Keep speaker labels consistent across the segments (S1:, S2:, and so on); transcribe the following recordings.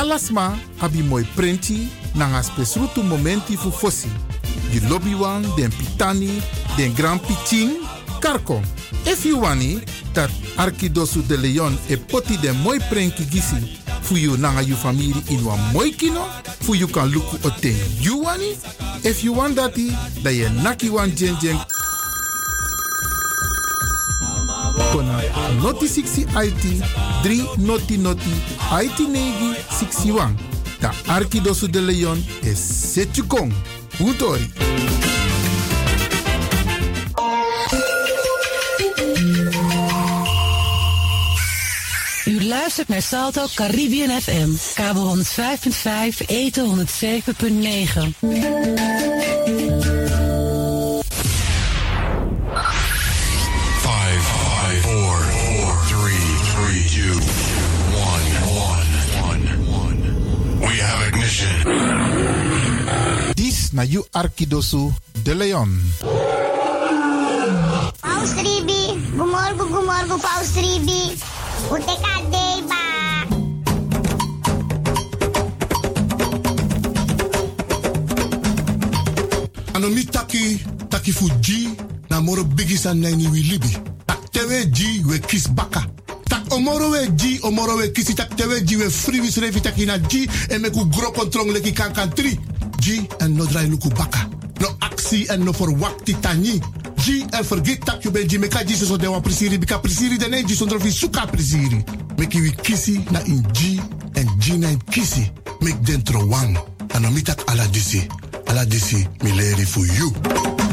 S1: Alasma abi moi prenti nanga spesrutu momenti fu fosi. Di lobby wan, den pitani, den grand pitin, karko. If you wani, dat Arkidosu de Leon e poti den moi prenki gisi fu you nanga you family in wan moi kino, fu you kan luku oten you wani. If you want dati, da ye naki wan jen jen kona noti 60 IT 3 noti noti IT negi 61. Da Arkidosu de Leon is Setjukong. Utori.
S2: U luistert naar Salto Caribbean FM. Kabel 105.5, eten 107.9.
S1: na you Arkidosu de Leon.
S3: Paus Ribi, gumorgo gumorgo Paus Ribi. Uteka deba.
S4: Anomi taki taki fuji na moro bigisa na ni wi libi. Tak tewe ji we kis baka. Tak omoro we ji omoro we kisi tak tewe ji we free wis revi taki na ji e me ku gro kontrong leki kan kan tri. G en no drai luku baka. No actie en no verwakti tani. G en dat je bent G meka G so dewa prisiri bika prisiri de ne G zonder vi suka prisiri. Meki kisi na in G en G na in kisi. Mek dentro wang. Anomitak ala disi. Ala disi mileri for you.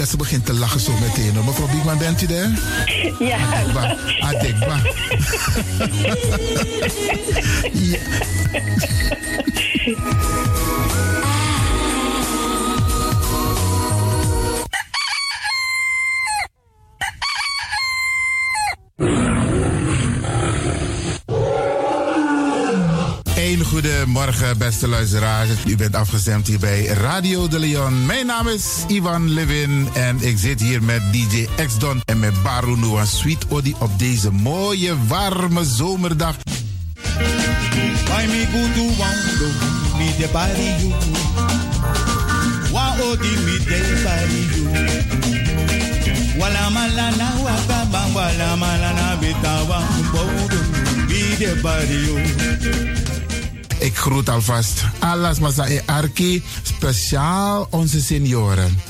S1: Dat ze begint te lachen zo meteen. hoor. Mevrouw Biekman, bent u daar?
S5: Ja.
S1: Ba, adekba. ja. Goedemorgen, beste luisteraars. U bent afgestemd hier bij Radio de Leon. Mijn naam is Ivan Levin en ik zit hier met DJ X-Don en met Baru Noah Sweet Odi op deze mooie, warme zomerdag.
S6: Why me go to wando, me de body you. Wa odi me de body you. Wala malana waka bang wala malana bitawa bodo me de body you.
S1: Ik groet alvast alles Masa e Arki, speciaal onze senioren.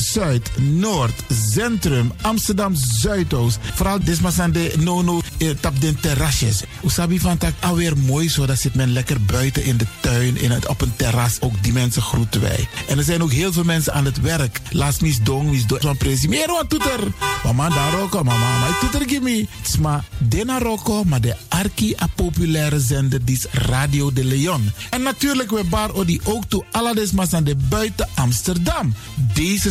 S1: Zuid, Noord, Centrum, Amsterdam Zuidoost. Vooral desmasande nono eh, tap den terrasjes. Usabi van tak alweer mooi zo. Dat zit men lekker buiten in de tuin, in het, op een terras. Ook die mensen groeten wij. En er zijn ook heel veel mensen aan het werk. Laat mis dong, mis dong. Zo'n presi. Meer wat toeter. Mama daar roko, mama. Maar toeter gimme. Maar dena roko, maar de arki a populaire zender die is Radio de Leon. En natuurlijk we bar odi ook toe alle desmasande buiten Amsterdam. Deze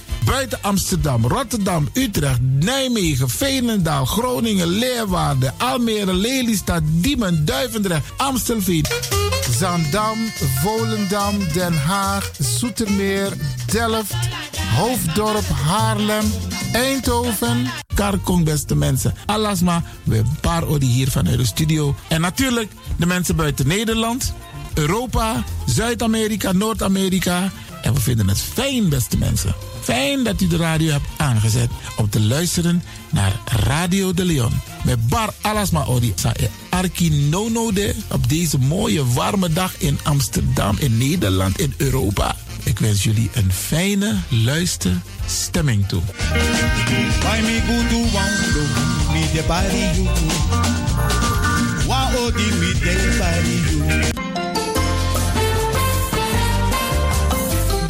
S1: Buiten Amsterdam, Rotterdam, Utrecht, Nijmegen, Veenendaal, Groningen, Leeuwarden, Almere, Lelystad, Diemen, Duivendrecht, Amstelveen, Zaandam, Volendam, Den Haag, Zoetermeer, Delft, Hoofddorp, Haarlem, Eindhoven, Karkong, beste mensen. Alasma, we paar odi hier vanuit de studio. En natuurlijk de mensen buiten Nederland, Europa, Zuid-Amerika, Noord-Amerika. En we vinden het fijn, beste mensen. Fijn dat u de radio hebt aangezet om te luisteren naar Radio de Leon. Met Bar Alasma Odi e Arki Nono de op deze mooie warme dag in Amsterdam, in Nederland, in Europa. Ik wens jullie een fijne luisterstemming toe.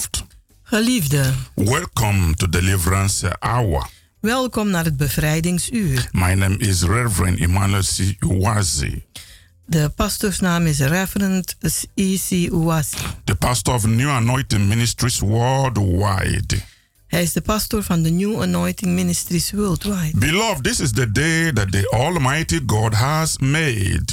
S5: Beloved,
S7: Geliefde,
S5: welcome to Deliverance Hour.
S7: welkom naar het bevrijdingsuur.
S5: My name is Reverend Emmanuel C. Uwazi,
S7: De pastoorsnaam is Reverend E.C. Uwasi.
S5: the pastor of New Anointing Ministries worldwide.
S7: Hij is de pastor van de New Anointing Ministries Worldwide.
S5: Beloved, this is the day that the Almighty God has made.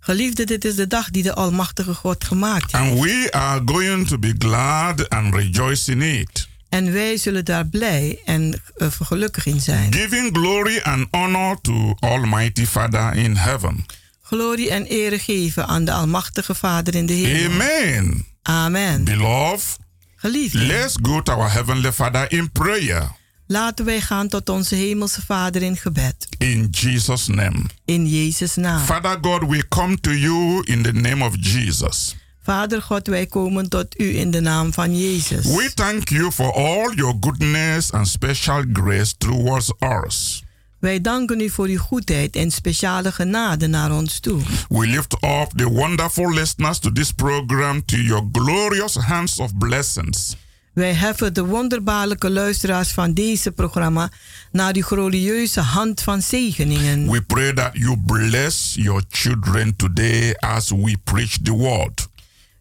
S7: Geliefde, dit is de dag die de Almachtige God gemaakt heeft.
S5: And we are going to be glad and rejoice in it.
S7: En wij zullen daar blij en uh, gelukkig in zijn.
S5: Giving glory and honor to Almighty Father in heaven.
S7: Glorie en ere geven aan de Almachtige Vader in de hemel.
S5: Amen.
S7: Amen.
S5: Beloved,
S7: Geliefde,
S5: let's go to our Heavenly Father in prayer.
S7: Laten wij gaan tot onze Hemelse Vader in gebed.
S5: In Jesus' name.
S7: In Jezus' naam.
S5: Father God, we come to you in the name of Jesus.
S7: Vader God, wij komen tot u in de naam van Jezus.
S5: We thank you for all your goodness and special grace towards us.
S7: Wij danken u voor uw goedheid en speciale genade naar ons toe.
S5: We lift up the wonderful listeners to this program to your glorious hands of blessings.
S7: Wij heffen de wonderbaarlijke luisteraars van deze programma naar uw glorieuze hand van zegeningen.
S5: We pray that you bless your children today as we preach the word.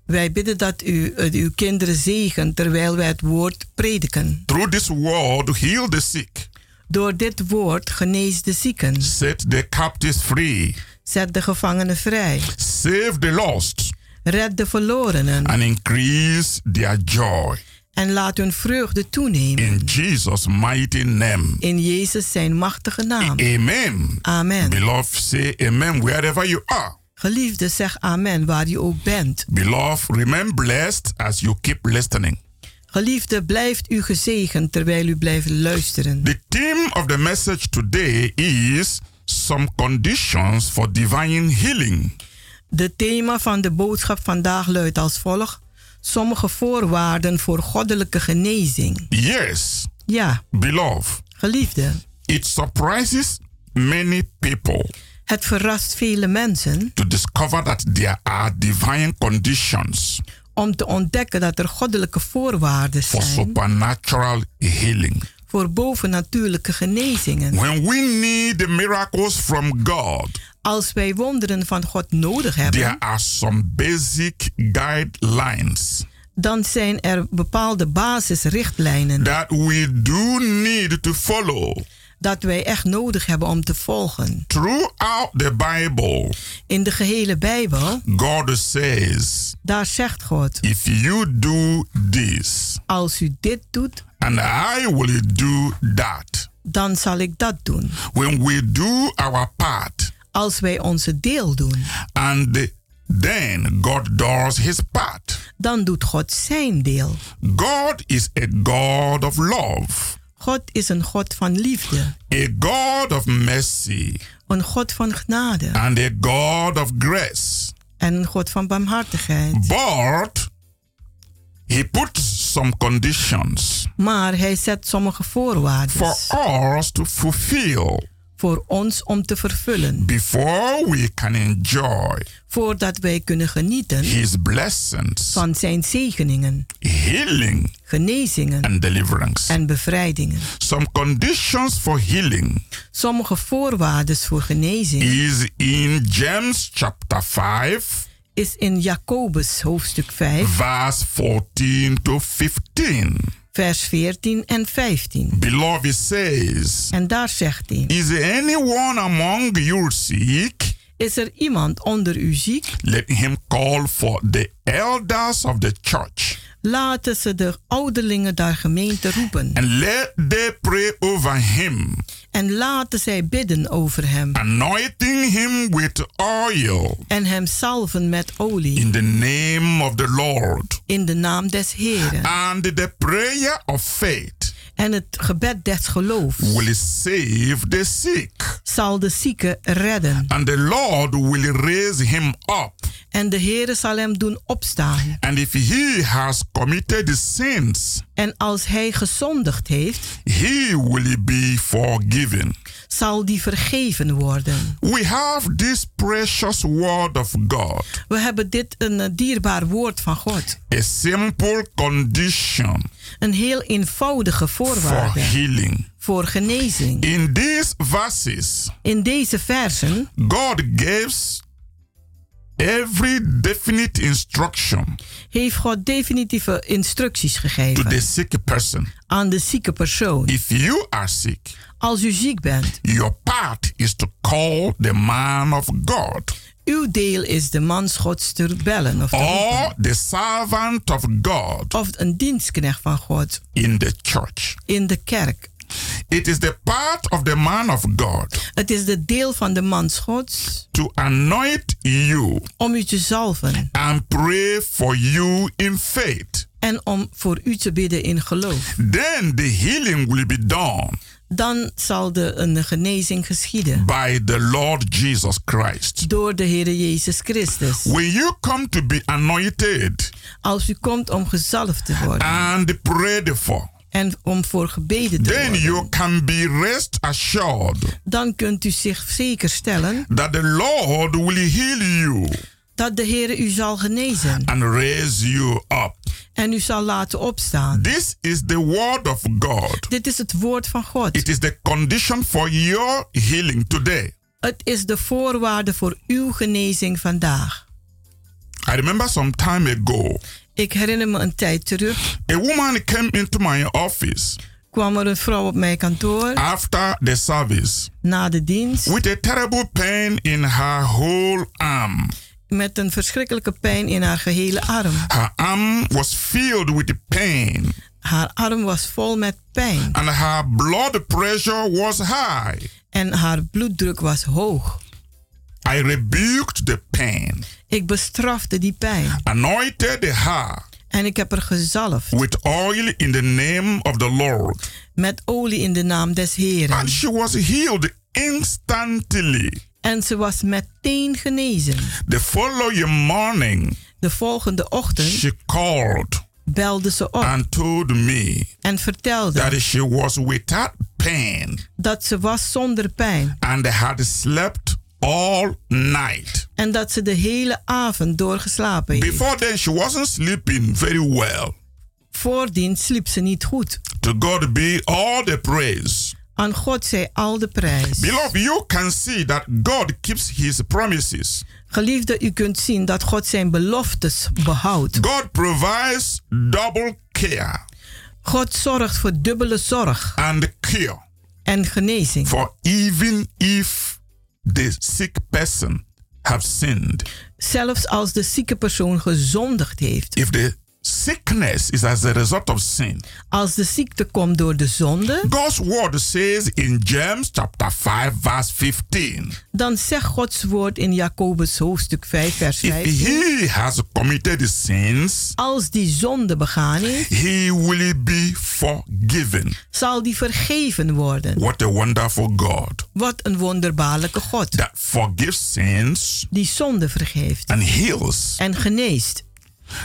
S7: Wij bidden dat u uh, uw kinderen zegent terwijl wij het woord prediken.
S5: Through this word, heal the sick.
S7: Door dit woord genees de zieken.
S5: Set the captives free.
S7: Zet de gevangenen vrij.
S5: Save the lost.
S7: Red de verlorenen.
S5: And increase their joy.
S7: En laat hun vreugde toenemen.
S5: In Jesus' mighty name.
S7: In Jezus zijn machtige naam.
S5: Amen.
S7: Amen.
S5: Beloved, say amen wherever you are.
S7: Geliefde, zeg amen waar je ook bent.
S5: Beloved, remain blessed as you keep listening.
S7: Geliefde, blijft u gezegend terwijl u blijft luisteren.
S5: The theme of the message today is some conditions for divine healing.
S7: De thema van de boodschap vandaag luidt als volgt: sommige voorwaarden voor goddelijke genezing.
S5: Yes.
S7: Ja.
S5: Beloved.
S7: Geliefde.
S5: It surprises many people.
S7: Het verrast vele mensen.
S5: To discover that there are divine conditions.
S7: Om te ontdekken dat er goddelijke voorwaarden
S5: for
S7: zijn.
S5: supernatural healing.
S7: Voor bovennatuurlijke genezingen.
S5: When we need the miracles from God.
S7: Als wij wonderen van God nodig hebben.
S5: There are some basic guidelines.
S7: Dan zijn er bepaalde basisrichtlijnen.
S5: That we do need to follow.
S7: Dat wij echt nodig hebben om te volgen.
S5: Throughout the Bible.
S7: In de gehele Bijbel.
S5: God says.
S7: Daar zegt God.
S5: If you do this.
S7: Als u dit doet.
S5: And I will do that.
S7: Dan zal ik dat doen.
S5: When we do our part.
S7: Als wij onze deel doen.
S5: And the Then God does his part.
S7: Dan doet God zijn deel.
S5: God is a God of love.
S7: God is een God van liefde.
S5: A God of mercy.
S7: Een God van genade.
S5: And a God of grace.
S7: En een God van barmhartigheid.
S5: But he puts some conditions.
S7: Maar hij zet sommige voorwaarden.
S5: For us to fulfill.
S7: Voor ons om te vervullen.
S5: Before we can enjoy.
S7: Voordat wij kunnen genieten.
S5: His blessings.
S7: Van zijn zegeningen.
S5: Healing.
S7: Genezingen.
S5: And deliverance.
S7: En bevrijdingen.
S5: Some conditions for healing.
S7: Sommige voorwaarden voor genezing.
S5: Is in James chapter 5
S7: is in Jacobus hoofdstuk 5,
S5: vers 14 to 15.
S7: Vers 14 en 15.
S5: Beloved says,
S7: en daar zegt hij:
S5: Is anyone among you sick?
S7: Is er iemand onder u ziek?
S5: Let him call for the elders of the church.
S7: Laten ze de ouderlingen der gemeente roepen.
S5: And let they pray over him.
S7: En laten zij bidden over hem.
S5: Anointing him with oil.
S7: En hem salven met olie.
S5: In the name of the Lord.
S7: In de naam des Heren.
S5: And the prayer of faith.
S7: En het gebed des geloofs
S5: will save the sick.
S7: zal de zieke redden.
S5: And the Lord will raise him up.
S7: En de Heere zal hem doen opstaan.
S5: And if he has committed sins,
S7: En als hij gezondigd heeft,
S5: he will be forgiven.
S7: zal die vergeven worden.
S5: We have this precious word of God,
S7: We hebben dit een eh, dierbaar woord van God.
S5: a simple condition
S7: Een heel eenvoudige
S5: for
S7: voorwaarde
S5: healing.
S7: voor genezing.
S5: In these verses,
S7: In deze versen
S5: God gives every definite instruction
S7: heeft God definitieve instructies
S5: to the
S7: gegeven
S5: sick person.
S7: aan de zieke persoon.
S5: If you are sick,
S7: Als u ziek bent,
S5: your part is to call the man of God
S7: uw deel is de mans Gods te bellen of, te
S5: or the servant of God
S7: of een dienstknecht van God
S5: in the church.
S7: in de kerk.
S5: It is the part of the man of God
S7: Het is de deel van de mans Gods
S5: to anoint you
S7: om u te zalven
S5: and pray for you in faith.
S7: en om voor u te bidden in geloof.
S5: Then the healing will be done
S7: Dan zal de een genezing geschieden
S5: by the Lord Jesus Christ.
S7: door de Heer Jezus Christus.
S5: When you come to be anointed
S7: Als u komt om gezalfd te worden
S5: and prayed for,
S7: en om voor gebeden te
S5: then
S7: worden,
S5: you can be rest assured
S7: dan kunt u zich zeker stellen
S5: that the Lord will heal you
S7: dat de Heer u zal genezen
S5: and raise you up.
S7: en u zal laten opstaan.
S5: This is the word of God.
S7: Dit is het woord van God.
S5: It is the condition for your healing today.
S7: Het is de voorwaarde voor uw genezing vandaag.
S5: I remember some time ago,
S7: Ik herinner me een tijd terug
S5: a woman came into my office
S7: kwam er een vrouw op mijn kantoor
S5: after the service
S7: na de dienst
S5: with a terrible pain in her whole arm.
S7: met een verschrikkelijke pijn in haar gehele arm.
S5: Her arm was filled with pain
S7: Haar arm was vol met pijn
S5: and her blood pressure was high.
S7: en haar bloeddruk was hoog.
S5: I rebuked the pain,
S7: Ik bestrafte die pijn
S5: anointed her
S7: en ik heb er gezalfd
S5: with oil in the name of the Lord,
S7: met olie in de naam des Heren.
S5: and she was healed instantly.
S7: En ze was meteen genezen.
S5: The following morning,
S7: De volgende ochtend
S5: she called
S7: belde ze op
S5: and told me
S7: en vertelde
S5: that she was without pain
S7: dat ze was zonder pijn
S5: and had slept all night.
S7: en dat ze de hele avond doorgeslapen heeft.
S5: Before then, she wasn't sleeping very well.
S7: Voordien sliep ze niet goed.
S5: To God be all the praise.
S7: Aan God zij al de prijs.
S5: Beloved, you can see that God keeps his promises.
S7: Geliefde, u kunt zien dat God zijn beloftes behoudt.
S5: God provides double care
S7: God zorgt voor dubbele zorg
S5: and cure
S7: en genezing.
S5: for even if the sick person have sinned.
S7: Zelfs als de zieke persoon gezondigd heeft.
S5: If the sickness is as a result of sin.
S7: Als de ziekte komt door de zonde,
S5: God's word says in James chapter 5 verse 15.
S7: dan zegt Gods woord in Jacobus hoofdstuk 5 vers
S5: If
S7: 15.
S5: he has committed sins,
S7: Als die zonde begaan heeft,
S5: he will be forgiven.
S7: zal die vergeven worden.
S5: What a wonderful God
S7: Wat een wonderbaarlijke God.
S5: that forgives sins
S7: Die zonde vergeeft
S5: and heals.
S7: en geneest.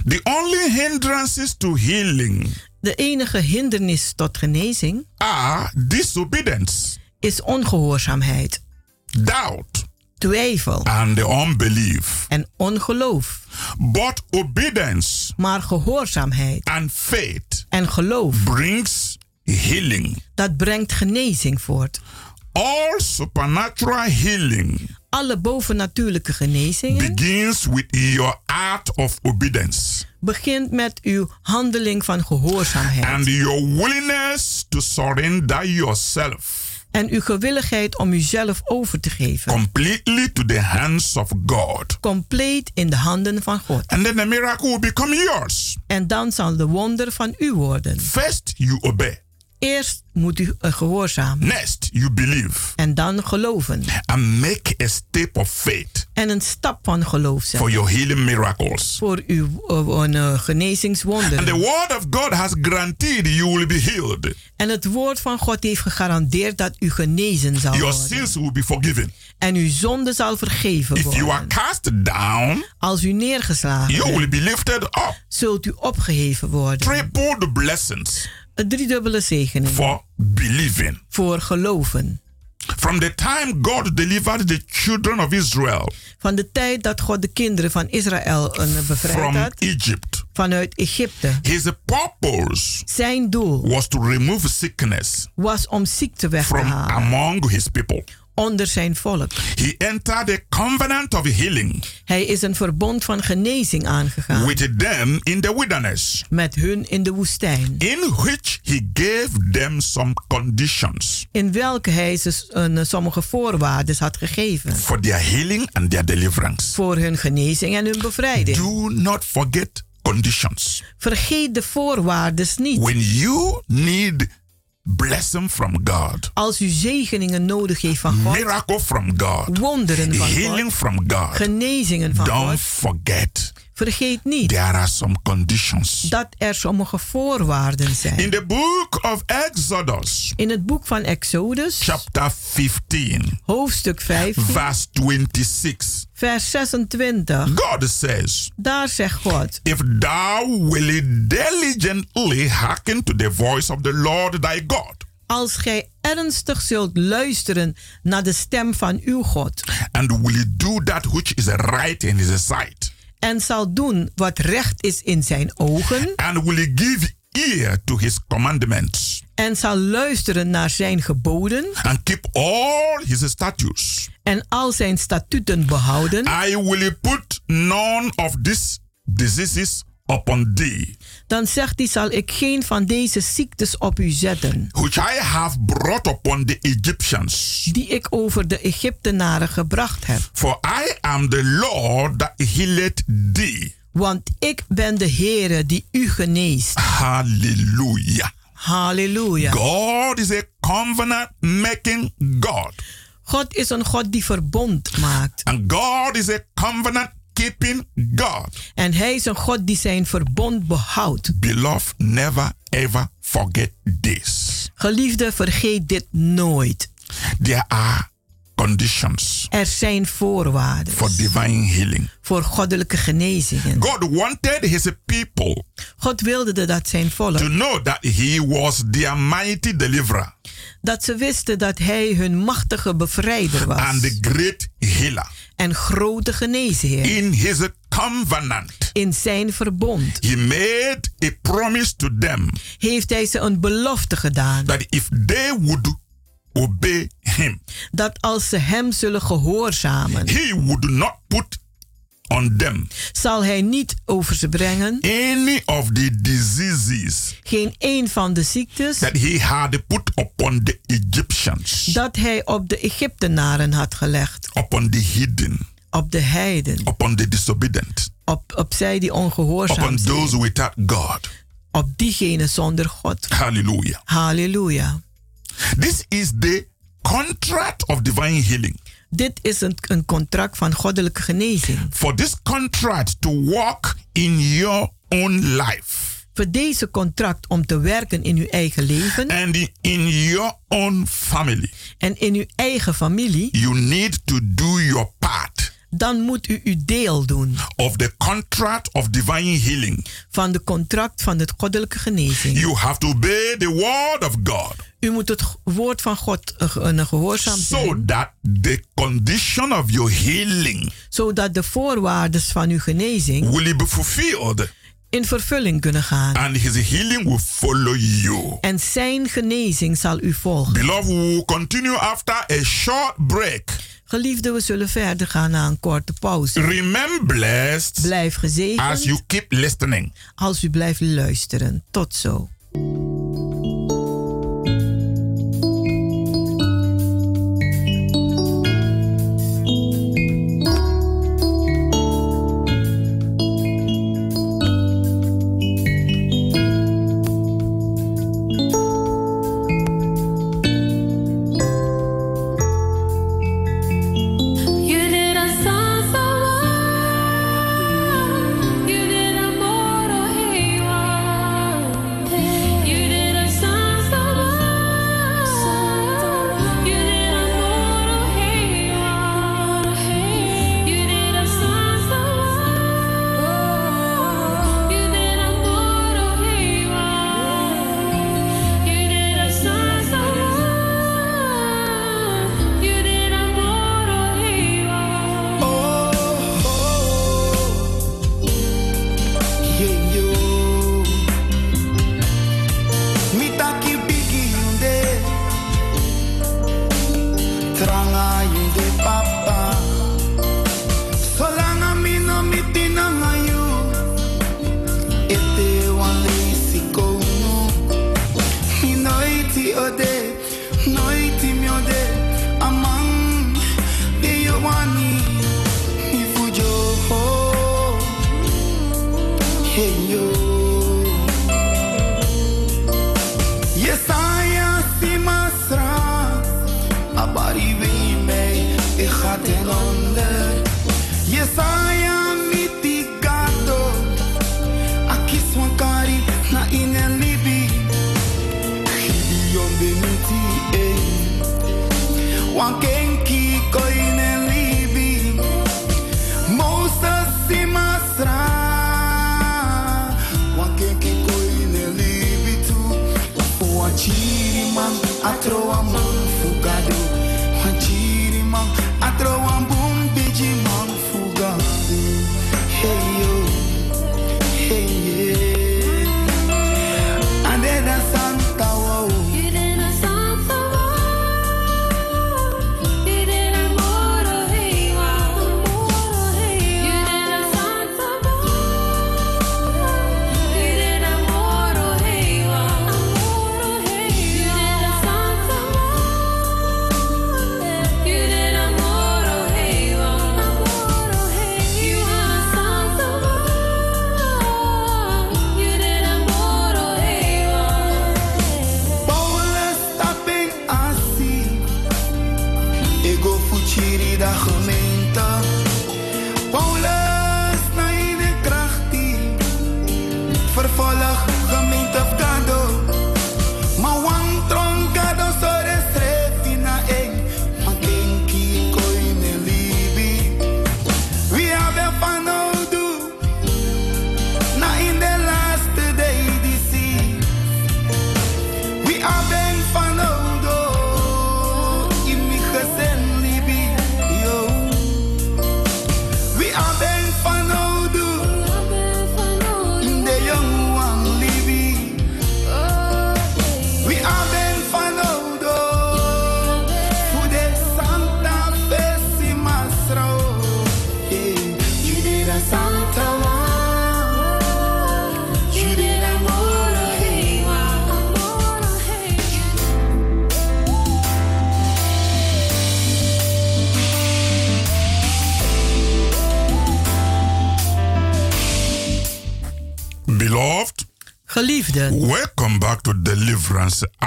S5: The only hindrances to healing
S7: De enige hindernis tot genezing
S5: are disobedience,
S7: is ongehoorzaamheid,
S5: doubt,
S7: twijfel
S5: and unbelief.
S7: en ongeloof.
S5: But obedience
S7: Maar gehoorzaamheid
S5: and faith
S7: en geloof,
S5: brings healing.
S7: dat brengt genezing voort.
S5: All supernatural healing
S7: Alle bovennatuurlijke genezingen
S5: begins with your act of obedience
S7: begint met uw handeling van gehoorzaamheid.
S5: and your willingness to surrender yourself
S7: en uw gewilligheid om uzelf over te geven.
S5: completely to the hands of God.
S7: Compleet in de handen van God.
S5: And then the miracle will become yours.
S7: En dan zal de wonder van u worden.
S5: First, you obey.
S7: Eerst moet u eh, gehoorzamen.
S5: Next, you believe.
S7: En dan geloven.
S5: And make a step of faith
S7: En een stap van geloof
S5: for
S7: zetten.
S5: your healing miracles.
S7: Voor uw uh,
S5: And the word of God has guaranteed you will be healed.
S7: En het woord van God heeft gegarandeerd dat u genezen zal
S5: Your
S7: worden.
S5: sins will be forgiven.
S7: En uw zonde zal vergeven
S5: If you are
S7: worden.
S5: cast down,
S7: Als u neergeslagen
S5: you will be lifted up.
S7: zult u opgeheven worden.
S5: Triple the blessings
S7: Een driedubbele zegening.
S5: for believing.
S7: Voor geloven.
S5: From the time God delivered the children of Israel
S7: Van de tijd dat God de kinderen van Israël bevrijd
S5: from
S7: had.
S5: Egypt,
S7: Vanuit Egypte.
S5: his purpose
S7: Zijn doel
S5: was to remove sickness
S7: was om ziekte weg te
S5: from
S7: halen.
S5: among his people.
S7: Onder zijn volk.
S5: He entered a covenant of healing
S7: Hij is een verbond van genezing aangegaan.
S5: with them in the wilderness,
S7: Met hun in de woestijn.
S5: in which he gave them some conditions
S7: In welke hij ze een, sommige voorwaarden had gegeven.
S5: for their healing and their deliverance.
S7: Voor hun genezing en hun bevrijding.
S5: Do not forget conditions.
S7: Vergeet de voorwaarden niet.
S5: When you need blessing from God,
S7: Als u zegeningen nodig heeft van God.
S5: miracle from God,
S7: Wonderen van
S5: healing
S7: God.
S5: from God,
S7: Genezingen van
S5: don't
S7: God.
S5: forget
S7: Vergeet niet
S5: there are some conditions.
S7: dat er sommige voorwaarden zijn.
S5: In the book of Exodus,
S7: In het boek van Exodus,
S5: chapter 15,
S7: hoofdstuk 15,
S5: verse 26,
S7: vers 26.
S5: God says,
S7: Daar zegt God:
S5: If thou wilt diligently hearken to the voice of the Lord thy God,
S7: Als gij ernstig zult luisteren naar de stem van uw God
S5: and will do that which is right in his sight,
S7: en zal doen wat recht is in zijn ogen.
S5: And will give ear to his commandments,
S7: en zal luisteren naar zijn geboden.
S5: And keep all his statutes,
S7: en al zijn statuten behouden,
S5: I will put none of these diseases upon thee,
S7: dan zegt hij: zal ik geen van deze ziektes op u zetten,
S5: which I have brought upon the Egyptians.
S7: die ik over de Egyptenaren gebracht heb.
S5: For I am the Lord that healeth thee.
S7: Want ik ben de Heere die u geneest.
S5: Hallelujah.
S7: Halleluja.
S5: God is a covenant making God.
S7: God is een God die verbond maakt.
S5: And God is a covenant keeping God.
S7: En hij is een God die zijn verbond behoudt.
S5: Beloved, never ever forget this.
S7: Geliefde, vergeet dit nooit.
S5: There are conditions
S7: Er zijn voorwaarden
S5: for divine healing.
S7: voor goddelijke genezingen.
S5: God wanted his people
S7: God wilde dat zijn volk,
S5: to know that he was their mighty deliverer
S7: dat ze wisten dat hij hun machtige bevrijder was.
S5: and the great healer.
S7: en grote geneesheer.
S5: In his covenant,
S7: In zijn verbond
S5: he made a promise to them
S7: heeft hij ze een belofte gedaan.
S5: that if they would obey him,
S7: Dat als ze hem zullen gehoorzamen,
S5: he would not put on them
S7: zal hij niet over ze brengen
S5: any of the diseases
S7: geen een van de ziektes
S5: that he had put upon the Egyptians,
S7: dat hij op de Egyptenaren had gelegd.
S5: upon the hidden,
S7: Op de heiden.
S5: upon the disobedient,
S7: Op, op zij die ongehoorzaam
S5: upon
S7: zijn.
S5: those without God.
S7: Op diegene zonder God.
S5: Hallelujah.
S7: Halleluja.
S5: This is the contract of divine healing.
S7: Dit is een, een contract van goddelijke genezing.
S5: For this contract to work in your own life
S7: Voor deze contract om te werken in uw eigen leven
S5: and in your own family,
S7: en in uw eigen familie,
S5: you need to do your part
S7: dan moet u uw deel doen
S5: of the contract of divine healing.
S7: van de contract van de goddelijke genezing.
S5: You have to obey the word of God
S7: U moet het woord van God eh, een gehoorzaam
S5: so
S7: zijn,
S5: that the condition of your healing
S7: zodat de voorwaarden van uw genezing
S5: will be fulfilled
S7: in vervulling kunnen gaan.
S5: and his healing will follow you.
S7: En zijn genezing zal u volgen.
S5: Beloved, we will continue after a short break.
S7: Geliefde, we zullen verder gaan na een korte pauze.
S5: Remain blessed
S7: Blijf
S5: as
S7: gezegend
S5: you keep listening.
S7: als u blijft luisteren. Tot zo.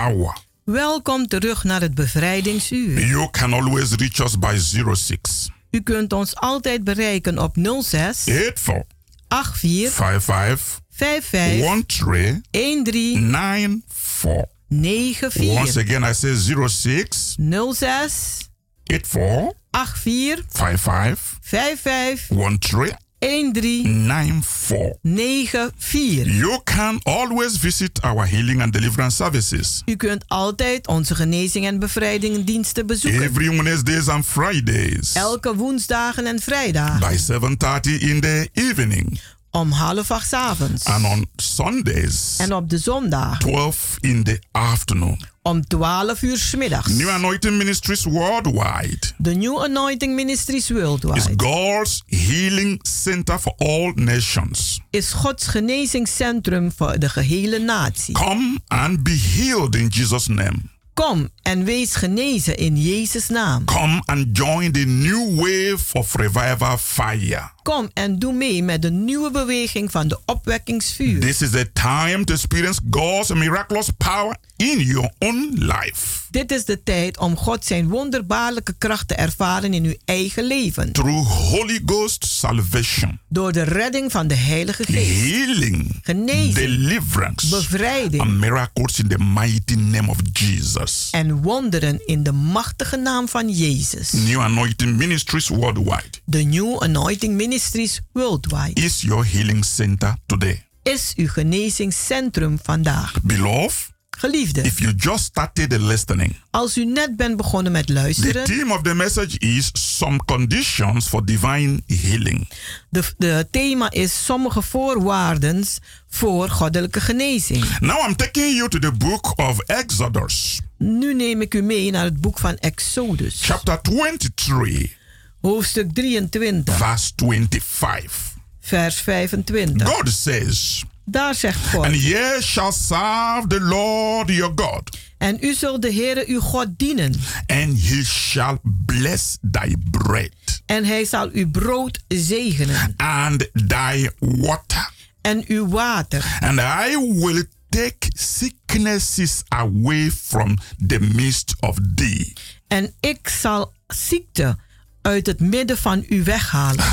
S5: Hour.
S7: welkom terug naar het bevrijdingsuur.
S5: You can always reach us by 06
S7: U kunt ons altijd bereiken op 06
S5: 84
S7: 84
S5: 55
S7: 55
S5: 13
S7: 13
S5: 94.
S7: 94
S5: Once again, I say 06
S7: 06
S5: 84
S7: 84
S5: 55
S7: 55
S5: 13
S7: 13
S5: 94.
S7: 94.
S5: You can always visit our healing and deliverance services
S7: U kunt altijd onze genezing en bevrijdingdiensten bezoeken.
S5: every Wednesdays and Fridays
S7: Elke woensdagen en vrijdagen.
S5: by 7:30 in the evening
S7: Om half acht avonds.
S5: and on Sundays
S7: En op de zondag
S5: 12 in the afternoon.
S7: om 12 uur 's middags.
S5: New Anointing Ministries worldwide
S7: De New Anointing Ministries
S5: is
S7: Worldwide
S5: God's healing center for all nations.
S7: is Gods genezingscentrum voor de gehele natie.
S5: Come and be healed in Jesus' name.
S7: Kom en wees genezen in Jezus' naam.
S5: Come and join the new wave of revival fire.
S7: Kom en doe mee met de nieuwe beweging van de opwekkingsvuur.
S5: This is a time to experience God's miraculous power in your own life.
S7: Dit is de tijd om God zijn wonderbaarlijke kracht te ervaren in uw eigen leven.
S5: Through Holy Ghost salvation,
S7: Door de redding van de Heilige Geest.
S5: healing,
S7: Genezing,
S5: deliverance,
S7: bevrijding
S5: and miracles in the mighty name of Jesus.
S7: En wonderen in de machtige naam van Jezus.
S5: New Anointing Ministries worldwide
S7: De New Anointing Ministries Worldwide
S5: is your healing center today.
S7: is uw genezingscentrum vandaag.
S5: Beloved,
S7: Geliefde,
S5: if you just started listening,
S7: als u net bent begonnen met
S5: the
S7: luisteren,
S5: theme of the message is some conditions for divine healing.
S7: de, de thema is sommige voorwaarden voor goddelijke genezing.
S5: Now I'm taking you to the book of Exodus,
S7: Nu neem ik u mee naar het boek van Exodus,
S5: chapter 23,
S7: hoofdstuk 23,
S5: verse 25.
S7: vers 25.
S5: God says,
S7: Daar zegt God.
S5: And ye shall serve the Lord your God,
S7: En u zult de Heere uw God dienen.
S5: and he shall bless thy bread
S7: En hij zal uw brood zegenen.
S5: and thy water.
S7: En uw water.
S5: And I will take sicknesses away from the midst of thee.
S7: En ik zal ziekte uit het midden van u weghalen.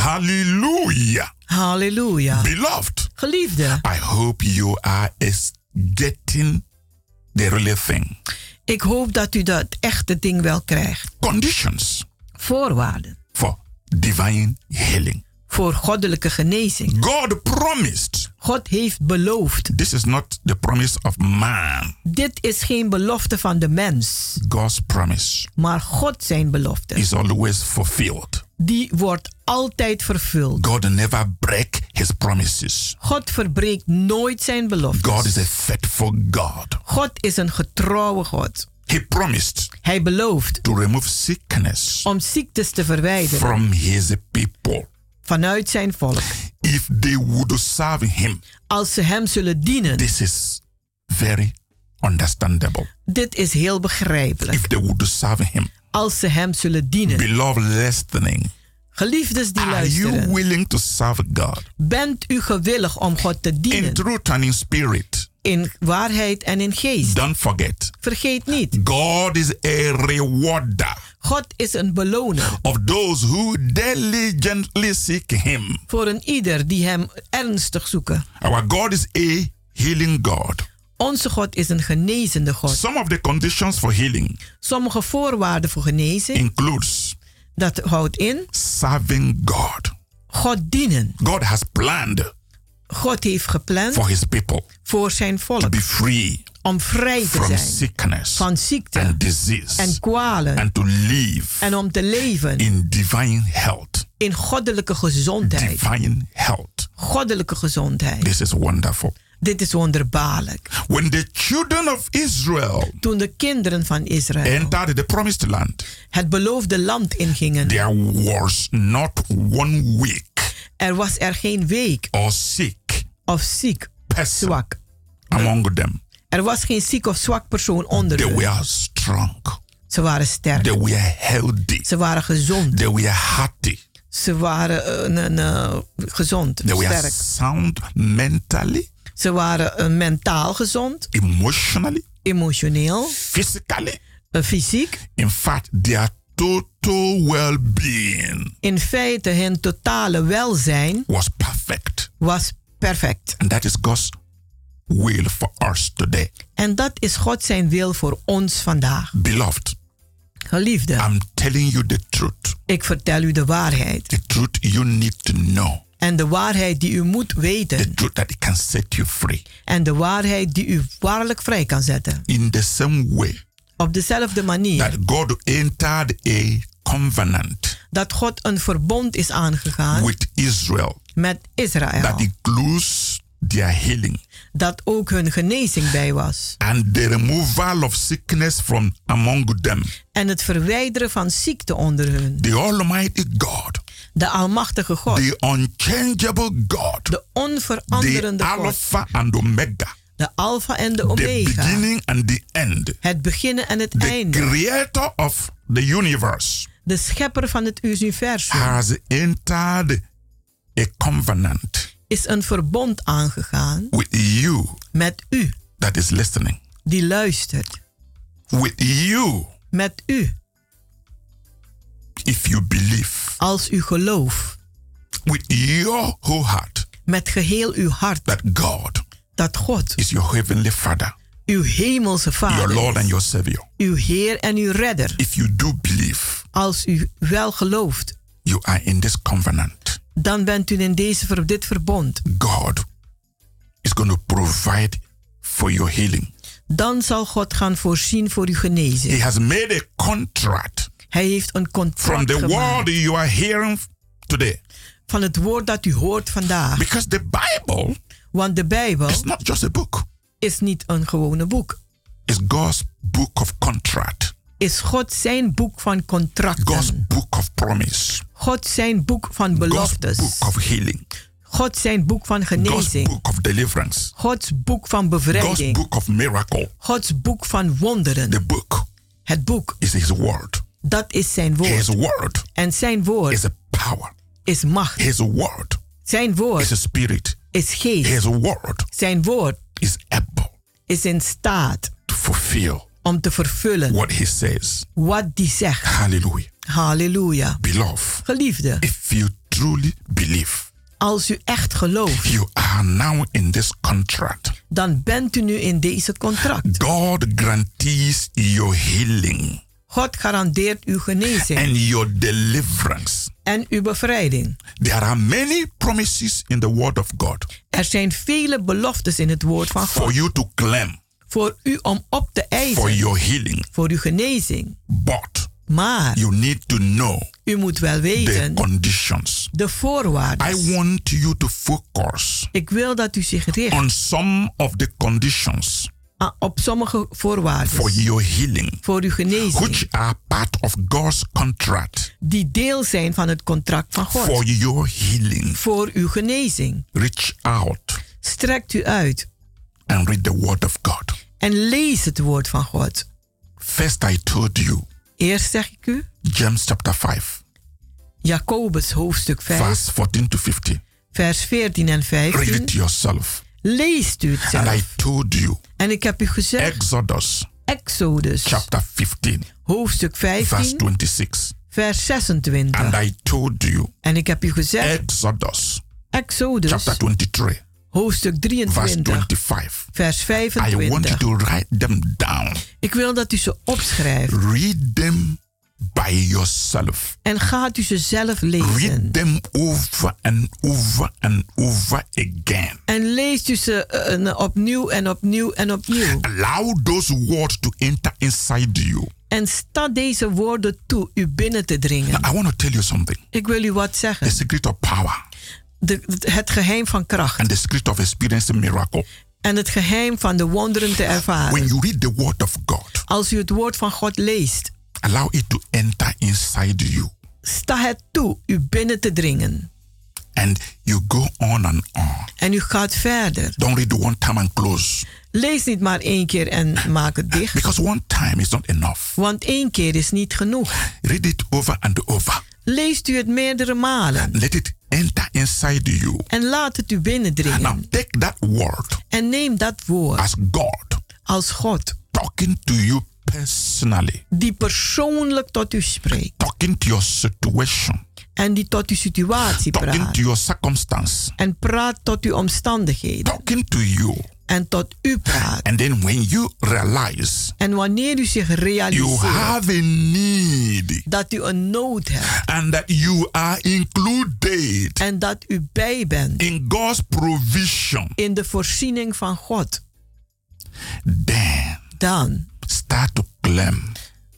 S5: Hallelujah.
S7: Halleluja.
S5: Beloved,
S7: Geliefde,
S5: I hope you are is getting the real thing.
S7: ik hoop dat u dat echte ding wel krijgt.
S5: Conditions
S7: Voorwaarden
S5: for divine healing.
S7: voor goddelijke genezing.
S5: God promised.
S7: God heeft beloofd.
S5: This is not the promise of man.
S7: Dit is geen belofte van de mens,
S5: God's promise
S7: maar God zijn belofte.
S5: is always fulfilled.
S7: Die wordt altijd vervuld.
S5: God never break his promises.
S7: God verbreekt nooit zijn beloftes.
S5: God is a faithful God.
S7: God is een getrouwe God.
S5: He promised
S7: Hij belooft
S5: to remove sickness
S7: om ziektes te verwijderen
S5: from his people
S7: vanuit zijn volk.
S5: if they would serve him.
S7: Als ze hem zullen dienen.
S5: This is very understandable.
S7: Dit is heel begrijpelijk.
S5: If they would serve him.
S7: Als ze hem zullen dienen.
S5: Beloved listening.
S7: Geliefdes die
S5: Are you
S7: luisteren.
S5: willing to serve God?
S7: Bent u gewillig om God te dienen?
S5: In truth and in spirit.
S7: In waarheid en in geest.
S5: Don't forget.
S7: Vergeet niet.
S5: God is a rewarder
S7: God is een beloner.
S5: of those who diligently seek him.
S7: Voor een ieder die hem ernstig zoeken.
S5: Our God is a healing God.
S7: Onze God is een genezende God.
S5: Some of the conditions for healing
S7: Sommige voorwaarden voor genezing.
S5: includes
S7: Dat houdt in.
S5: serving God.
S7: God dienen.
S5: God has planned
S7: God heeft gepland
S5: for his people
S7: voor zijn
S5: to
S7: volk
S5: be free
S7: om vrij te
S5: from
S7: zijn
S5: sickness
S7: van ziekte
S5: and disease
S7: en kwalen
S5: and to live
S7: en om te leven
S5: in divine health.
S7: in goddelijke gezondheid.
S5: Divine health.
S7: Goddelijke gezondheid.
S5: This is wonderful.
S7: Dit is wonderbaarlijk.
S5: When the children of Israel
S7: Toen de kinderen van Israël
S5: entered the promised land,
S7: het beloofde land ingingen,
S5: there was not one weak
S7: er was er geen week
S5: or sick
S7: of ziek,
S5: person
S7: zwak.
S5: among them.
S7: Er was geen ziek of zwak persoon onder
S5: They
S7: hen.
S5: were strong.
S7: Ze waren sterk.
S5: They were healthy.
S7: Ze waren gezond.
S5: They were hearty.
S7: Ze waren een, een, gezond,
S5: They were
S7: sterk.
S5: sound mentally,
S7: Ze waren eh, mentaal gezond,
S5: emotionally,
S7: emotioneel,
S5: physically.
S7: eh, fysiek.
S5: In fact, their total well being
S7: In feite, hun totale welzijn
S5: was perfect.
S7: was perfect.
S5: And that is God's will for us today.
S7: En dat is God zijn wil voor ons vandaag.
S5: Beloved,
S7: Geliefde,
S5: I'm telling you the truth.
S7: ik vertel u de waarheid.
S5: The truth you need to know.
S7: En de waarheid die u moet
S5: The
S7: weten.
S5: truth that it can set you free.
S7: En de waarheid die u waarlijk vrij kan zetten.
S5: In the same way
S7: Op dezelfde manier
S5: that God entered a covenant
S7: dat God een verbond is aangegaan
S5: with Israel
S7: met Israël.
S5: that includes their healing
S7: Dat ook hun genezing bij was.
S5: and the removal of sickness from among them.
S7: En het verwijderen van ziekte onder hun.
S5: The Almighty God,
S7: De Almachtige God.
S5: the unchangeable God,
S7: De
S5: the
S7: onveranderende God.
S5: Alpha and Omega,
S7: De Alpha en de
S5: the
S7: Omega.
S5: beginning and the end,
S7: Het beginnen en het
S5: the
S7: einde.
S5: creator of the universe,
S7: De schepper van het universum.
S5: has entered a covenant
S7: Is een verbond aangegaan
S5: with you
S7: met u.
S5: that is listening.
S7: Die luistert.
S5: With you,
S7: Met u.
S5: if you believe,
S7: Als u gelooft.
S5: with your whole heart,
S7: Met geheel uw hart.
S5: that God
S7: Dat God.
S5: is your heavenly Father,
S7: Uw hemelse
S5: your
S7: vader.
S5: Lord and your Savior.
S7: Uw Heer en uw redder.
S5: If you do believe,
S7: Als u wel gelooft.
S5: you are in this covenant.
S7: Dan bent u in deze, dit verbond.
S5: God is going to provide for your healing.
S7: Dan zal God gaan voorzien voor uw genezing.
S5: He has made a contract
S7: Hij heeft een
S5: from
S7: contract
S5: the
S7: gemaakt
S5: word you are hearing today.
S7: van het woord dat u hoort vandaag.
S5: Because the Bible
S7: Want de Bijbel
S5: is not just a book,
S7: is niet een gewone boek.
S5: it's God's book of contract,
S7: Is God zijn boek van contracten.
S5: God's book of promise,
S7: God zijn boek van
S5: God's
S7: beloftes.
S5: book of healing,
S7: God zijn boek van
S5: God's
S7: genezing.
S5: book of deliverance,
S7: Gods boek van
S5: God's
S7: bevrijding.
S5: book of miracle.
S7: Gods boek van wonderen.
S5: The book
S7: Het boek,
S5: is His word.
S7: Dat is zijn
S5: His
S7: woord.
S5: word
S7: En zijn woord
S5: is a power.
S7: is macht.
S5: His word
S7: Zijn
S5: is a
S7: woord
S5: spirit.
S7: is geest.
S5: His word
S7: Zijn woord
S5: is able
S7: is in staat
S5: to fulfill
S7: om te vervullen
S5: what He says.
S7: wat die zegt.
S5: Hallelujah.
S7: Halleluja.
S5: Beloved,
S7: Geliefde,
S5: if you truly believe,
S7: als u echt gelooft,
S5: you are now in this contract.
S7: dan bent u nu in deze contract.
S5: God guarantees your healing
S7: God garandeert uw genezing
S5: and your deliverance.
S7: en uw bevrijding.
S5: There are many promises in the Word of God
S7: Er zijn vele beloftes in het woord van
S5: for
S7: God
S5: you to claim
S7: voor u om op te
S5: for
S7: eisen
S5: your healing.
S7: voor uw genezing.
S5: But
S7: Maar
S5: you need to know
S7: u moet wel
S5: the
S7: weten
S5: conditions.
S7: de voorwaarden.
S5: I want you to focus
S7: Ik wil dat u zich richt
S5: on some of the conditions
S7: op sommige voorwaarden
S5: for your healing,
S7: voor uw genezing,
S5: which are part of God's contract
S7: die deel zijn van het contract van
S5: for
S7: God.
S5: your healing.
S7: Voor uw genezing.
S5: Reach out
S7: Strekt u uit
S5: and read the Word of God.
S7: en lees het woord van God.
S5: First, I told you,
S7: Eerst zeg ik u,
S5: James chapter 5,
S7: Jacobus hoofdstuk 5,
S5: verse 14 to 15.
S7: vers 14 en
S5: Read it
S7: 15.
S5: yourself.
S7: Leest u het
S5: And I
S7: zelf.
S5: told you,
S7: En ik heb u gezegd,
S5: Exodus.
S7: Exodus.
S5: Chapter 15,
S7: hoofdstuk
S5: verse
S7: 15,
S5: 26.
S7: vers 26.
S5: And I told you,
S7: En ik heb u gezegd,
S5: Exodus.
S7: Exodus.
S5: Chapter 23,
S7: hoofdstuk
S5: verse
S7: 23,
S5: 25.
S7: vers
S5: I want you
S7: 25.
S5: to write them down.
S7: Ik wil dat u ze opschrijft.
S5: Read them by yourself.
S7: en gaat u ze zelf lezen.
S5: Read them over and over and over again.
S7: En leest u ze eh, opnieuw en opnieuw en opnieuw.
S5: Allow those words to enter inside you.
S7: En sta deze woorden toe u binnen te dringen.
S5: Now, I want to tell you something.
S7: Ik wil u wat
S5: The
S7: zeggen.
S5: secret of power
S7: De, het geheim van kracht
S5: and the secret of experiencing miracle.
S7: en het geheim van de wonderen te
S5: When
S7: ervaren.
S5: you read the word of God,
S7: Als u het woord van God leest,
S5: allow it to enter inside you.
S7: sta het toe u binnen te dringen.
S5: And you go on and on.
S7: En u gaat verder.
S5: Don't read one time and close.
S7: Lees niet maar één keer en maak het dicht.
S5: Because one time is not enough.
S7: Want één keer is niet genoeg.
S5: Read it over and over.
S7: Leest u het meerdere malen.
S5: Let it enter inside you.
S7: En laat het u
S5: Now
S7: binnendringen.
S5: take that word
S7: En neem dat woord
S5: as God
S7: als God,
S5: talking to you personally,
S7: die persoonlijk tot u spreekt.
S5: talking to your situation,
S7: En die tot uw situatie
S5: talking
S7: praat.
S5: to your circumstance,
S7: En praat tot uw omstandigheden.
S5: talking to you.
S7: En tot u praat.
S5: And then when you realize
S7: En wanneer u zich
S5: you
S7: realiseert
S5: have a need
S7: dat u een nood hebt.
S5: and that you are included
S7: En dat u bij bent
S5: in God's provision,
S7: in de voorziening van God.
S5: then
S7: Dan
S5: start to claim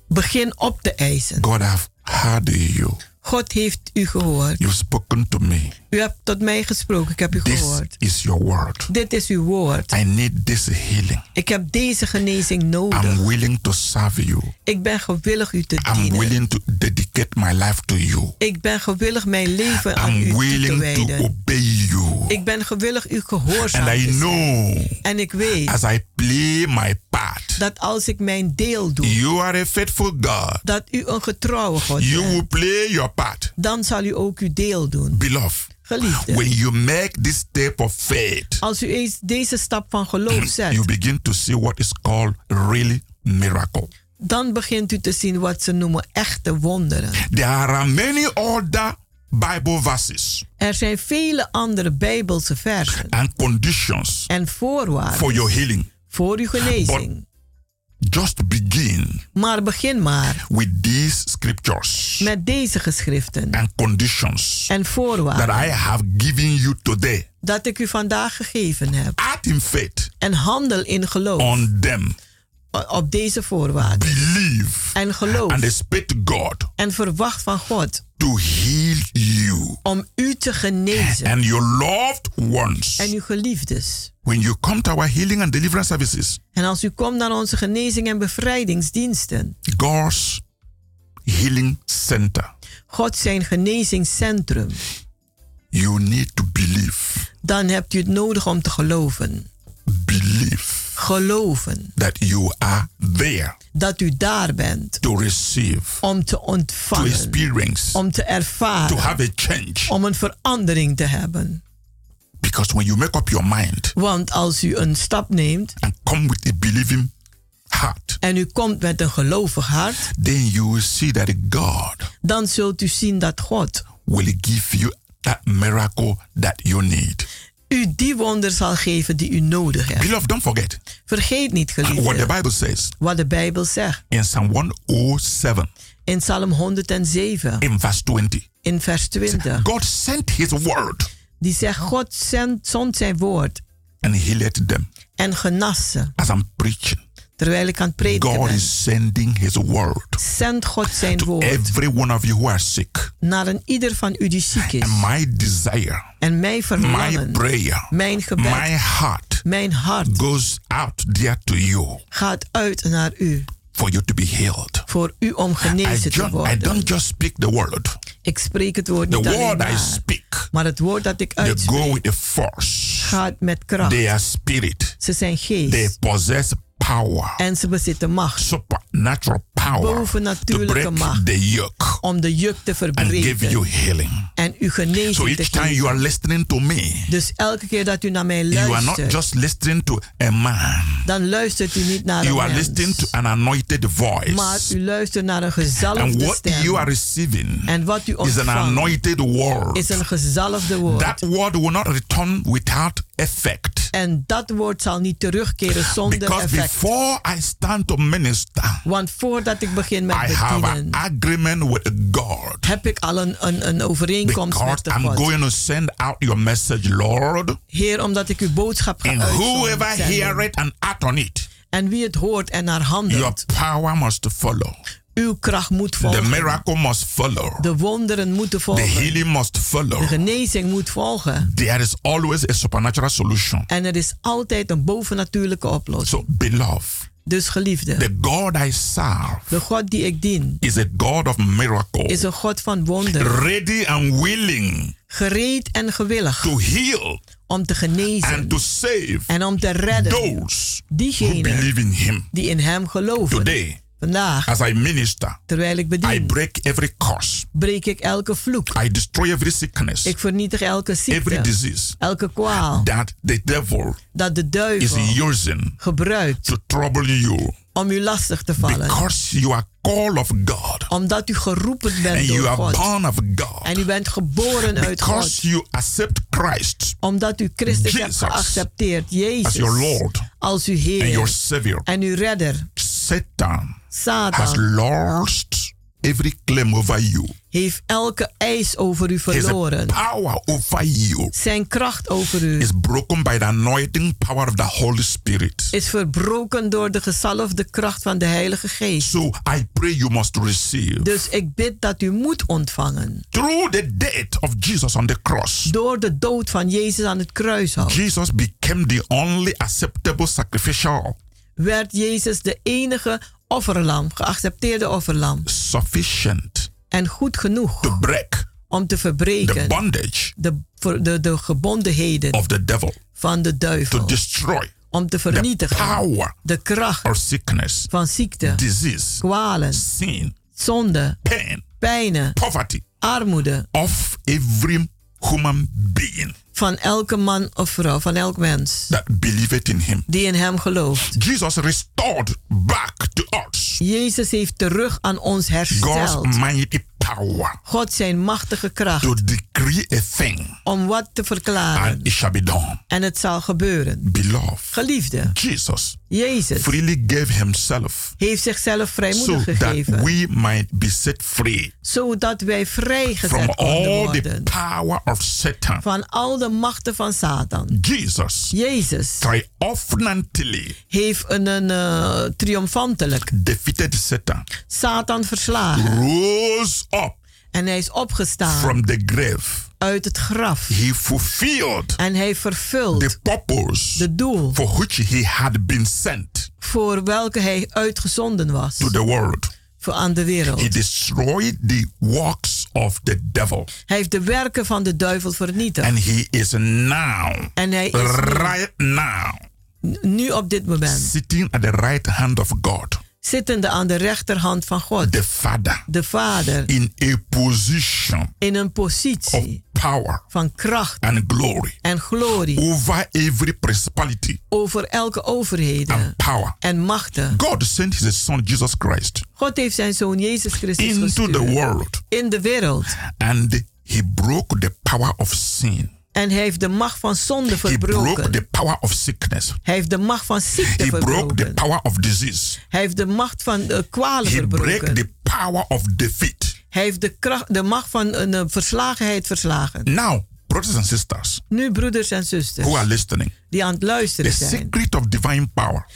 S7: begin op te eisen.
S5: God have heard you.
S7: God heeft u gehoord.
S5: You've spoken to me.
S7: U hebt tot mij gesproken. Ik heb u
S5: This
S7: gehoord.
S5: is your word.
S7: Dit is uw woord.
S5: I need this healing.
S7: Ik heb deze genezing nodig.
S5: I'm willing to serve you.
S7: Ik ben gewillig u te
S5: I'm
S7: dienen.
S5: willing to dedicate my life to you.
S7: Ik ben gewillig mijn leven aan u
S5: I'm
S7: toe te
S5: willing to
S7: wijden.
S5: obey you.
S7: Ik ben gewillig u gehoorzaam
S5: And I know
S7: En ik weet
S5: as I play my part,
S7: dat als ik mijn deel doe,
S5: you are a faithful God.
S7: dat u een getrouwe God
S5: You
S7: bent.
S5: will play your part.
S7: Dan zal u ook uw deel doen.
S5: Beloved,
S7: Geliefde,
S5: when you make this step of faith,
S7: als u eens deze stap van geloof
S5: you
S7: zet,
S5: begin to see what is called really miracle.
S7: dan begint u te zien wat ze noemen echte wonderen.
S5: There are many other Bible verses
S7: Er zijn vele andere Bijbelse versen
S5: and conditions
S7: en voorwaarden
S5: for your healing.
S7: voor uw genezing.
S5: Just begin
S7: Maar begin maar
S5: with these scriptures
S7: met deze geschriften
S5: and conditions
S7: en
S5: that
S7: voorwaarden
S5: I have given you today.
S7: dat ik u vandaag gegeven heb.
S5: Act in faith
S7: En handel in geloof.
S5: on them.
S7: Op deze voorwaarden.
S5: Believe
S7: En geloof.
S5: and expect God
S7: En verwacht van God.
S5: to heal you
S7: Om u te genezen.
S5: and your loved ones.
S7: En uw geliefdes.
S5: When you come to our healing and deliverance services,
S7: En als u komt naar onze genezing en bevrijdingsdiensten.
S5: God's healing center,
S7: God zijn genezingscentrum.
S5: you need to believe.
S7: Dan hebt u het nodig om te geloven.
S5: Believe
S7: Geloven.
S5: that you are there
S7: Dat u daar bent.
S5: to receive,
S7: Om te
S5: to
S7: ontvangen.
S5: experience,
S7: Om te ervaren.
S5: to have a change.
S7: Om een verandering te hebben.
S5: Because when you make up your mind
S7: Want als u een stap neemt.
S5: and come with a believing heart,
S7: En u komt met een gelovig hart.
S5: then you will see that God
S7: Dan zult u zien dat God
S5: will give you that miracle that you need.
S7: U die wonder zal geven die u nodig hebt.
S5: Beloved, don't forget
S7: Vergeet niet,
S5: what the
S7: geliefde,
S5: Bible says
S7: wat de Bijbel zegt.
S5: in Psalm 107,
S7: In Psalm 107,
S5: in verse 20.
S7: in vers 20.
S5: God sent his word
S7: Die zegt, God zond zijn woord
S5: and healed them.
S7: en genas ze.
S5: As I'm preaching,
S7: Terwijl ik aan het prediken
S5: God
S7: ben.
S5: is sending his word
S7: Zend God zijn woord
S5: every one of you who are sick.
S7: naar een ieder van u die ziek is.
S5: And my desire,
S7: En mijn
S5: my
S7: verlangen,
S5: prayer,
S7: mijn
S5: my
S7: gebed,
S5: heart
S7: mijn hart
S5: goes out there to you
S7: gaat uit naar u.
S5: for you to be healed.
S7: Voor u om
S5: I,
S7: genezen te
S5: ju- I
S7: worden.
S5: don't just speak the word.
S7: Ik spreek het woord
S5: The
S7: niet alleen
S5: word I
S7: maar.
S5: speak,
S7: Maar het woord dat ik
S5: they go
S7: uitspreek
S5: with the force.
S7: gaat met kracht.
S5: They are spirit.
S7: Ze zijn
S5: They
S7: geest.
S5: possess power,
S7: En ze bezitten macht.
S5: supernatural power
S7: Bovennatuurlijke macht.
S5: the yoke
S7: Om de juk te
S5: and give you
S7: verbreken.
S5: healing.
S7: En u
S5: So
S7: genezing te
S5: each time you are listening to me,
S7: Dus elke keer dat u naar mij
S5: you are not
S7: luistert.
S5: just listening to a man.
S7: Dan luistert u niet naar
S5: You
S7: een
S5: are listening
S7: mens.
S5: to an anointed
S7: Maar
S5: voice.
S7: u luistert naar een
S5: And
S7: gezalfde
S5: what
S7: stem.
S5: you are receiving
S7: En wat u
S5: is an
S7: ontvangt
S5: anointed word.
S7: is een gezalfde woord.
S5: That word will not return without effect.
S7: En dat woord zal niet terugkeren zonder
S5: Because
S7: effect.
S5: Before I stand to minister,
S7: Want voordat ik begin met
S5: I have an agreement with God.
S7: heb ik al een, een, een overeenkomst
S5: Because
S7: met de
S5: I'm
S7: God.
S5: going to send out your message, Lord.
S7: Heer, omdat ik uw boodschap ga
S5: And whoever hear it and act on it,
S7: En wie het hoort en naar
S5: your
S7: handelt,
S5: power must follow.
S7: Uw kracht moet
S5: The
S7: volgen.
S5: miracle must follow.
S7: De wonderen moeten
S5: The
S7: volgen.
S5: healing must
S7: De
S5: follow.
S7: genezing moet volgen.
S5: There is always a supernatural solution.
S7: En er is altijd een bovennatuurlijke oplossing.
S5: So, beloved,
S7: Dus geliefde,
S5: the God I serve
S7: de God die ik dien,
S5: is a God of miracle,
S7: is een God van wonderen.
S5: ready and willing
S7: Gereed en gewillig
S5: to heal
S7: om te genezen
S5: and to save
S7: en om te redden
S5: those who
S7: diegenen
S5: believe in Him.
S7: die in hem geloven.
S5: Today,
S7: Vandaag,
S5: as I minister,
S7: terwijl ik
S5: I
S7: bedien,
S5: break every curse.
S7: breek ik elke vloek.
S5: I destroy every sickness,
S7: Ik vernietig elke
S5: every
S7: ziekte,
S5: disease
S7: elke kwaal
S5: that the devil
S7: dat de
S5: is
S7: duivel
S5: using
S7: gebruikt
S5: to trouble you
S7: om u lastig te vallen.
S5: because you are called of God
S7: Omdat u geroepen bent
S5: and you
S7: door
S5: are
S7: God.
S5: born of God.
S7: En u bent geboren uit God.
S5: Because you accept Christ
S7: Omdat u Christus hebt
S5: Jesus
S7: geaccepteerd,
S5: as
S7: Jezus,
S5: your Lord
S7: als uw
S5: and your
S7: Heer
S5: Savior.
S7: en uw redder.
S5: Satan has
S7: Satan
S5: lost every claim over you.
S7: heeft elke eis over u
S5: His
S7: verloren.
S5: power over you
S7: Zijn kracht over u
S5: is broken by the anointing power of the Holy Spirit.
S7: is verbroken door de gezalfde kracht van de Heilige Geest.
S5: So I pray you must receive
S7: Dus ik bid dat u moet ontvangen.
S5: through the death of Jesus on the cross.
S7: Door de dood van Jezus aan het kruishout
S5: Jesus became the only acceptable sacrificial,
S7: werd Jezus de enige offerlam, geaccepteerde offerlam.
S5: sufficient.
S7: En goed genoeg
S5: to break.
S7: om te
S5: the
S7: verbreken
S5: bondage.
S7: de, de, de gebondenheden
S5: of the devil,
S7: van de
S5: to
S7: duivel.
S5: destroy
S7: Om te
S5: the
S7: vernietigen
S5: power
S7: de kracht
S5: of sickness,
S7: van ziekte,
S5: disease,
S7: kwalen,
S5: sin,
S7: zonde,
S5: pain,
S7: pijnen,
S5: poverty
S7: armoede.
S5: of every human being
S7: van elke man of vrouw, van elk mens
S5: that believeth in him.
S7: die in hem gelooft.
S5: Jesus restored back to us
S7: Jezus heeft terug aan ons hersteld.
S5: God's mighty power
S7: God zijn machtige kracht
S5: to decree a thing
S7: om wat te verklaren.
S5: and it shall be done.
S7: En het zal gebeuren.
S5: Beloved,
S7: Geliefde,
S5: Jesus
S7: Jezus
S5: freely gave himself
S7: heeft zichzelf
S5: so
S7: vrijmoedig
S5: that
S7: gegeven.
S5: we might be set free
S7: zodat wij
S5: from
S7: vrijgezet konden
S5: all the
S7: worden.
S5: power of Satan.
S7: Van al de machten van Satan.
S5: Jesus
S7: Jezus
S5: triumphantly
S7: heeft een, een eh, triomfantelijk
S5: defeated Satan,
S7: Satan verslagen.
S5: rose up
S7: En hij is opgestaan
S5: from the grave.
S7: Uit het graf.
S5: He fulfilled
S7: En hij vervult
S5: the purpose
S7: de doel
S5: for which he had been sent
S7: voor welke hij uitgezonden was
S5: to the world.
S7: voor aan de wereld.
S5: He destroyed the works of the devil.
S7: Hij heeft de werken van de duivel vernietigd.
S5: And he is now,
S7: En hij is nu-
S5: right now,
S7: nu op dit moment
S5: sitting at the right hand of God,
S7: zittende aan de rechterhand van God.
S5: the Father,
S7: De Vader
S5: in a position
S7: in een positie
S5: power
S7: van kracht
S5: and glory
S7: en glorie
S5: over every principality
S7: over elke overheden
S5: and power.
S7: en machten.
S5: God sent his son Jesus Christ
S7: God heeft zijn zoon Jezus Christus
S5: into
S7: gestuurd
S5: the world
S7: in de wereld.
S5: and he broke the power of sin.
S7: En hij heeft de macht van zonde
S5: He broke
S7: verbroken.
S5: the power of sickness.
S7: Hij heeft de macht van ziekte
S5: He broke the
S7: verbroken.
S5: power of disease.
S7: Hij heeft de macht van uh, kwalen
S5: He
S7: verbroken.
S5: the power of defeat.
S7: Hij heeft de, kracht, de macht van een uh, verslagenheid verslagen.
S5: Now, brothers and sisters
S7: Nu, broeders en zusters,
S5: who are listening,
S7: die aan het
S5: the
S7: luisteren zijn.
S5: secret of divine power,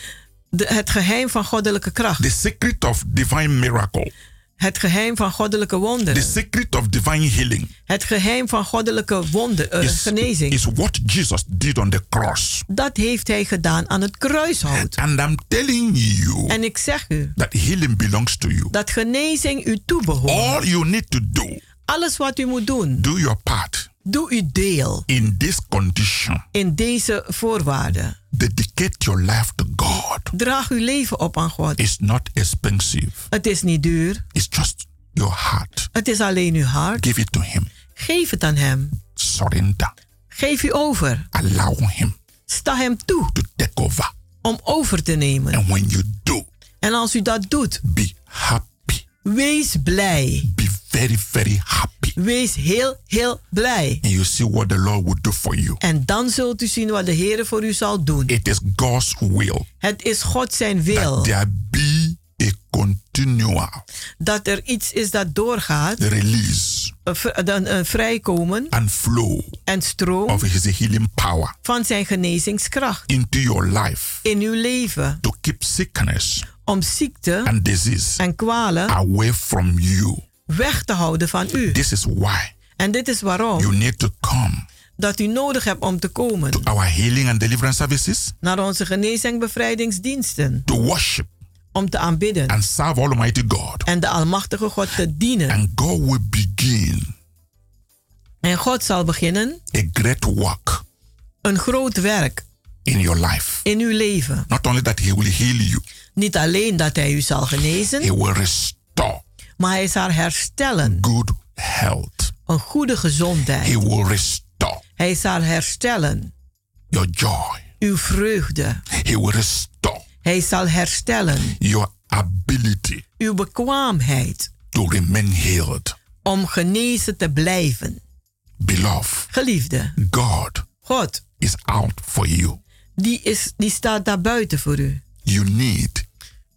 S7: De, het geheim van goddelijke kracht.
S5: the secret of divine miracle,
S7: Het geheim van goddelijke
S5: the
S7: wonderen.
S5: secret of divine healing
S7: Het geheim van goddelijke wonder, uh,
S5: is,
S7: genezing.
S5: is what Jesus did on the cross.
S7: Dat heeft hij gedaan aan het kruishout.
S5: And I'm telling you
S7: En ik zeg u
S5: that healing belongs to you.
S7: dat genezing u toebehoort.
S5: All you need to do,
S7: Alles wat u moet doen,
S5: do your part
S7: doe uw deel
S5: in this condition.
S7: in deze voorwaarden.
S5: Dedicate your life to God.
S7: Draag uw leven op aan God.
S5: It's not expensive.
S7: Het is niet duur.
S5: It's just your heart.
S7: Het is alleen uw hart.
S5: Give it to Him.
S7: Geef het aan hem.
S5: Surrender.
S7: Geef u over.
S5: Allow Him
S7: Sta hem toe
S5: to take over.
S7: om over te nemen.
S5: And when you do,
S7: En als u dat doet,
S5: be happy.
S7: wees blij.
S5: Be very, very happy.
S7: Wees heel, heel blij.
S5: And you see what the Lord will do for you.
S7: En dan zult u zien wat de Heer voor u zal doen.
S5: It is God's will
S7: Het is God zijn wil
S5: that there be a continual
S7: dat er iets is dat doorgaat,
S5: release
S7: een v- een, een vrijkomen
S5: and flow
S7: en stroom
S5: of His healing power
S7: van zijn genezingskracht
S5: into your life
S7: in uw leven.
S5: to keep sickness
S7: Om ziekte
S5: and disease
S7: en kwalen
S5: away from you.
S7: Weg te houden van u.
S5: This is why
S7: En dit is
S5: you
S7: waarom
S5: need to come
S7: dat u nodig hebt om te komen
S5: to our healing and deliverance services
S7: naar onze genezing en bevrijdingsdiensten.
S5: to worship
S7: Om te aanbidden
S5: and serve Almighty God.
S7: en de Almachtige God te dienen.
S5: And God will begin
S7: En God zal beginnen
S5: a great work
S7: een groot werk
S5: in your life.
S7: in uw leven.
S5: Not only that He will heal you,
S7: Niet alleen dat Hij u zal
S5: He
S7: genezen,
S5: will restore
S7: maar Hij zal herstellen.
S5: good health.
S7: Een goede gezondheid.
S5: He will restore
S7: Hij zal herstellen
S5: your joy.
S7: uw vreugde.
S5: He will restore
S7: Hij zal herstellen
S5: your ability
S7: uw bekwaamheid
S5: to remain healed.
S7: om genezen te blijven.
S5: Beloved,
S7: Geliefde,
S5: God
S7: God,
S5: is out for you.
S7: die, is, die staat daar buiten voor u.
S5: You need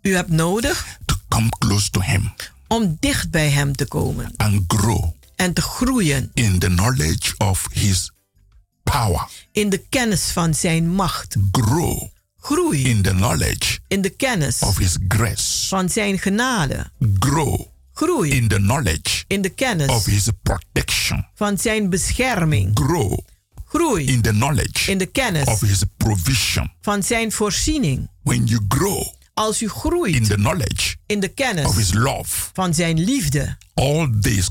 S7: U hebt nodig
S5: to come close to Him
S7: om dicht bij Hem te komen
S5: and grow
S7: en te groeien
S5: in the knowledge of His power.
S7: in de kennis van Zijn macht.
S5: Grow
S7: Groei
S5: in the knowledge
S7: in de kennis
S5: of His grace.
S7: van Zijn genade.
S5: Grow
S7: Groei
S5: in the knowledge
S7: in de kennis
S5: of His protection.
S7: van Zijn bescherming.
S5: Grow
S7: Groei
S5: in the knowledge
S7: in de kennis
S5: of His provision.
S7: van Zijn voorziening.
S5: When you grow
S7: Als u
S5: in
S7: groeit
S5: the knowledge
S7: in de
S5: of
S7: kennis
S5: His love,
S7: van Zijn liefde,
S5: all this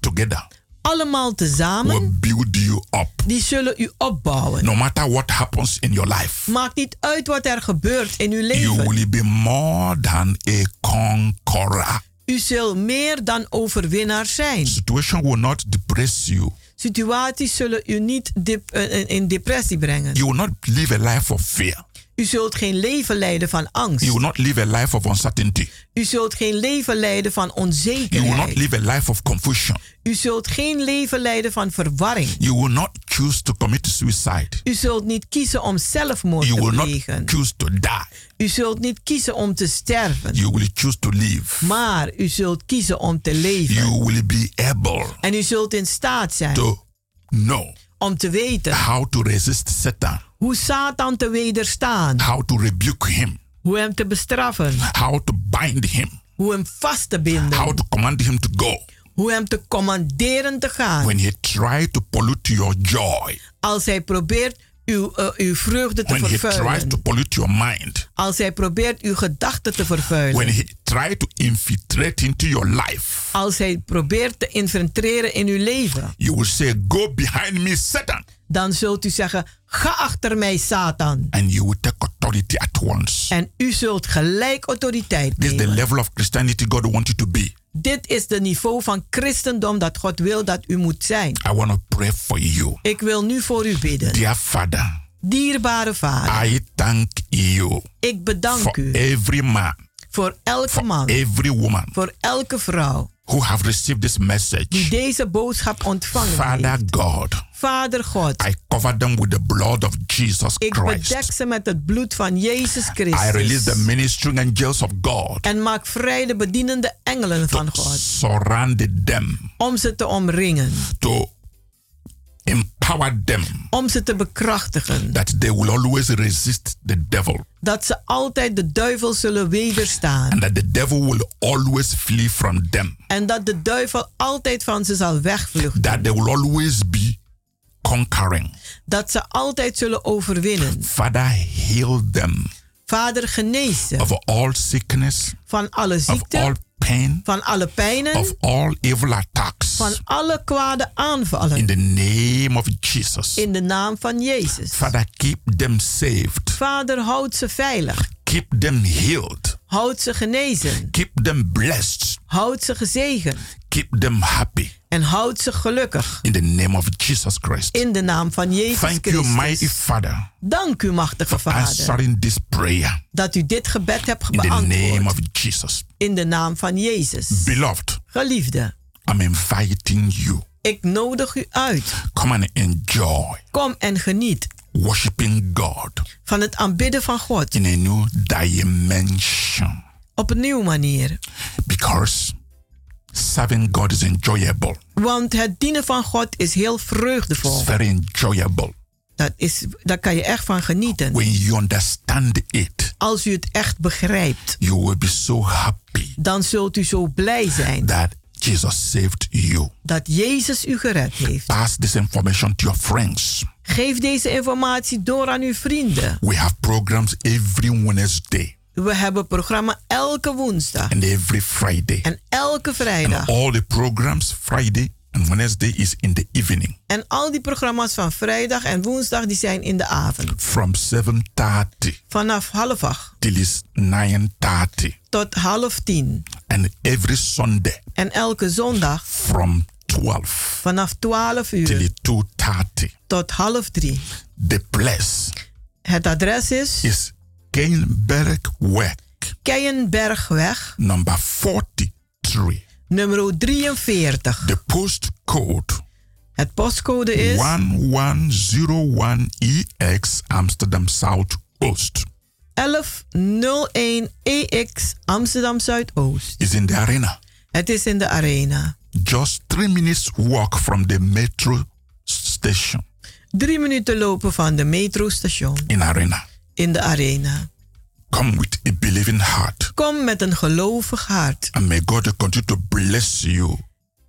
S5: together
S7: allemaal
S5: will
S7: tezamen,
S5: build you up.
S7: die zullen u opbouwen.
S5: No matter what happens in your life,
S7: Maakt niet uit wat er gebeurt in uw
S5: you
S7: leven.
S5: will be more than a conqueror.
S7: U zult meer dan overwinnaar zijn.
S5: Situation will not depress you.
S7: Situaties zullen u niet dep- eh, in depressie brengen.
S5: You will not live a life of fear.
S7: U zult geen leven leiden van angst.
S5: You will not live a life of uncertainty.
S7: U zult geen leven leiden van
S5: You will not
S7: onzekerheid.
S5: live a life of confusion.
S7: U zult geen leven leiden van verwarring.
S5: You will not choose to commit suicide.
S7: U zult niet kiezen om zelfmoord
S5: You
S7: te
S5: will not
S7: plegen.
S5: choose to die.
S7: U zult niet kiezen om te sterven.
S5: You will choose to live.
S7: Maar u zult kiezen om te leven.
S5: You will be able
S7: En u zult in staat zijn
S5: to know
S7: om te weten
S5: how to resist Satan,
S7: hoe Satan te wederstaan.
S5: how to rebuke him,
S7: Hoe hem te bestraffen.
S5: how to bind him,
S7: Hoe hem vast te binden.
S5: how to command him to go.
S7: Hoe hem te commanderen te gaan.
S5: When he tried to pollute your joy,
S7: Als hij probeert uw, eh, uw vreugde te
S5: when he tries
S7: vervuilen.
S5: to pollute your mind,
S7: Als hij probeert uw gedachten te vervuilen.
S5: when he tried to infiltrate into your life,
S7: Als hij probeert te infiltreren in uw leven.
S5: you will say, Go behind me, Satan.
S7: Dan zult u zeggen, ga achter mij Satan.
S5: And you will take authority at once.
S7: En u zult gelijk autoriteit
S5: This is the
S7: nemen.
S5: level of Christianity God wants you to be.
S7: Dit is de niveau van christendom dat God wil dat u moet zijn.
S5: I want to pray for you.
S7: Ik wil nu voor u bidden.
S5: Dear Father,
S7: Dierbare Vader,
S5: I thank you
S7: ik bedank
S5: for
S7: u
S5: every man,
S7: voor elke
S5: for
S7: man,
S5: every woman
S7: voor elke vrouw
S5: who have received this
S7: die
S5: message.
S7: deze boodschap ontvangen
S5: Father
S7: heeft.
S5: God,
S7: Vader God,
S5: I cover them with the blood of Jesus
S7: ik
S5: Christ.
S7: bedek ze met het bloed van Jezus
S5: I release
S7: Christus.
S5: the ministering angels of God
S7: En maak vrij de bedienende engelen van God.
S5: surround them
S7: Om ze te omringen.
S5: to empower them
S7: Om ze te bekrachtigen.
S5: that they will always resist the devil
S7: Dat ze altijd de duivel zullen wederstaan.
S5: and that the devil will always flee from them.
S7: En dat de duivel altijd van ze zal wegvluchten.
S5: That they will always be conquering.
S7: Dat ze altijd zullen overwinnen.
S5: Father, heal them
S7: Vader, genees ze
S5: of all sickness,
S7: van alle
S5: of
S7: ziekte,
S5: all pain,
S7: van alle pijnen,
S5: of all evil attacks.
S7: van alle kwade aanvallen.
S5: In the name of Jesus.
S7: In de naam van Jezus.
S5: Father, keep them saved.
S7: Vader, houd ze veilig.
S5: Keep them healed.
S7: Houd ze genezen.
S5: Keep them blessed.
S7: Houd ze gezegend.
S5: Keep them happy.
S7: En houd ze gelukkig.
S5: In the name of Jesus Christ.
S7: In de naam van Jezus
S5: Thank you, mighty
S7: Christus.
S5: Father,
S7: Dank u, machtige Vader,
S5: this prayer.
S7: dat u dit gebed hebt
S5: In the name
S7: beantwoord.
S5: of Jesus.
S7: In de naam van Jezus.
S5: Beloved,
S7: Geliefde,
S5: I'm inviting you.
S7: ik nodig u uit.
S5: Come and enjoy
S7: Kom en geniet
S5: worshiping God
S7: van het aanbidden van God
S5: in a new dimension.
S7: op een nieuwe manier.
S5: Because serving God is enjoyable.
S7: Want het dienen van God is heel vreugdevol.
S5: It's very enjoyable.
S7: Dat is, daar kan je echt van genieten.
S5: When you understand it,
S7: Als u het echt begrijpt,
S5: you will be so happy
S7: dan zult u zo blij zijn
S5: that Jesus saved you.
S7: dat Jezus u gered heeft.
S5: Pass this information to your friends.
S7: Geef deze informatie door aan uw vrienden.
S5: We have programs every Wednesday
S7: We hebben programma elke woensdag
S5: and every Friday.
S7: en elke
S5: And
S7: vrijdag.
S5: all the programs Friday and Wednesday is in the evening
S7: En al die programma's van vrijdag en woensdag die zijn in de avond.
S5: from 7:30
S7: Vanaf half acht
S5: till is 9:30
S7: tot half tien.
S5: and every Sunday
S7: En elke zondag
S5: from 12
S7: vanaf 12
S5: till
S7: uur
S5: is 2:30.
S7: tot half drie.
S5: The place
S7: Het adres is
S5: is Keienbergweg
S7: Keienbergweg,
S5: number 43.
S7: nummer 43.
S5: The postcode
S7: Het postcode is
S5: 1101EX Amsterdam South Oost
S7: 1101 EX Amsterdam Zuidoost.
S5: is in the arena.
S7: Het is in de arena.
S5: Just three minutes walk from the metro station
S7: Drie minuten lopen van de metrostation
S5: in arena.
S7: In de arena.
S5: Come with a believing heart.
S7: Kom met een gelovig hart.
S5: And may God continue to bless you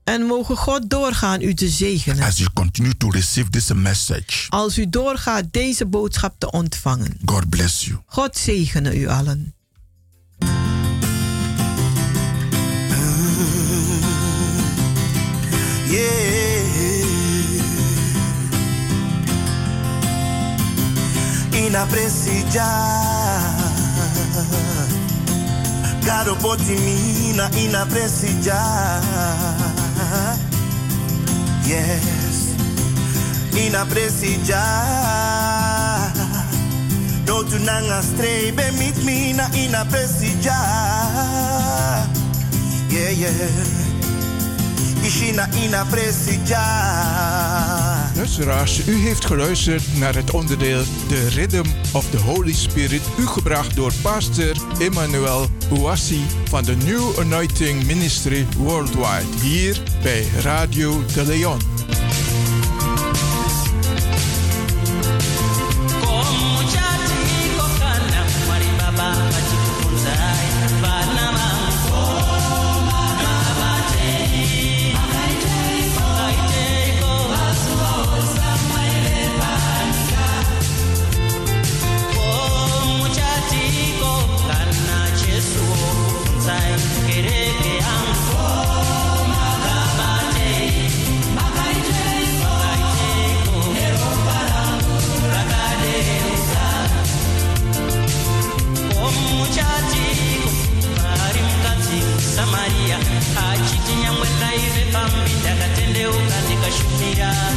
S7: En mogen God doorgaan u te zegenen.
S5: as you continue to receive this message.
S7: Als u doorgaat deze boodschap te ontvangen.
S5: God bless you.
S7: God zegene u allen.
S8: Inaprecia Caro potimina inaprecia Yes Inaprecia No tu nanga strebe mit mina ina presija. Yeah, yeah. Ishina ina presija.
S9: Luisteraars, u heeft geluisterd naar het onderdeel The Rhythm of the Holy Spirit, u gebracht door pastor Emmanuel Ouassi van de New Anointing Ministry Worldwide, hier bij Radio de Leon.
S10: Yeah.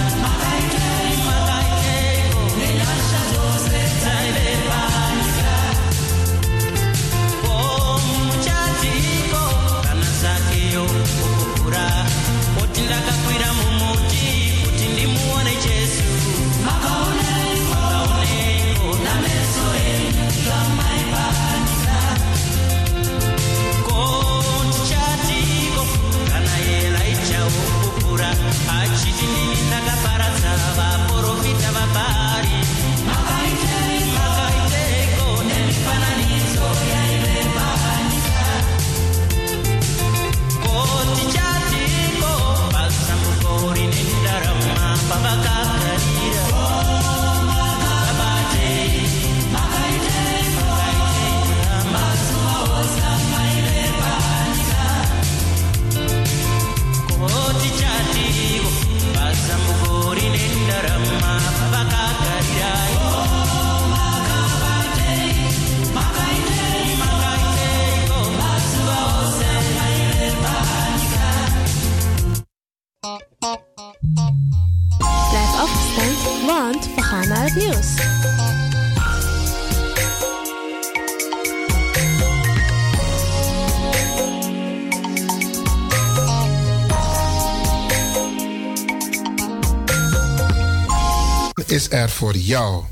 S10: We gaan naar het nieuws.
S1: Is er voor jou.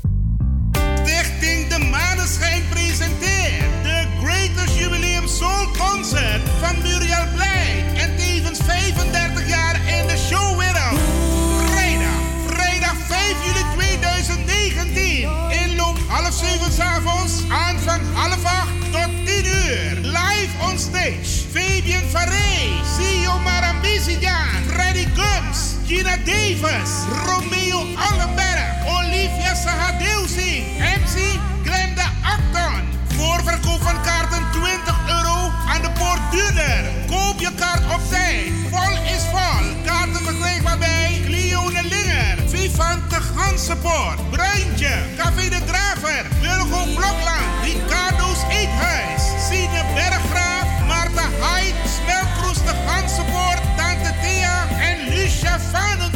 S11: Romeo Allenberg, Olivia Sahadeusi, MC Glenda Acton. Voorverkoop van kaarten 20 euro aan de poort. Koop je kaart op tijd. Vol is vol. Kaarten verkrijgbaar bij Cleone Linger, Vivante Gansenpoort, Bruintje, Café de Draver, Wilgo Blokland, Ricardo's Eethuis, Sine Berggraaf, Marta Haidt, Smelkroes de Gansenpoort, Tante Thea en Lucia Vanenburg.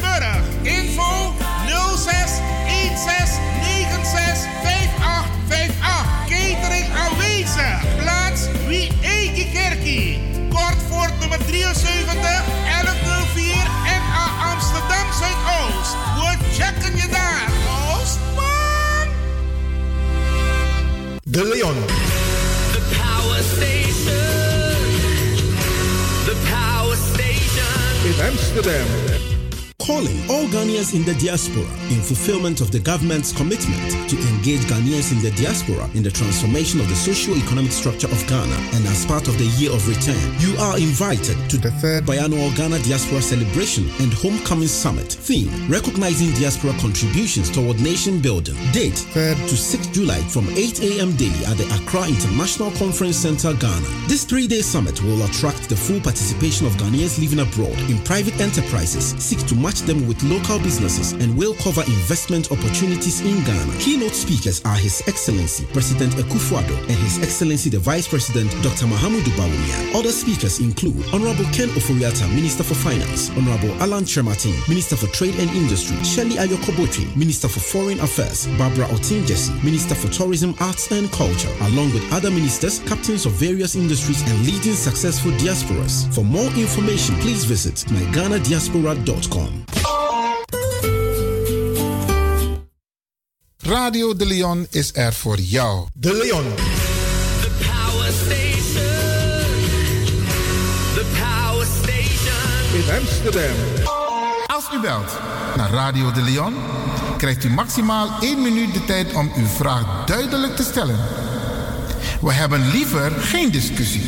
S12: De Leon.
S3: The power station. The power station.
S12: In Amsterdam.
S13: Calling all Ghanaians in the diaspora in fulfillment of the government's commitment to engage Ghanaians in the diaspora in the transformation of the socio-economic structure of Ghana and as part of the Year of Return. You are invited to the third biannual Ghana Diaspora Celebration and Homecoming Summit. Theme, recognizing diaspora contributions toward nation building. Date, 3rd to 6th July from 8 a.m. daily at the Accra International Conference Center, Ghana. This three-day summit will attract the full participation of Ghanaians living abroad in private enterprises, seek to match them with local businesses and will cover investment opportunities in Ghana. Keynote speakers are His Excellency President Akufo-Addo and His Excellency the Vice President Dr. Mahamudu Bawumia. Other speakers include Honorable Ken Oforiata, Minister for Finance, Honorable Alan Chermatin, Minister for Trade and Industry, Shelley Ayokobotri, Minister for Foreign Affairs, Barbara Otinjesi, Minister for Tourism, Arts and Culture, along with other ministers, captains of various industries, and leading successful diasporas. For more information, please visit myGhanaDiaspora.com.
S1: Radio De Leon is er voor jou.
S12: De Leon.
S3: The Power Station. The Power Station.
S12: In Amsterdam.
S1: Als u belt naar Radio De Leon, krijgt u maximaal 1 minuut de tijd om uw vraag duidelijk te stellen. We hebben liever geen discussie.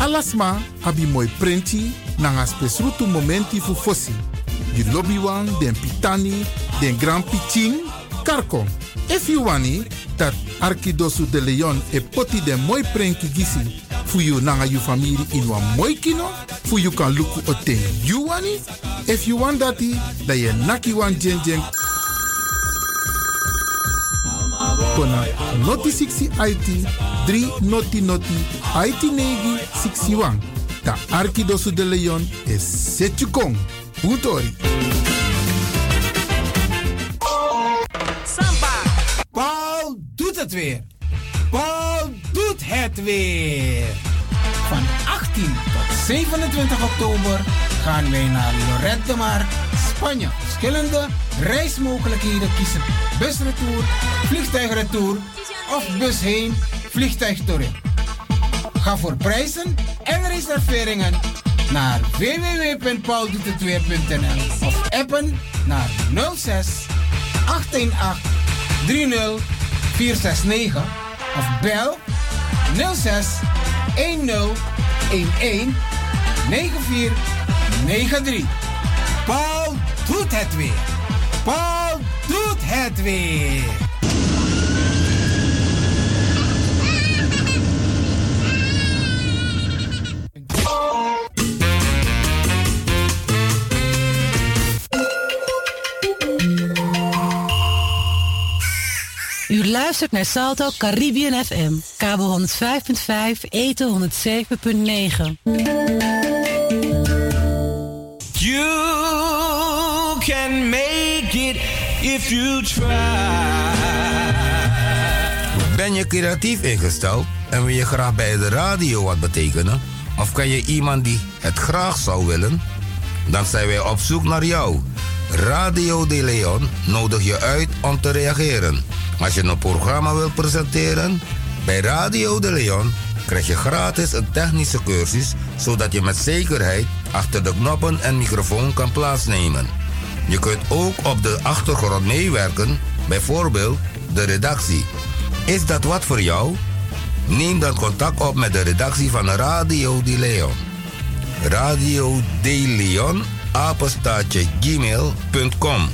S1: Alasma abi moi prenti nanga spesrutu momenti fu fossi. You lobby wan, den pitani, den grand piching, karko. If you wani, dat Arkidosu de Leon e poti den moi prenki gisi fu you nanga you family in wan moi kino, fu you kan luku o ten you wani. If you want dati, da ye naki wan jen jen kona noti 60 IT 3 noti noti IT negi 61. Ta Arkidosu de Leon is Setjukong. Utori.
S14: Samba. Paul doet het weer. Paul doet het weer. Van 18 tot 27 oktober gaan wij naar Lorette de Mar, Spanje. Verschillende reismogelijkheden kiezen. Busretour, vliegtuigretour of bus heen, vliegtuig terug. Ga voor prijzen en reserveringen naar www.pauldoetetweer.nl of appen naar 06 818 30 469 of bel 06 10 11 9493. Paul doet het weer. Paul doet het weer.
S4: U luistert naar Salto Caribbean FM, kabel 105.5, eten 107.9.
S3: You can make it if you try.
S15: Ben je creatief ingesteld en wil je graag bij de radio wat betekenen? Of ken je iemand die het graag zou willen? Dan zijn wij op zoek naar jou. Radio De Leon nodig je uit om te reageren. Als je een programma wilt presenteren, bij Radio De Leon krijg je gratis een technische cursus, zodat je met zekerheid achter de knoppen en microfoon kan plaatsnemen. Je kunt ook op de achtergrond meewerken, bijvoorbeeld de redactie. Is dat wat voor jou? Neem dan contact op met de redactie van Radio De Leon. Radio De Leon, apenstaatje gmail.com.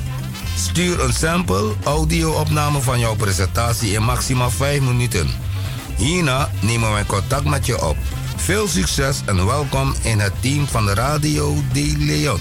S15: Stuur een sample audio-opname van jouw presentatie in maximaal 5 minuten. Hierna nemen wij contact met je op. Veel succes en welkom in het team van de Radio De Leon.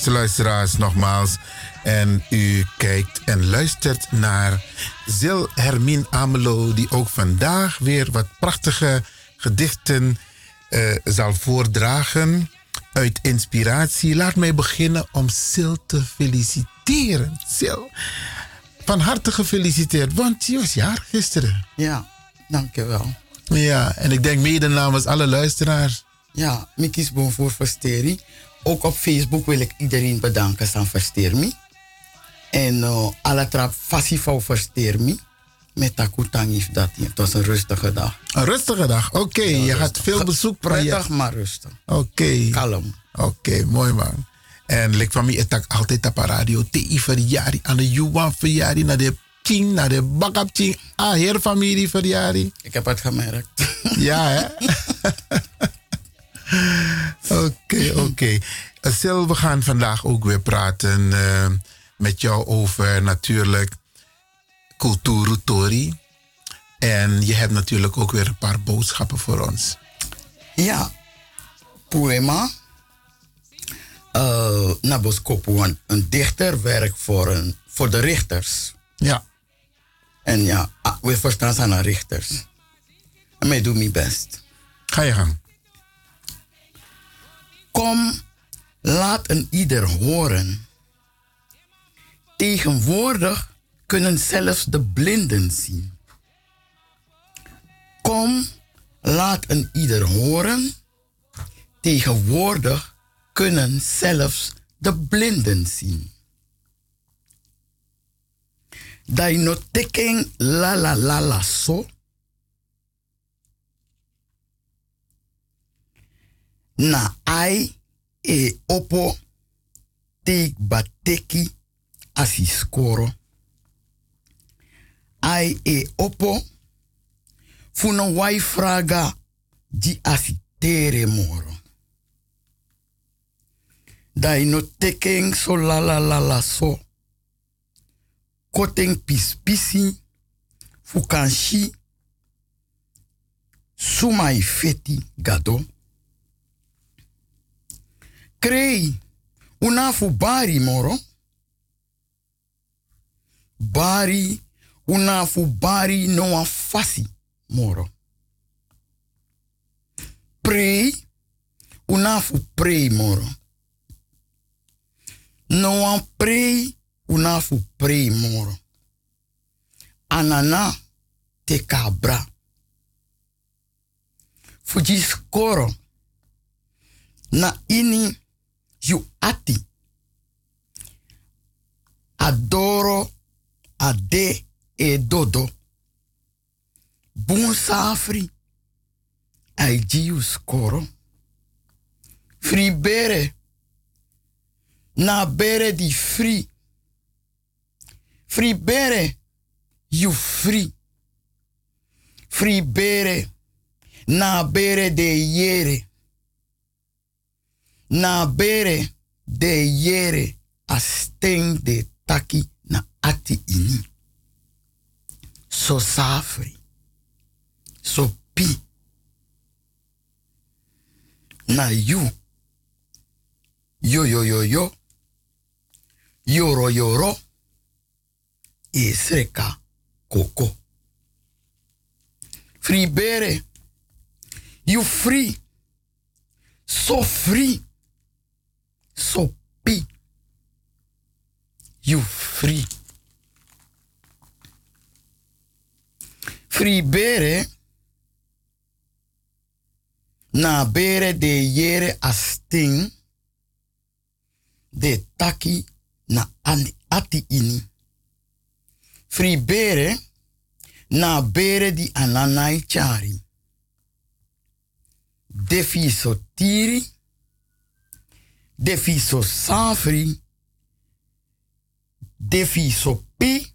S1: Beste luisteraars, nogmaals. En u kijkt en luistert naar Zil Hermine Amelo, die ook vandaag weer wat prachtige gedichten eh, zal voordragen. Uit inspiratie. Laat mij beginnen om Sil te feliciteren. Sil, van harte gefeliciteerd, want je was jaar gisteren.
S16: Ja, dankjewel.
S1: Ja, en ik denk mede namens alle luisteraars.
S16: Ja, ik kies bon voor Versteri. Ook op Facebook wil ik iedereen bedanken aan Verstermi. En uh, alle trap fassie voor Verstermi. Met Takutangif dat. Het was een rustige dag.
S1: Een rustige dag, oké. je had veel bezoek. je-
S16: Prettig, maar rustig.
S1: Oké.
S16: Kalm.
S1: Oké, mooi man. En like van mij, altijd op radio. Te verjari, aan de Juwan verjari, naar de Ching, naar de Bakap Ching. Ah, heer familie verjari.
S16: Ik heb het gemerkt.
S1: Ja, hè? Oké, oké. Eh, Sil, we gaan vandaag ook weer praten eh, met jou over natuurlijk Kulturu Tori. En je hebt natuurlijk ook weer een paar boodschappen voor ons.
S16: Ja, poema. Uh, Naboskopu, een, een dichter werkt voor, een, voor de richters.
S1: Ja.
S16: En ja, ah, we verstaan zijn aan richters. En mij doe mijn best.
S1: Ga je gang.
S16: Kom, laat een ieder horen. Tegenwoordig kunnen zelfs de blinden zien. Kom, laat een ieder horen. Tegenwoordig kunnen zelfs de blinden zien. Dai no la la la la so. Na ai e opo te bateki asiskoro. Ai e opo funo wai fraga di asitere moro. Dai no teken so la la la la so. Koteng pispisi fukanshi sumai feti gado. Krei unafu bari moro. Bari unafu bari no afasi moro. Prei unafu prei moro. No an prei unafu prei moro. Anana te cabra. Fuji. Na ini yu ati. Adoro ade e dodo. Bun safri. Ai jiu skoro. Fri bere. Na bere di free. Free bere, you free. Free bere, na bere de yere. Na bere de yere, a sting de taki na ati ini. So safri, so pi. Na you, yo yo yo yo, yoro yoro, e sreka koko. Free bere. You free. So free. So pi. You free. Free bere. Na bere de yere asting. De taki na ani ati ini. Free bere. Na bere di ananai chari. Defiso tiri. Defiso safri. Defiso pi.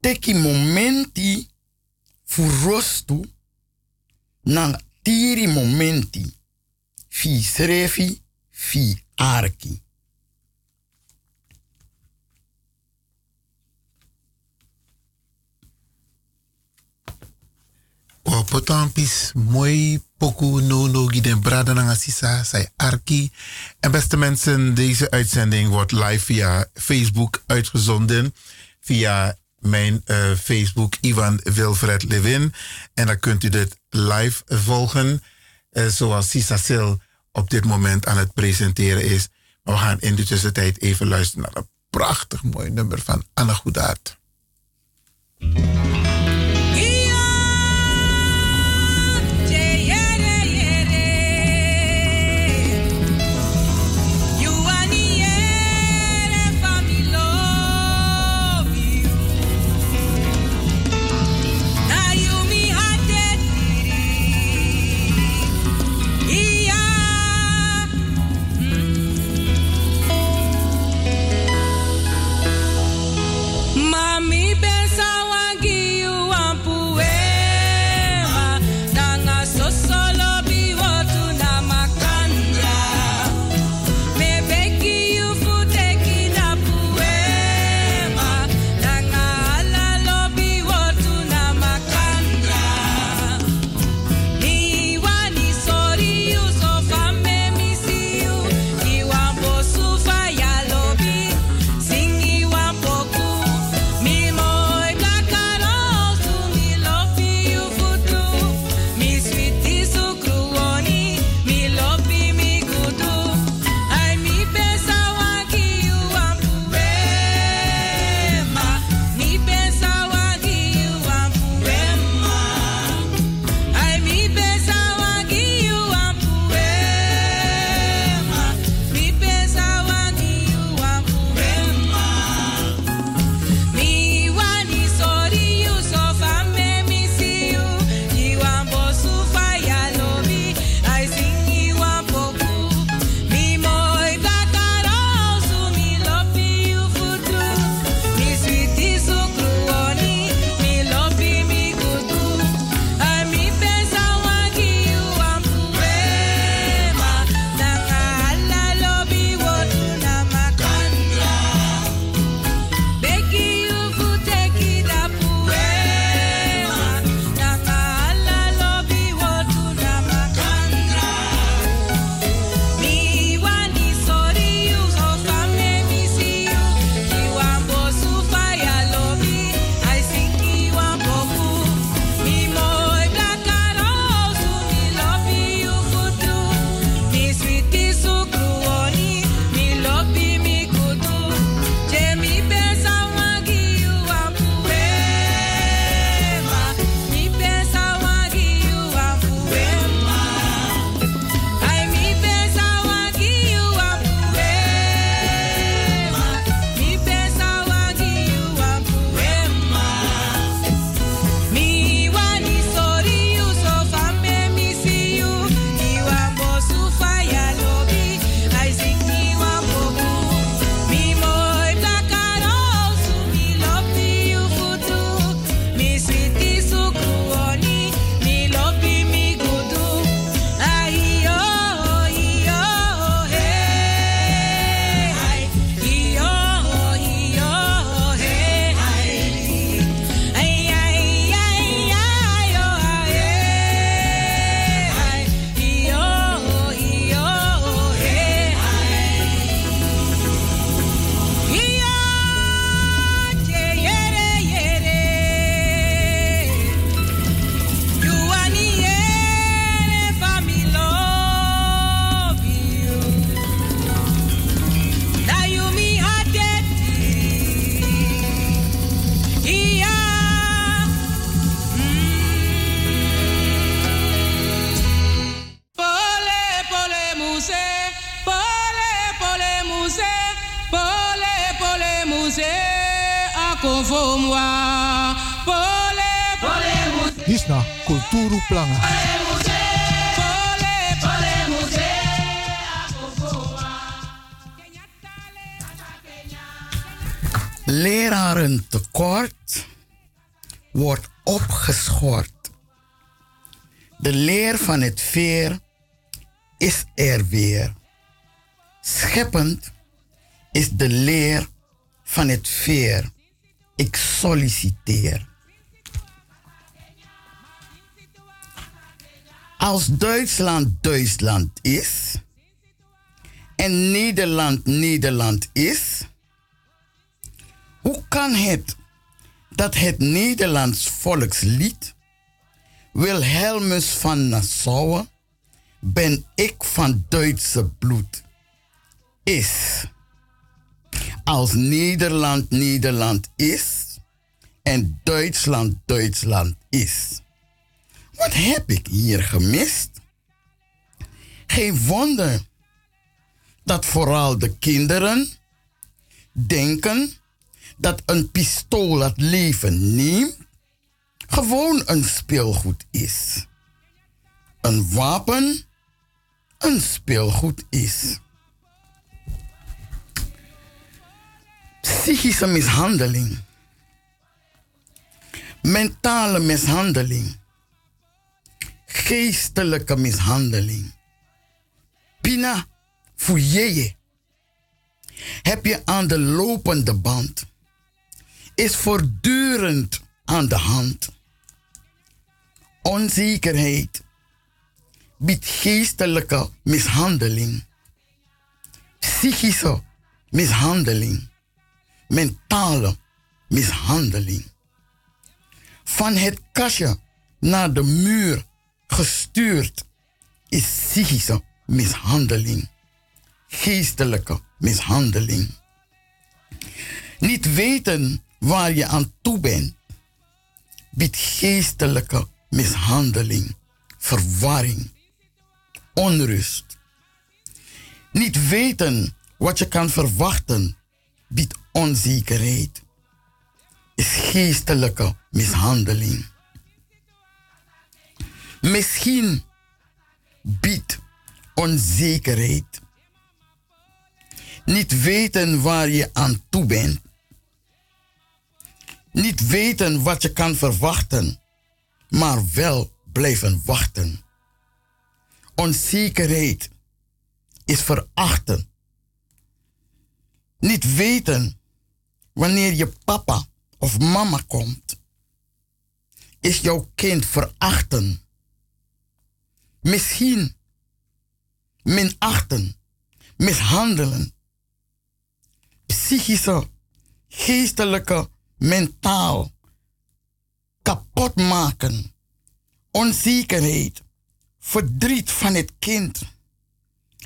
S16: Teki momenti furostu na tiri momenti fi srefi fi arki.
S1: O potampis mooi poku no no giden brada sisa arki. En beste mensen, deze uitzending wordt live via Facebook uitgezonden. Via mijn eh, Facebook Ivan Wilfred Levin. En dan kunt u dit live volgen. eh, zoals Sisa Sil op dit moment aan het presenteren is. Maar we gaan in de tussentijd even luisteren naar een prachtig mooi nummer van Anne Goedaert.
S16: Duitsland Duitsland is en Nederland Nederland is, hoe kan het dat het Nederlands volkslied Wilhelmus van Nassau ben ik van Duitse bloed is? Als Nederland Nederland is en Duitsland Duitsland is. Wat heb ik hier gemist? Geen wonder dat vooral de kinderen denken dat een pistool het leven neemt gewoon een speelgoed is. Een wapen een speelgoed is. Psychische mishandeling. Mentale mishandeling. Geestelijke mishandeling. Pina fouilleye. Heb je aan de lopende band. Is voortdurend aan de hand. Onzekerheid biedt geestelijke mishandeling. Psychische mishandeling. Mentale mishandeling. Van het kastje naar de muur gestuurd is psychische mishandeling. Geestelijke mishandeling. Niet weten waar je aan toe bent, biedt geestelijke mishandeling, verwarring, onrust. Niet weten wat je kan verwachten, biedt onzekerheid, is geestelijke mishandeling. Misschien biedt onzekerheid. Niet weten waar je aan toe bent. Niet weten wat je kan verwachten, maar wel blijven wachten. Onzekerheid is verachten. Niet weten wanneer je papa of mama komt, is jouw kind verachten. Misschien minachten, mishandelen, psychische, geestelijke, mentaal. Kapot maken, onzekerheid, verdriet van het kind.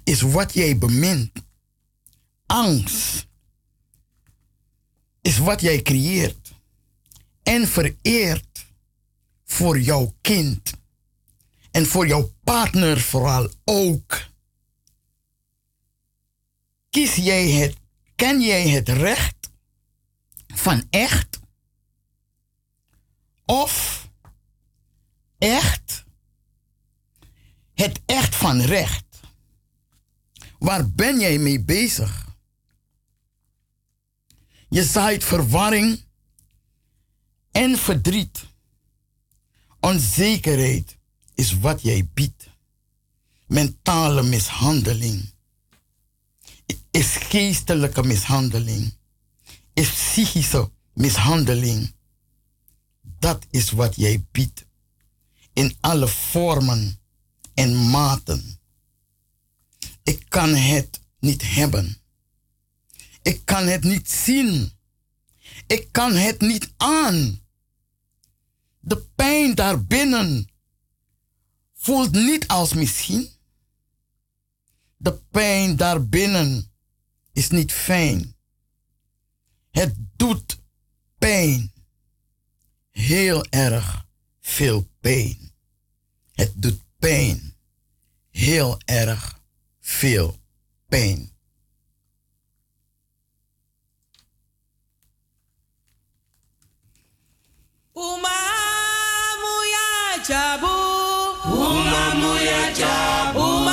S16: Is wat jij bemint. Angst. Is wat jij creëert. En vereert voor jouw kind. En voor jouw partner vooral ook. Kies jij het, ken jij het recht van echt of echt het echt van recht? Waar ben jij mee bezig? Je zaait verwarring en verdriet. Onzekerheid is wat jij biedt. Mentale mishandeling is geestelijke mishandeling, is psychische mishandeling. Dat is wat jij biedt in alle vormen en maten. Ik kan het niet hebben. Ik kan het niet zien. Ik kan het niet aan. De pijn daarbinnen voelt niet als misschien. De pijn daarbinnen is niet fijn. Het doet pijn. Heel erg veel pijn. Het doet pijn. Heel erg veel pijn.
S17: Uma muya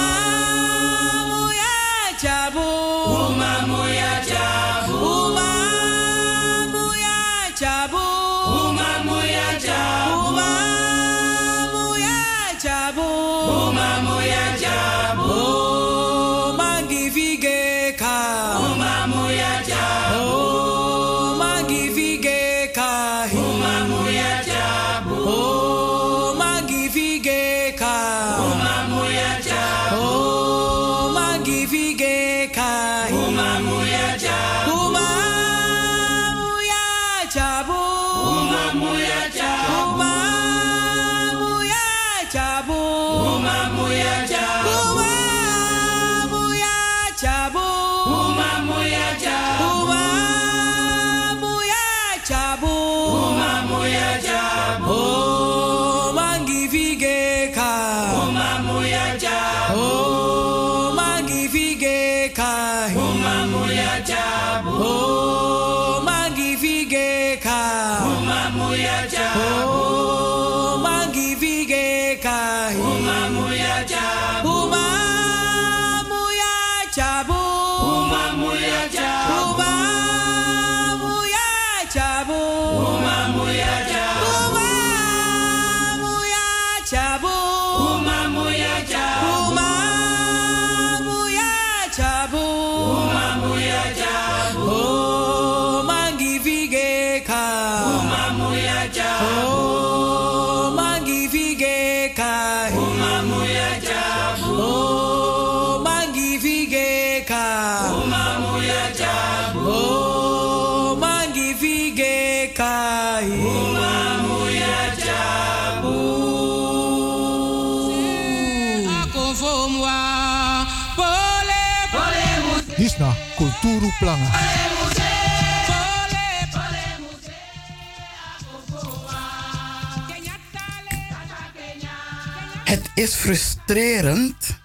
S16: Het is frustrerend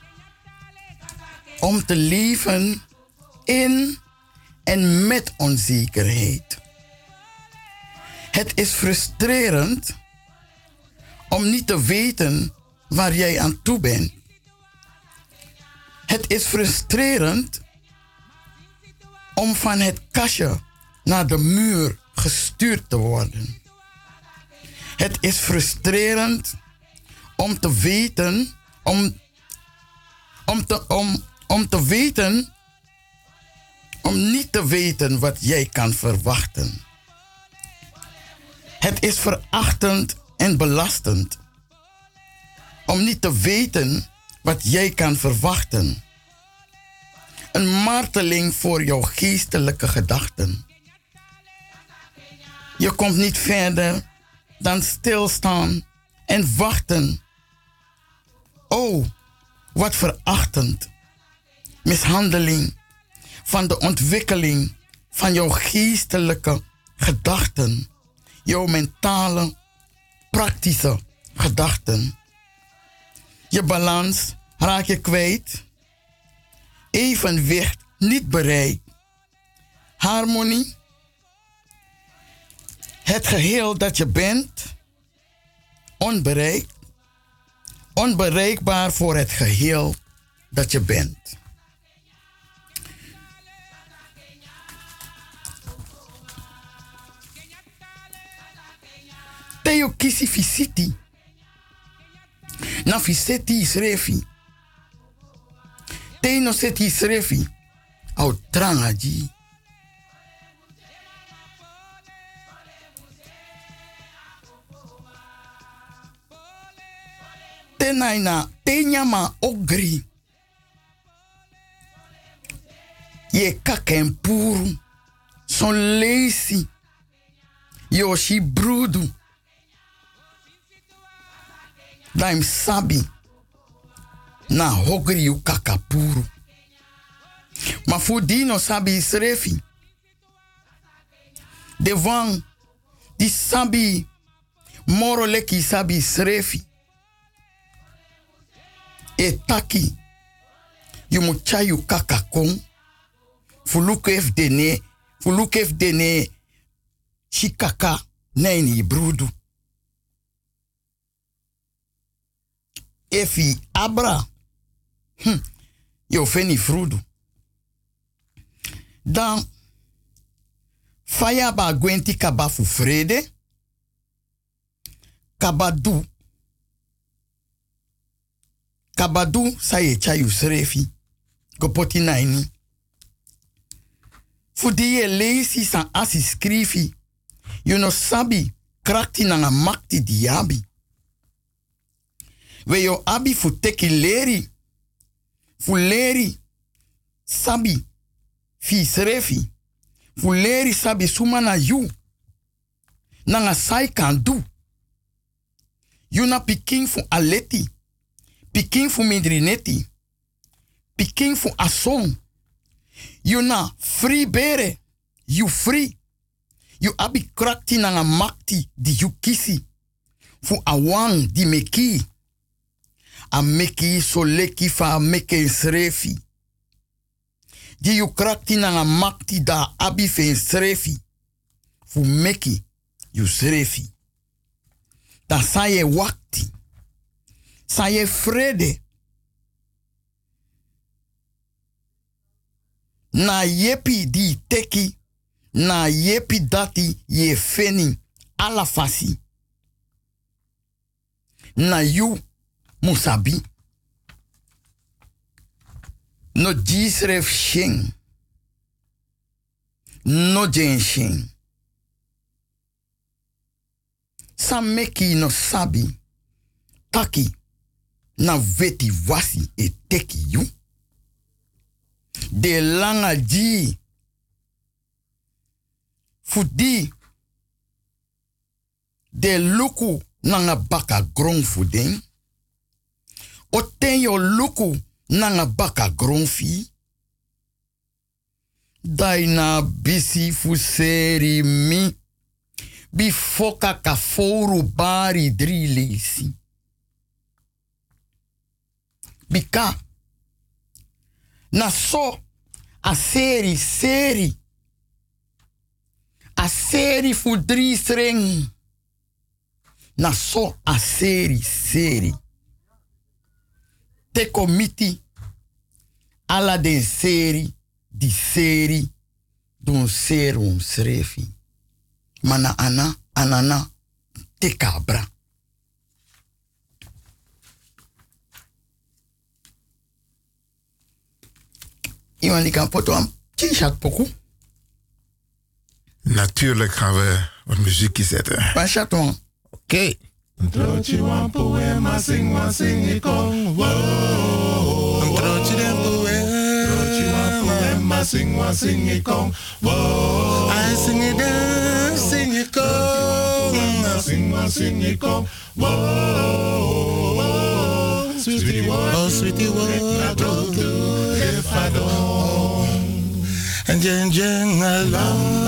S16: om te leven in en met onzekerheid. Het is frustrerend om niet te weten waar jij aan toe bent. Het is frustrerend om van het kastje naar de muur gestuurd te worden. Het is frustrerend om te weten, om, om, te, om, om te weten, om niet te weten wat jij kan verwachten. Het is verachtend en belastend om niet te weten wat jij kan verwachten. Een marteling voor jouw geestelijke gedachten. Je komt niet verder dan stilstaan en wachten. Oh, wat verachtend. Mishandeling van de ontwikkeling van jouw geestelijke gedachten, jouw mentale, praktische gedachten. Je balans raak je kwijt, evenwicht niet bereikt, harmonie, het geheel dat je bent, onbereikt, onbereikbaar voor het geheel dat je bent. Teo kisi fisiti. Na fiseti isrefi teno seti srefi. Au tranga ji. Tenaina tenyama ogri. Ye kaken puru. Son leisi. Yoshi brudu. Daim sabi. Na hogri yu kakapuru. Ma fu dino sabi isrefi. De wang. Di sabi. Moro leki sabi isrefi. E taki. Yu mu kakakon. Dene. Fuluk ef dene. Shikaka. Ni brudu. efi abra. Hm. Yo feni frudu. Dan faya ba gwenti kaba fu vrede. Kabadu. Kabadu sa ye chayu srefi. Gopoti naini. Fu di san asi skrifi. You no sabi krakti nanga makti diabi. We yo abi fu teki leri. Fu leri sabi fi srefi. Fu leri sabi suma na you. Nanga sai kan du. You na piking fu aleti. Piking fu midrineti. Piking fu ason. You na free bere. You free. You abi krakti nanga makti di you kisi. Fu awang di meki. A meki fa a meki srefi. Di you krakti nanga makti da abi fe srefi. Fu meki you srefi. Dan sa je wakti. Sa je vrede. Na yepi di teki. Na yepi dati ye feni. Ala fasi. Na you musabi. No jisref shing. No jen shing. Sameki no sabi. Taki. Na veti wasi e teki you. De langa ji. Fudi. De luku nanga baka grong fudeng. O ten yo luku nanga baka grong fi. Daina bisi fuseri mi. Bifoka ka foru bari dri. Bika. Na so a seri seri. A seri fu dri streng. Na so a seri seri. Te komiti. Ala den seri. Di seri. Don serum srefi. Mana ana, anana, te cabra. Iwan die kan poto am t-shirt poku.
S5: Natuurlijk gaan we wat muziekje zetten.
S16: Pas chaton.
S5: Oké.
S18: Trochi wan poema sing wan sing ik kong wo. Trochi den poema. Trochi wan poema sing sing ik wo. I sing it down, sing kong. Sing wan sing ik. Sweetie what, oh sweetie I don't do if I don't. And jen jen along.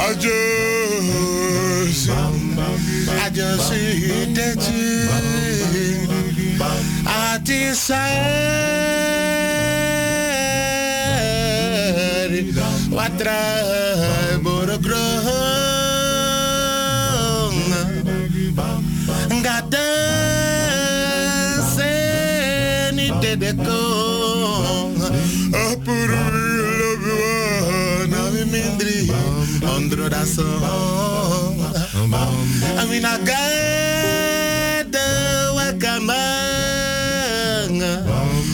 S18: I just, grown. Got dancing, it did it go. I put a real love you, I'm mindri under that song. I mean, I got the welcome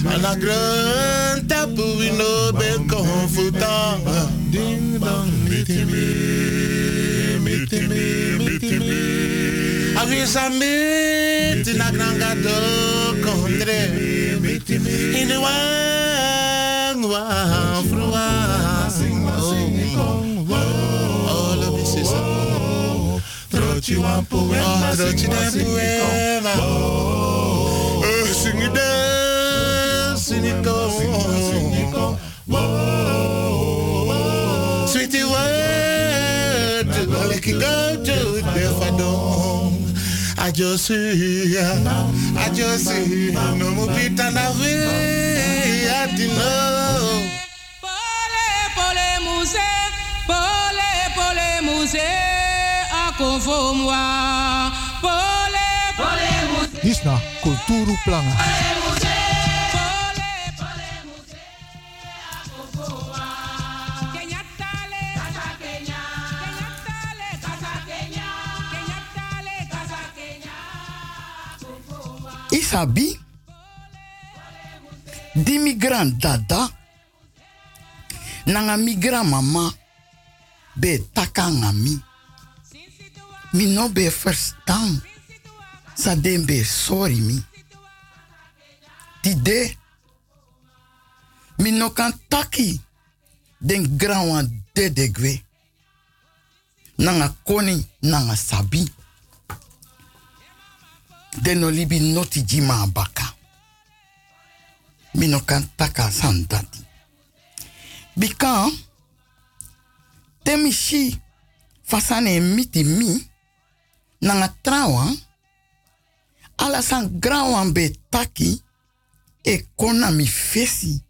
S18: and I grant up we know be comfortable. Ding dong, meet me, meet me, meet me. I wish I met in a granga do condre. In the one, Oh, sing it down, sing it sing it. Sweetie word, like go to. I just see, I just see, no more pita na way, I know.
S17: pole muse, pole pole muse, Pole
S9: Disna Kulturu Planga.
S16: Isabi, di migrant dada, nanga migrant mama, be taka ngami. Mi no be verstaan. Sa den be sorry mi. Di de, mi no kan taki den grawa de de gwe. Nanga koni, nanga sabi. Den no libi noti jima baka. Mi no kan taka san dati. Bika, temi shi fasane miti mi, nanga trawa, ala san grawan be e kona mi fesi,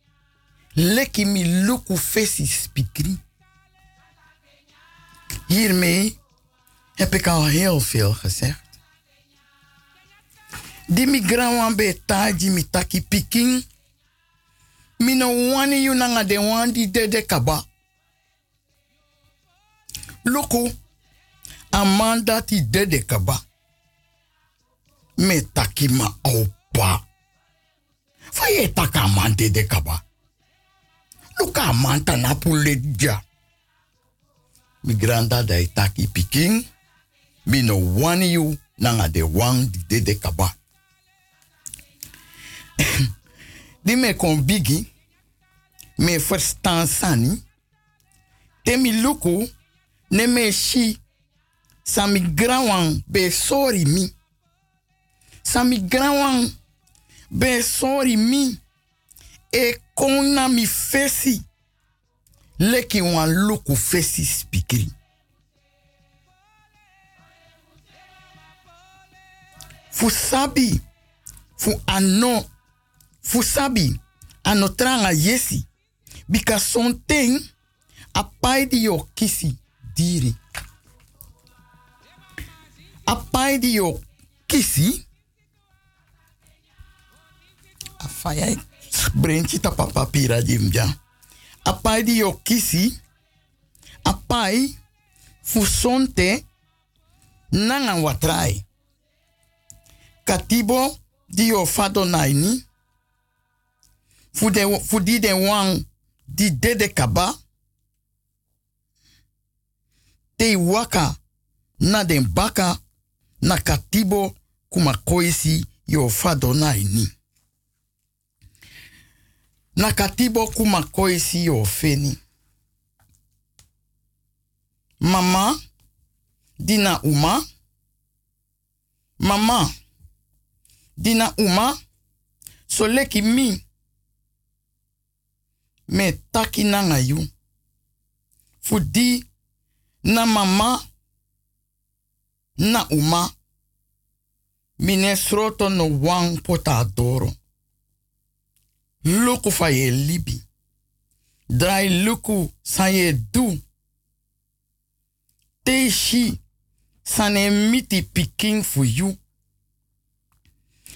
S16: leki mi luku fesi spikri. Hiermee heb ik al heel veel gezegd. Die mi grawan be taji taki piking, mi no wani yu nanga de wan di kaba. Loko, amanda ti de de kaba. Me taki ma opa. Fa ye taka man de de kaba. Luka amanta na puledja. Mi granda da i taki piking. Mi no wani yu nanga de wan di de de kaba. di me kon bigi. Me verstaan sani. Temi luku ne me shi sami grawan be sorry mi. Sami grawan be sorry mi. E kona mi fesi. Leki wan luku fesi spikiri. Fu sabi. Fu ano. Fu sabi. Ano tranga yesi. Bika something a yo kisi diri. A pai di yo kisi. A faya brenchi ta papa pira jimja. A pai di yo kisi. A pai fusonte nanga watrai. Katibo di yo fado naini. Fu, de, fu di de wang di dede kaba. Te waka na den baka na katibo kuma yo fado na ini. Na katibo kuma koisi yo feni. Mama, dina uma. Mama, dina uma. So leki mi. Me taki nanga yu. Fudi na mama na uma mine sroto no wang pota adoro. Luku fa ye libi. Drai luku sa ye du. Te sane miti piking fu you.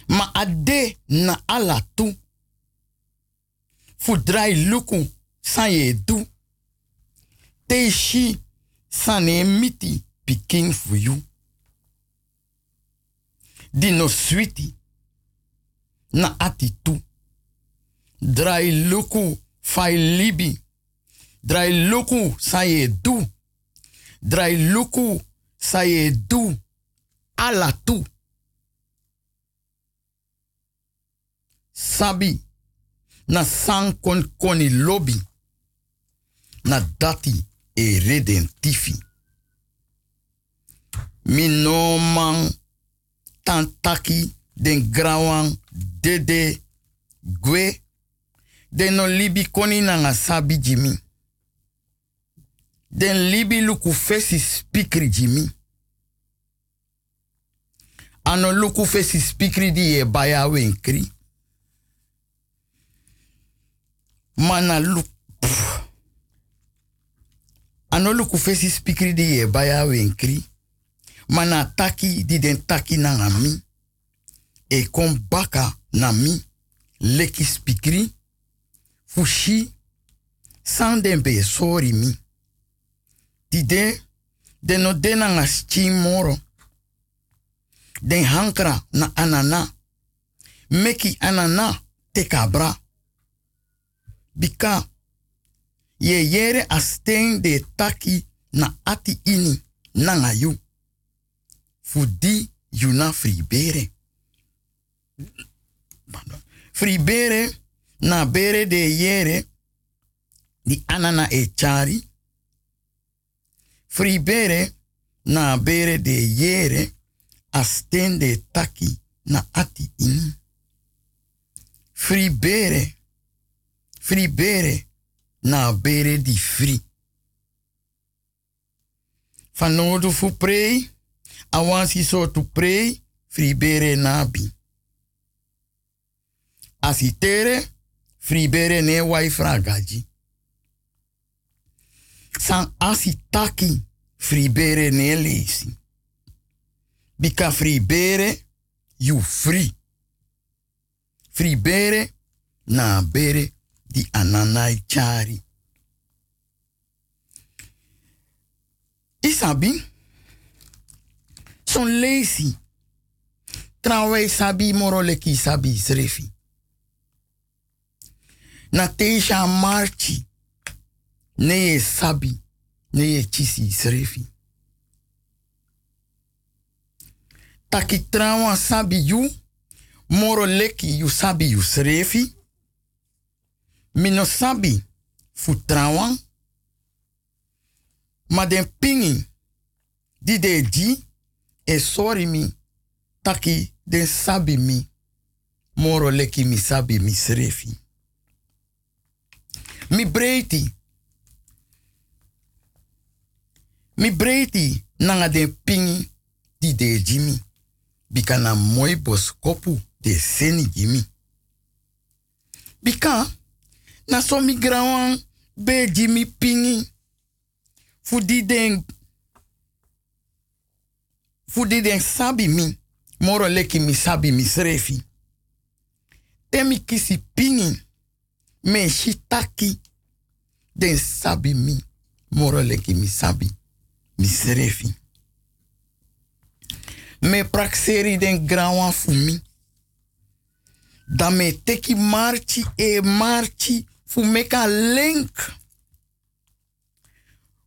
S16: Ma ade na ala tu. Fu drai luku sa ye du. Te sane miti piking fu you. Di no. Na ati tu. Drai luku fai libi. Drai luku sa ye du. Drai luku sa. Ala tu. Sabi. Na san kon koni lobby. Na dati e redentifi. Mi man tantaki den grawan dede gwe den libi koni nanga sabi jimi. Den libi luku fesi spikri jimi. Ano luku fesi spikri di e baya wenkri. Mana luk. Ano luku fesi spikri di e baya wenkri. Mana taki di den taki nanga mi. e kon baka na mi leki spikri fushi san den be sori mi. Di de, de no de na nga sti moro. Den hankra na anana. Meki anana te kabra. Bika, ye yere a steen de taki na ati ini nanga yu. Fudi yu na fribere. Fribere na bere de yere di anana e chari. Fribere na bere de yere a steen de taki na ati ini. Fribere, fribere na bere di fri. Van nodu fu prei, awansi so tu prei, fribere nabi. Asitere, fribere ne wai fragaji. San asitaki, fribere ne lesi. Bika fribere, you free. Fribere, na bere di ananai chari. Isabi, son lazy. Trouwens sabi moroleki sabi srefi. Na teisha marchi. Nee sabi. Nee chisi srefi. Taki trawa sabi you. Moroleki you sabi you srefi. Mino sabi fu trawa. Ma den pingi. De. E sorry mi. Taki den sabi mi. Moro leki mi sabi mi. Mi breiti. Mi breiti nanga den pingi di de jimi. Bika na moi bos kopu de seni jimi. Bika na so mi be jimi pingi. Fu di den fu di den sabi mi. Moro leki mi sabi mi srefi. Temi kisi pingi. Me shitaki. Den sabi mi. Moro leki mi sabi mi srefi. Me prakseri den grawan fu mi. Da me teki marchi e marchi fu link.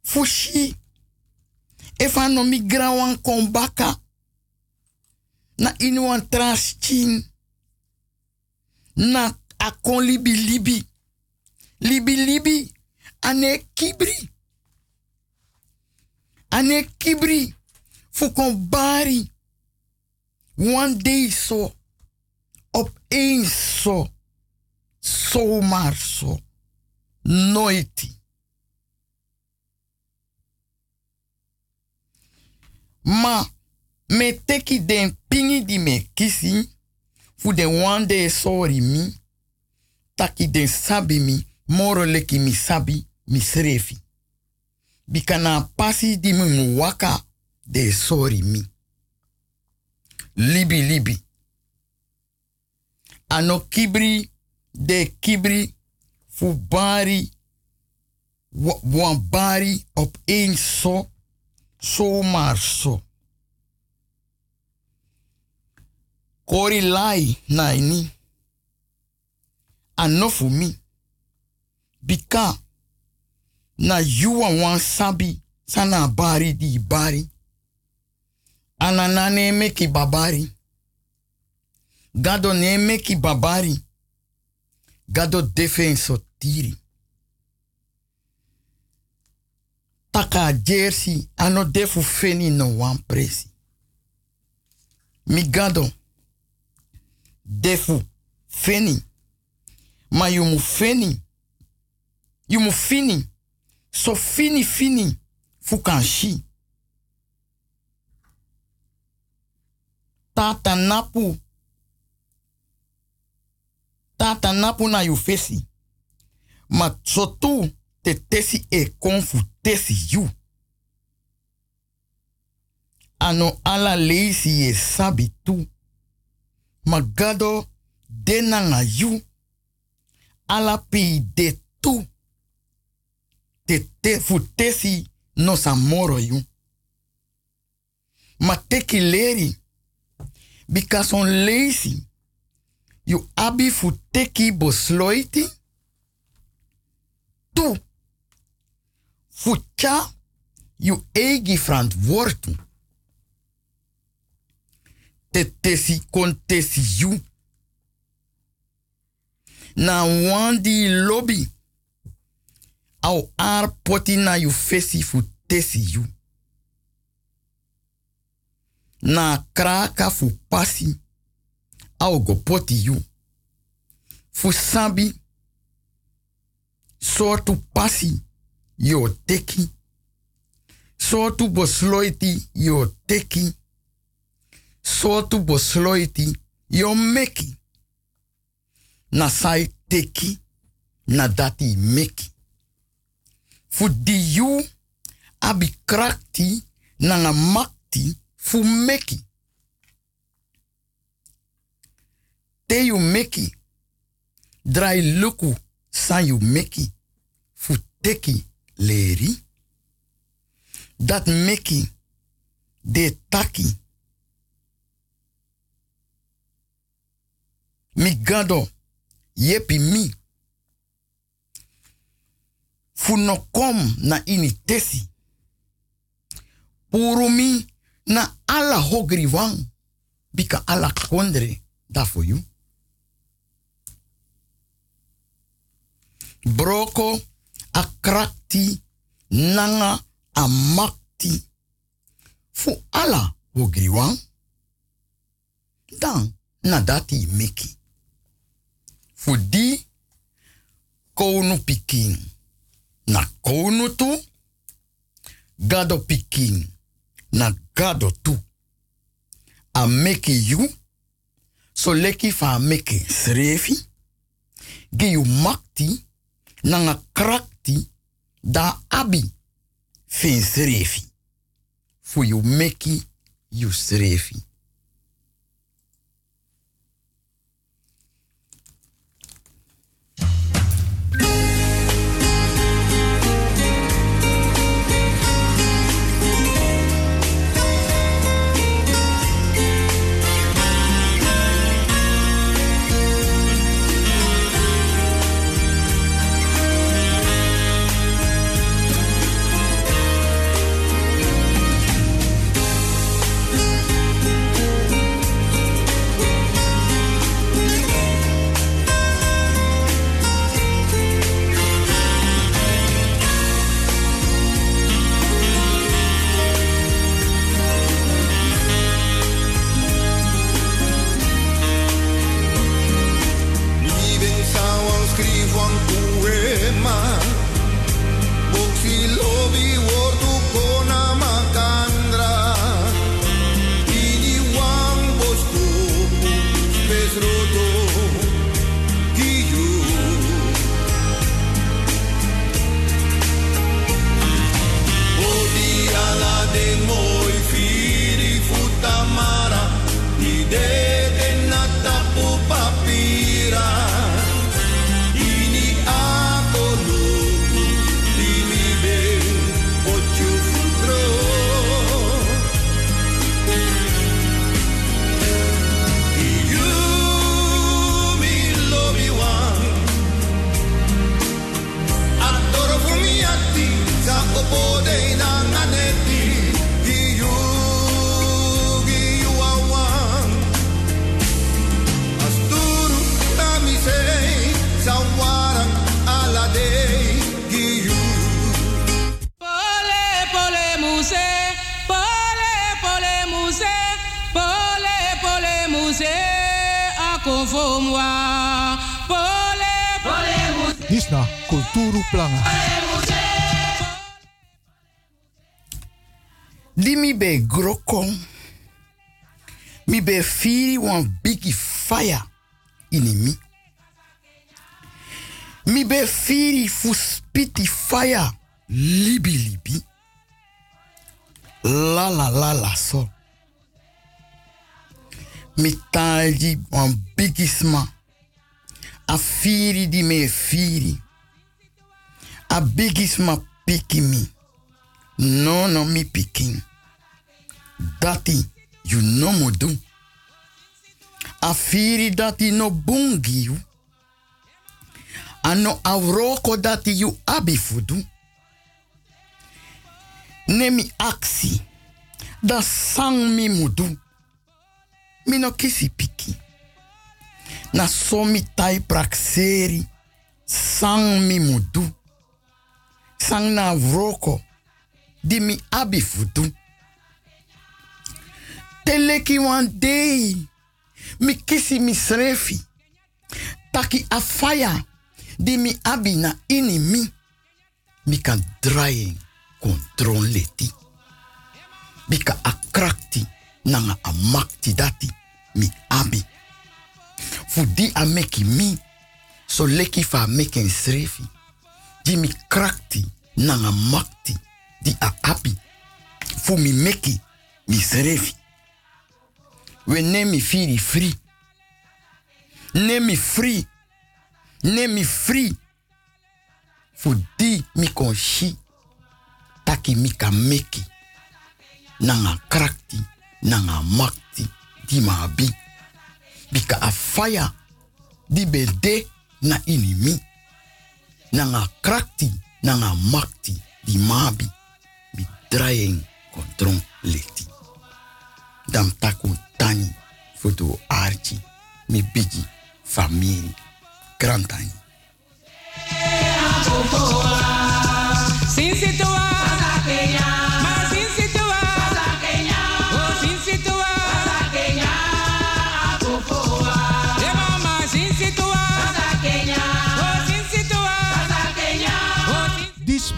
S16: Fu shi. E fan no mi grawan kon baka. Na inu an traschin. Na akon libi libi. Libi libi. Ane kibri. Kibri. Fu kon bari. One day zo. Opeens zo. Ma, me teki den pingi di me kisi, fu den one day sorry mi, taki den sabi mi, moro leki mi sabi, mi srefi. Bika na pasi di mi mu waka, de sorry mi. Libi libi. Ano kibri, de kibri, fu bari, wa- wan bari op één zo, zomaar zo. Kori lai na ini. Ano fu mi. Bika. Na yuwa wan sabi. Sana bari di bari. Anana ne meki babari. Gado ne meki babari. Gado defenso tiri. Taka jersey ano defu feni no wan presi. Mi gado defu feni. Ma you mu feni. You mu fini. So fini fini. Fukanshi. Tata napu. Tata napu na you fesi. Ma sotu te tesi e konfu tesi you. Ano ala leisi e sabi tu. magado denanga yu. Ala pi de tu. Te te futesi no samoro yu. Ma teki leri. Because on lazy you abi futeki bosloiti tu futja you egi verantwoording te tesi kon yu. Na wan di lobby. Au ar poti na yu fesi fu tesi yu. Na kraka fu pasi. Au go poti yu. Fu sabi. Soortu pasi. Yo teki. Soortu bosloiti. Yo teki sotu bosloiti yo meki. Na sai teki na dati meki. Fu di yu abi krakti na nga makti fu meki. Te yu meki. Drai luku san yu meki. Fu teki leri. Dat meki de taki mi gado yepi mi. Fu no kom na ini tesi. Puru mi na ala hogri wang bika ala kondre da for you. Broko akrakti nanga amakti. Fu ala hogri wang dan na dati meki. Fu di kounu pikin na kounu tu gado pikin na gado tu. A meki yu so leki fa meki srefi yu makti na nga krakti da abi. Fin srefi fu yu meki yu srefi me firi. A bigisma piki mi. No, no, mi pikin. Dati, you no mo do. A firi dati no bungi you. Ano auroko dati you abi fudu. Nemi aksi. Da sang mi mudu. Mi no kisi piki. Na so mi tai prakseri. Sang mi mudu. Sang na vroko. Di mi abi fudu. Teleki wan day. Mi kisi mi. Taki afaya. Di mi abi na ini mi. Mi kan draaien control leti. Nanga amakti dati mi abi. Fu di a meki mi. So leki fa meki srefi. Di mi krakti nanga makti di a abi. Fu mi meki mi srefi. We nemi firi free. Nemi free. Nemi free. Fu di mi kon shi. Taki mi ka meki. Nanga krakti. Nanga makti. Di ma abi. Bika a fire. Di belde na inimi. Nanga krakti. Nanga makti. Di mabi. Bi draaiing kontron leti. Dam taku tani. Fudu archi. Mi bigi. Family. Grantani.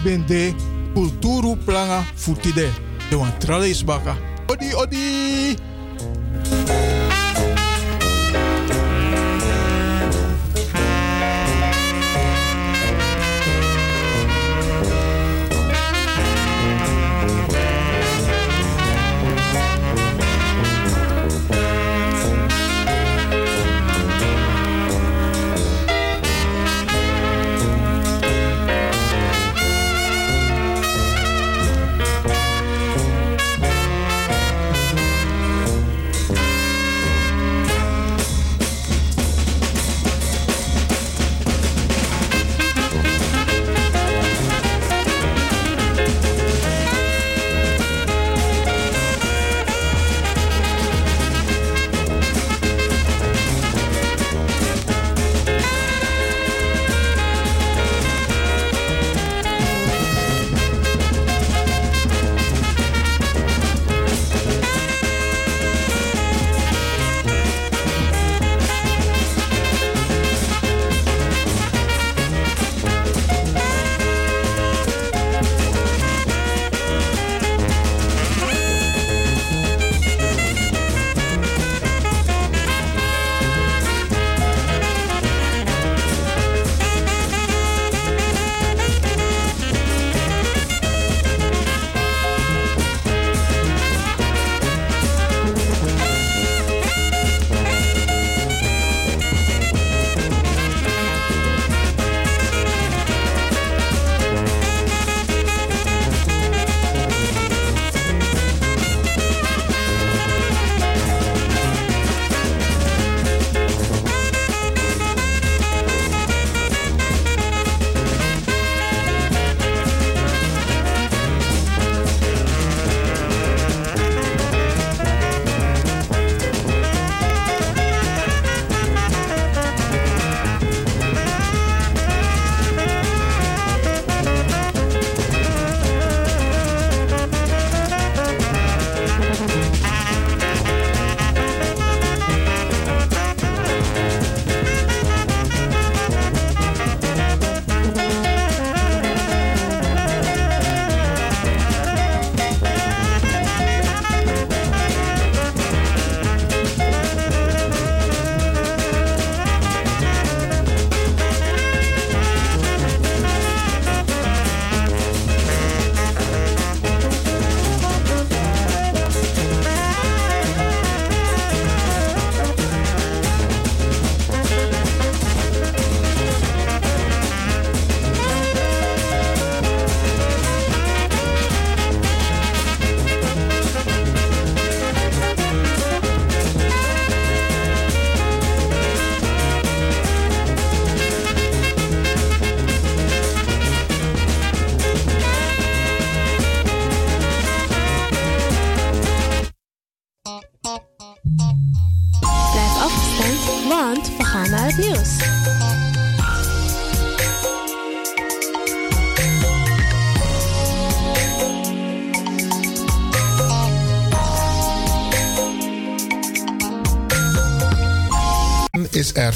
S9: Dis bende kulturu planga futide. De wan trales baka. Odi odi.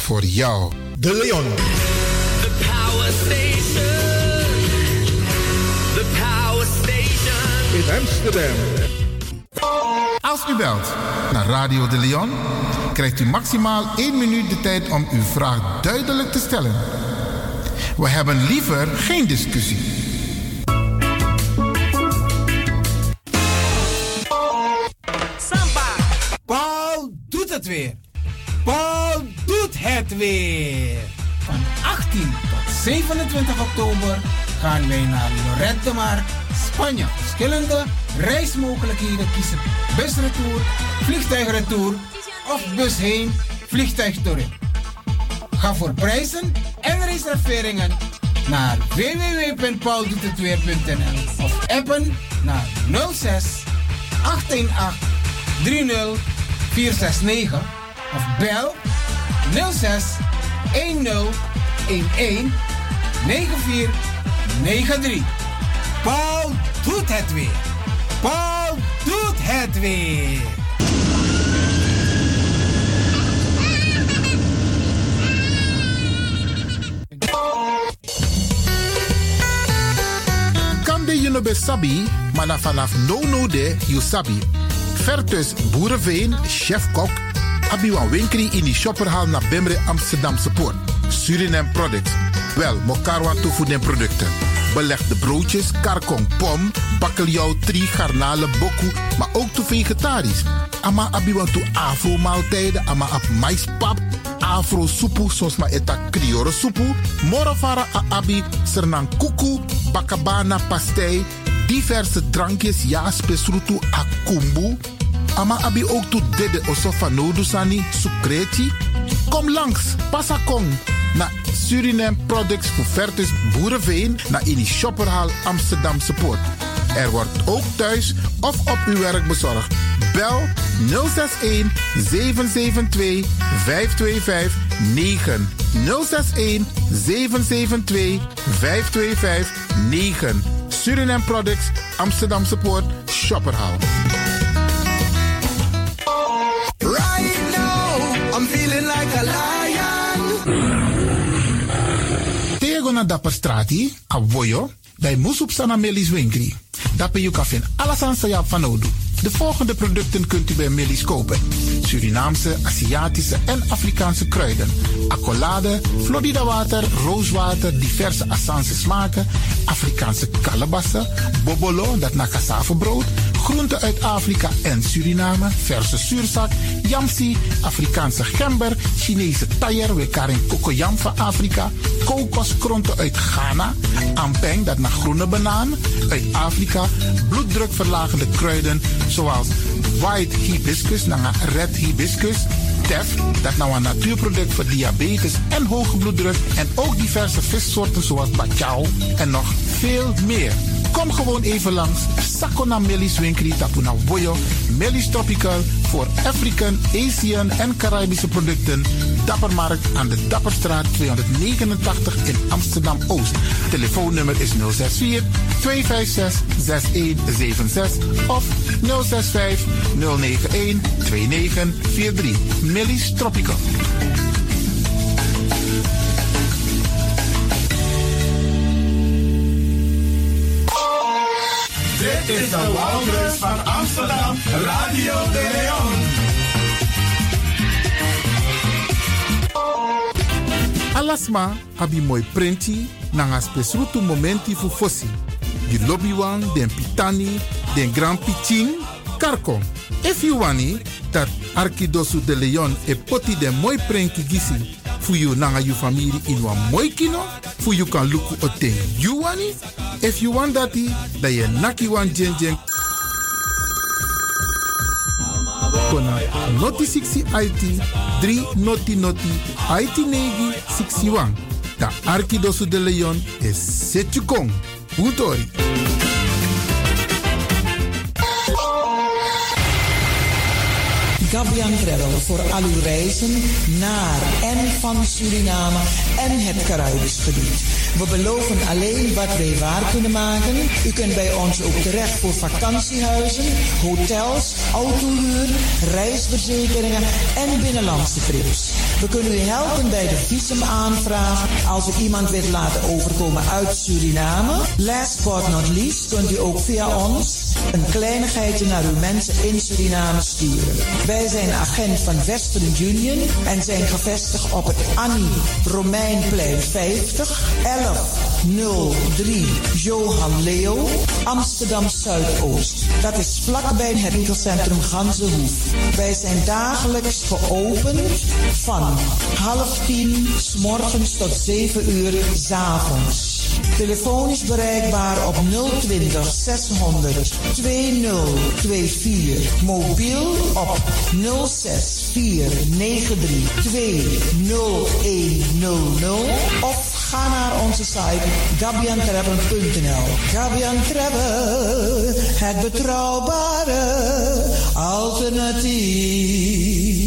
S1: Voor jou.
S12: De Leon.
S3: The Power Station. The Power Station.
S12: In Amsterdam.
S1: Als u belt naar Radio de Leon, krijgt u maximaal 1 minuut de tijd om uw vraag duidelijk te stellen. We hebben liever geen discussie.
S14: 27 oktober gaan wij naar Lloret de Mar, Spanje. Verschillende reismogelijkheden kiezen. Busretour, vliegtuigretour of bus heen, vliegtuig terug. Ga voor prijzen en reserveringen naar www.pauldoetetweer.nl of appen naar 06 818 30 469 of bel 06 10 11 9493. Paul doet het weer. Paul doet het weer.
S1: No be sabi, maar vanaf no no de you sabi. Vertus Boerenveen, chef-kok, abi wan winkri in die shopperhal naar Bemre Amsterdamse Poort. Suriname Products. Wel, mokarwa tofu den producten. Belegde broodjes, karkong, pom, bakkeljauw, tri, garnalen, boku, maar ook toe vegetarisch. Ama abi wan toe afro maaltijden, ama ap maispap, afro soepu, soms maar eta krioro soepu, morofara a abi, sernang kuku, bakabana pastei, diverse drankjes, ja, spesrutu a kumbu. Ama abi ook toe dede osofa nodusani, sukreti. Kom langs, pasakong, na Suriname Products Vertus Boerenveen, naar in die shopperhal Amsterdamse Poort. Er wordt ook thuis of op uw werk bezorgd. Bel 061 772 525 9. 061 772 525 9. Suriname Products, Amsterdamse Poort, Shopperhal. Tego na dapper strati, a voyo, dai musup sana melis winkri. Dapper you kafin alasan sa van nodu. De volgende producten kunt u bij Millie's kopen. Surinaamse, Aziatische en Afrikaanse kruiden. Accolade, Florida water, rooswater, diverse Assange smaken. Afrikaanse kalebassen, bobolo, dat brood. Groenten uit Afrika en Suriname, verse zuurzak, yamsi, Afrikaanse gember, Chinese taier, we karing kokoyam van Afrika, kokoskronten uit Ghana, ampeng, dat naar groene banaan, uit Afrika, bloeddrukverlagende kruiden, zoals white hibiscus, naar red hibiscus, tef, dat nou een natuurproduct voor diabetes en hoge bloeddruk, en ook diverse vissoorten zoals bacalhau en nog veel meer. Kom gewoon even langs. Sakona Melis Winkri Tapuna Boyo. Melis Tropical voor African, Asian en Caribische producten. Dappermarkt aan de Dapperstraat 289 in Amsterdam Oost. Telefoonnummer is 064 256 6176 of 065 091 2943. Melis Tropical.
S8: Dit is de Wouders van Amsterdam, Radio de Leon.
S1: Alasma abi moi prenti nanga spesrutu momenti fu fosi. Di lobby wan, den pitani, den grand pitin, karko. If you wani, dat Arkidosu de Leon e poti den moi prenki gisi fu you nanga you family in wan moi kino, fu you kan luku o ten you wani. If you want dati, da ye naki wan jen jen kona noti 60 IT 3 noti noti IT negi 61. Da Arkidosu de Leon is Setjukong. Utori.
S19: Gabian Travel voor al uw reizen naar en van Suriname en het Caribisch gebied. We beloven alleen wat wij waar kunnen maken. U kunt bij ons ook terecht voor vakantiehuizen, hotels, autohuur, reisverzekeringen en binnenlandse trips. We kunnen u helpen bij de visumaanvraag als u iemand wilt laten overkomen uit Suriname. Last but not least kunt u ook via ons een kleinigheidje naar uw mensen in Suriname sturen. Wij zijn agent van Western Union en zijn gevestigd op het Annie Romeinplein 50 1103 Johan Leo Amsterdam Zuidoost. Dat is vlakbij het winkelcentrum Ganzenhoef. Wij zijn dagelijks geopend van half tien s morgens tot 7 uur s avonds. Telefonisch bereikbaar op 020 600 2024. Mobiel op 06 493 20100 of ga naar onze site gabiantravel.nl. Gabian Travel, het betrouwbare alternatief.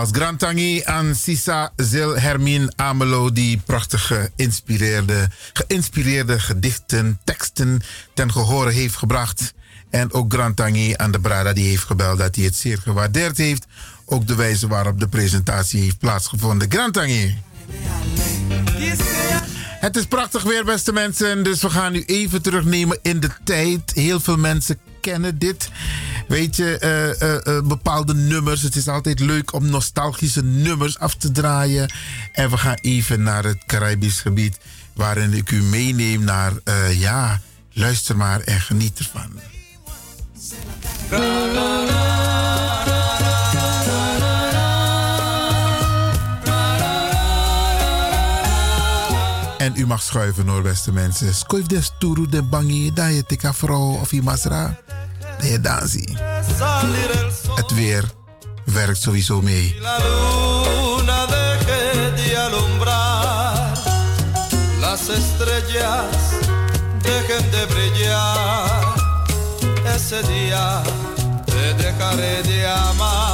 S1: Nogmaals, Grantangi aan Sisa Zil Hermine Amelo, die prachtige inspireerde, geïnspireerde gedichten, teksten ten gehore heeft gebracht. En ook Grantangi aan de Brada, die heeft gebeld dat hij het zeer gewaardeerd heeft. Ook de wijze waarop de presentatie heeft plaatsgevonden. Grantangi. Het is prachtig weer, beste mensen. Dus we gaan u even terugnemen in de tijd. Heel veel mensen kennen dit. Weet je, eh, eh, eh, bepaalde nummers. Het is altijd leuk om nostalgische nummers af te draaien. En we gaan even naar het Caribisch gebied. Waarin ik u meeneem naar, ja, luister maar en geniet ervan. En u mag schuiven hoor, beste mensen. Skoif des turu de bangi, da je tika vrouw of je masra. Je dansi. Het weer werkt sowieso mee.
S20: Las estrellas dejen de brillar. Es ese día te dejaré de amar.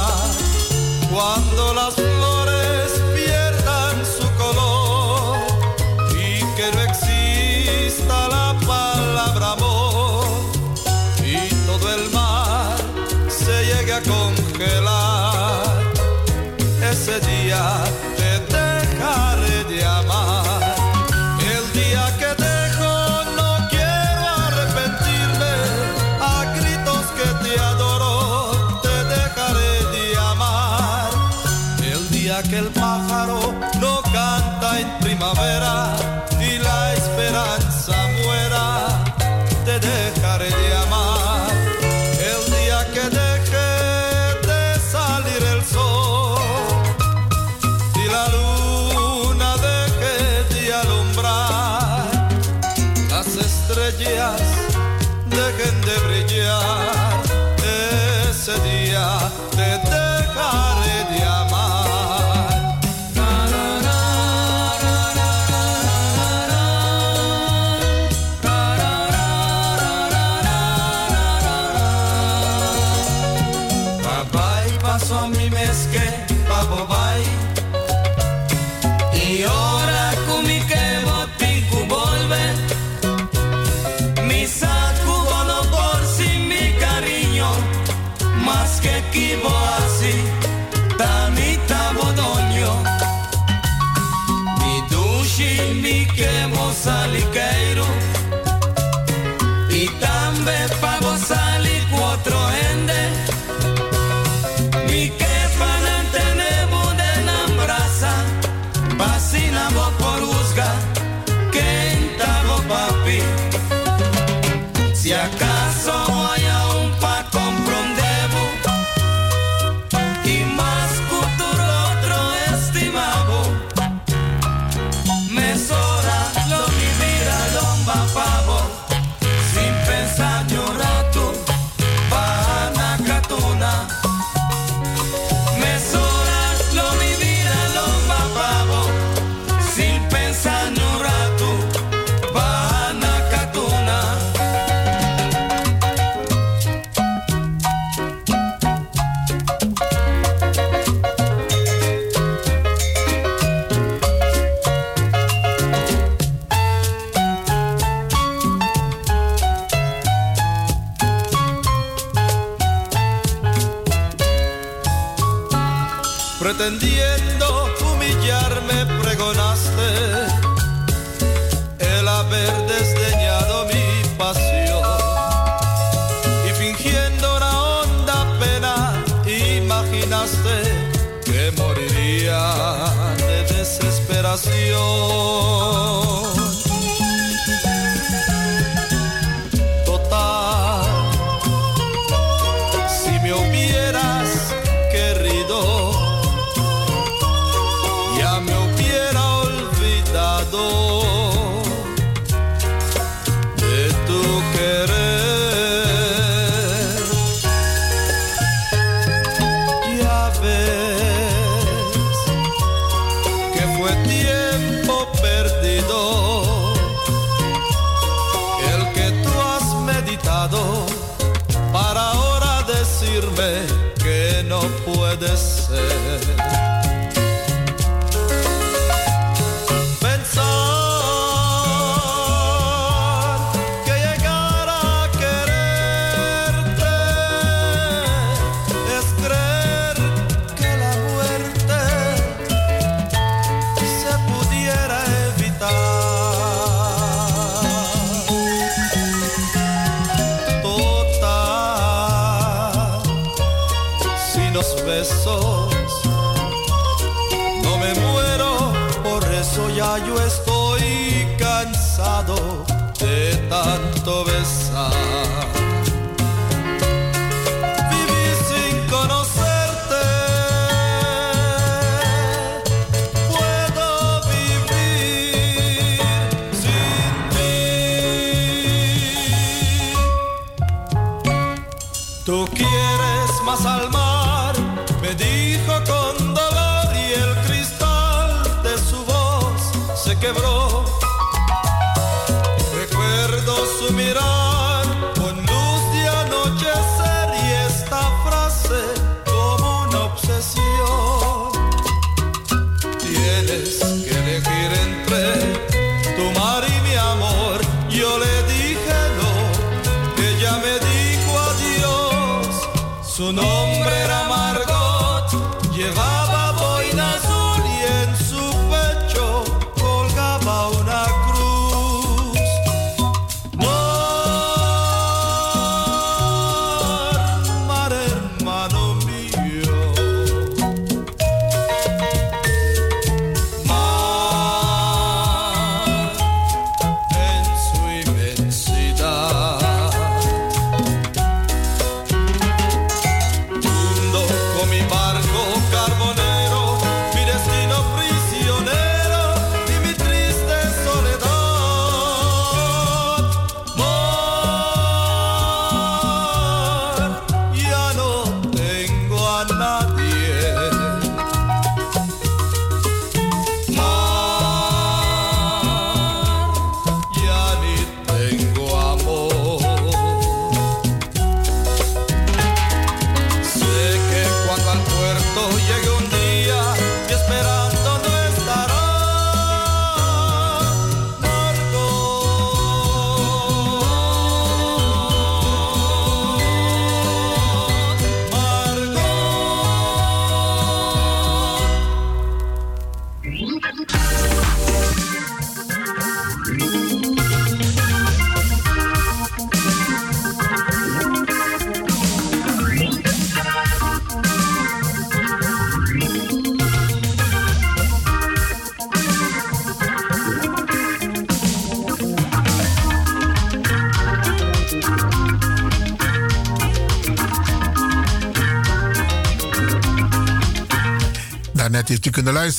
S20: to besar.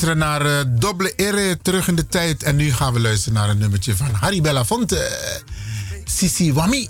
S21: luisteren naar uh, Doble eh, terug in de tijd. En nu gaan we luisteren naar een nummertje van Harry Belafonte. Eh, Sisi Wami.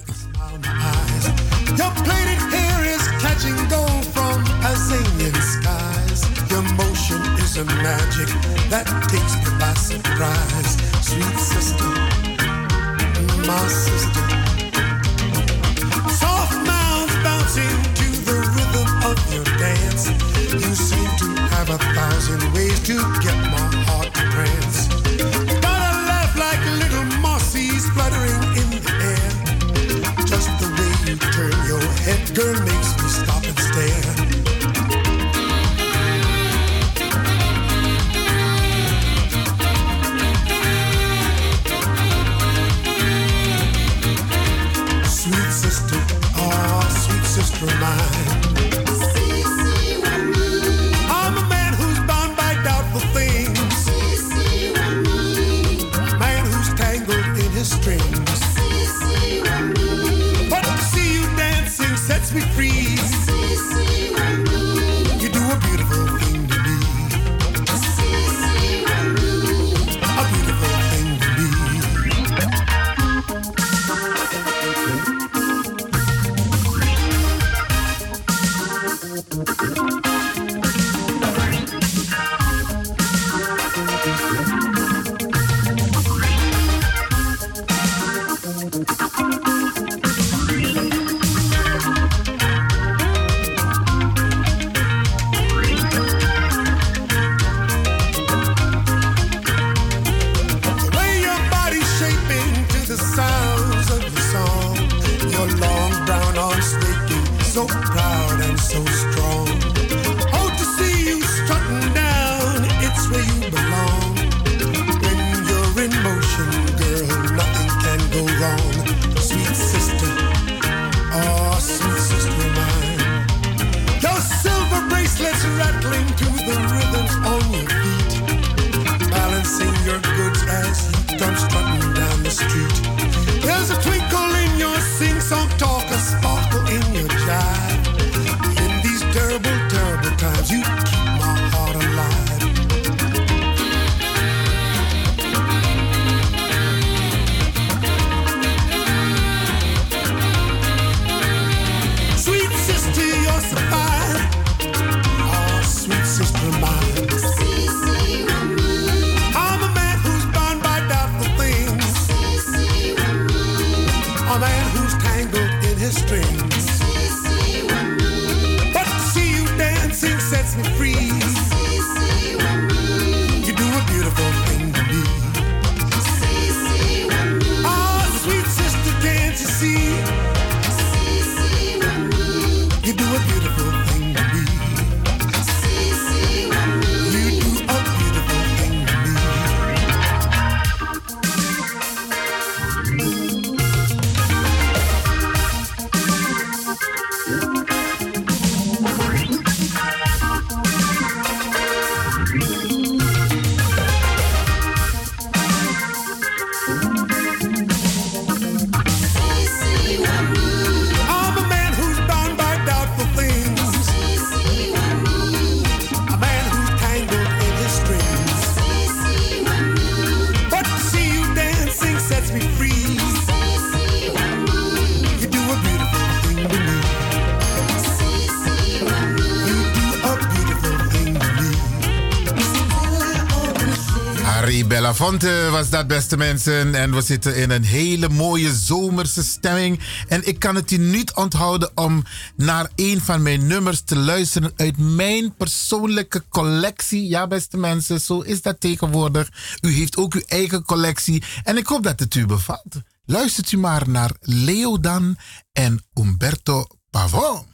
S21: Wat eh, was dat, beste mensen. En we zitten in een hele mooie zomerse stemming. En ik kan het u niet onthouden om naar een van mijn nummers te luisteren uit mijn persoonlijke collectie. Ja, beste mensen, zo is dat tegenwoordig. U heeft ook uw eigen collectie. En ik hoop dat het u bevalt. Luistert u maar naar
S22: Leo
S23: Dan en
S1: Umberto Pavon.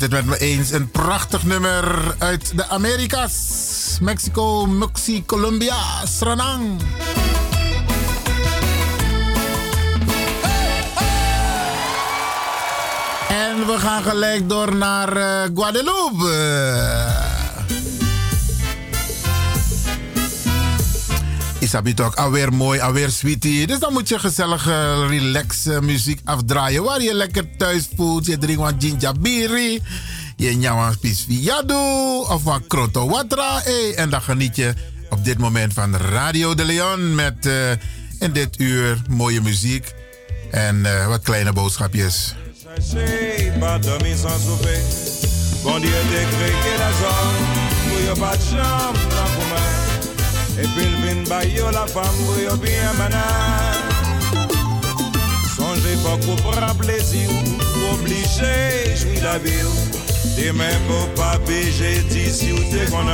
S1: Het met me eens. Een prachtig nummer uit de Amerika's. Mexico, Muxi, Colombia, Sranang. En we gaan gelijk door naar eh, Guadeloupe. Isabi toch alweer mooi, alweer sweetie. Dus dan moet je gezellig eh, relax eh, muziek afdraaien. Waar je lekker thuis voelt. Je drinkt wat ginjabiri. Je nyawa pisviado. Of wat kroto watra. En dan geniet je op dit moment van Radio de Leon. Met eh, in dit uur mooie muziek. En eh, wat kleine boodschapjes.
S24: Vient bailler la pour y'a bien manan. Songez pas qu'on prend plaisir, ou obligé, jouir la ville. Demain pour pas beiger d'ici ou t'es qu'on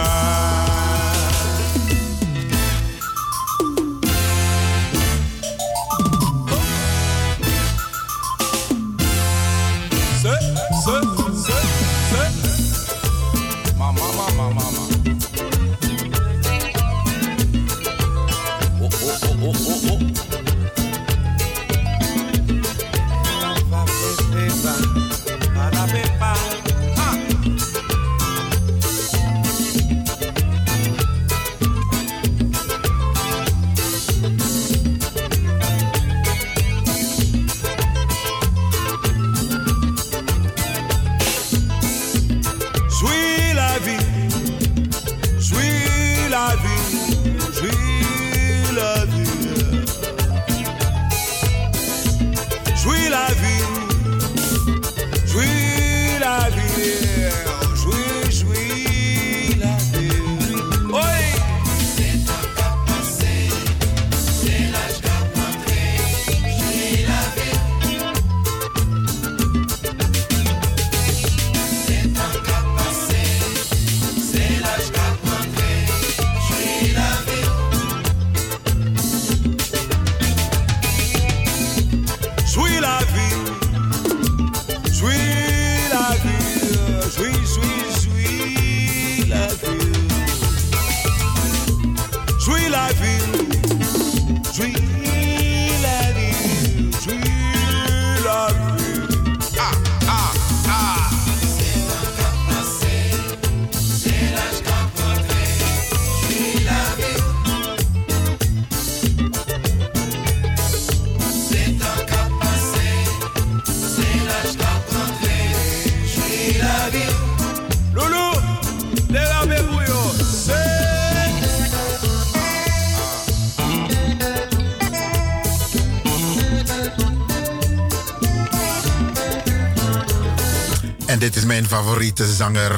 S24: mijn favoriete zanger.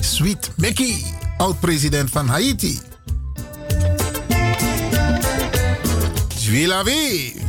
S24: Sweet Mickey, oud-president van Haiti. Suis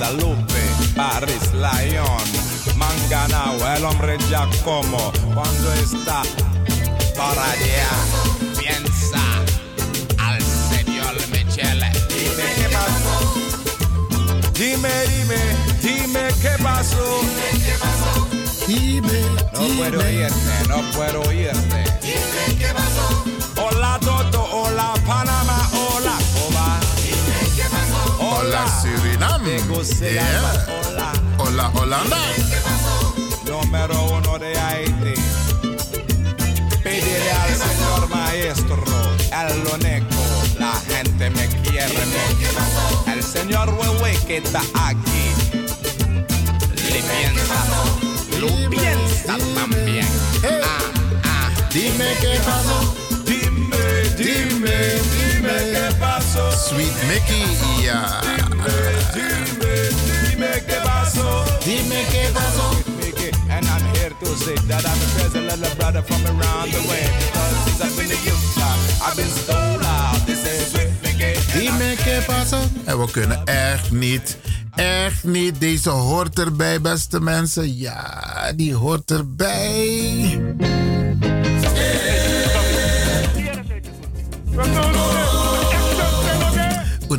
S1: Guadalupe, París, Lyon, Manganao, el hombre Giacomo, cuando está por allá, piensa al señor Michele. Dime qué pasó. Dime, dime, dime qué pasó. Dime, No puedo oírte, no puedo oírte. Dime qué pasó. Hola Toto, hola Panamá, Hola
S24: Suriname. Yeah.
S1: Hola.
S24: Hola Holanda.
S1: Número uno de Haití. Pedirle al señor maestro, el loneco, la gente me quiere. El señor Huehue que está aquí, le piensa, lo piensa también. Ah, ah.
S24: Dime qué pasó.
S1: Dime, dime, dime qué pasó.
S24: Mickey,
S1: And I'm here to say that I'm a little brother from around the way. Because I've been a youth, I've been stole out. This passen. En we kunnen echt niet, echt niet. Deze hoort erbij, beste mensen. Ja, die hoort erbij.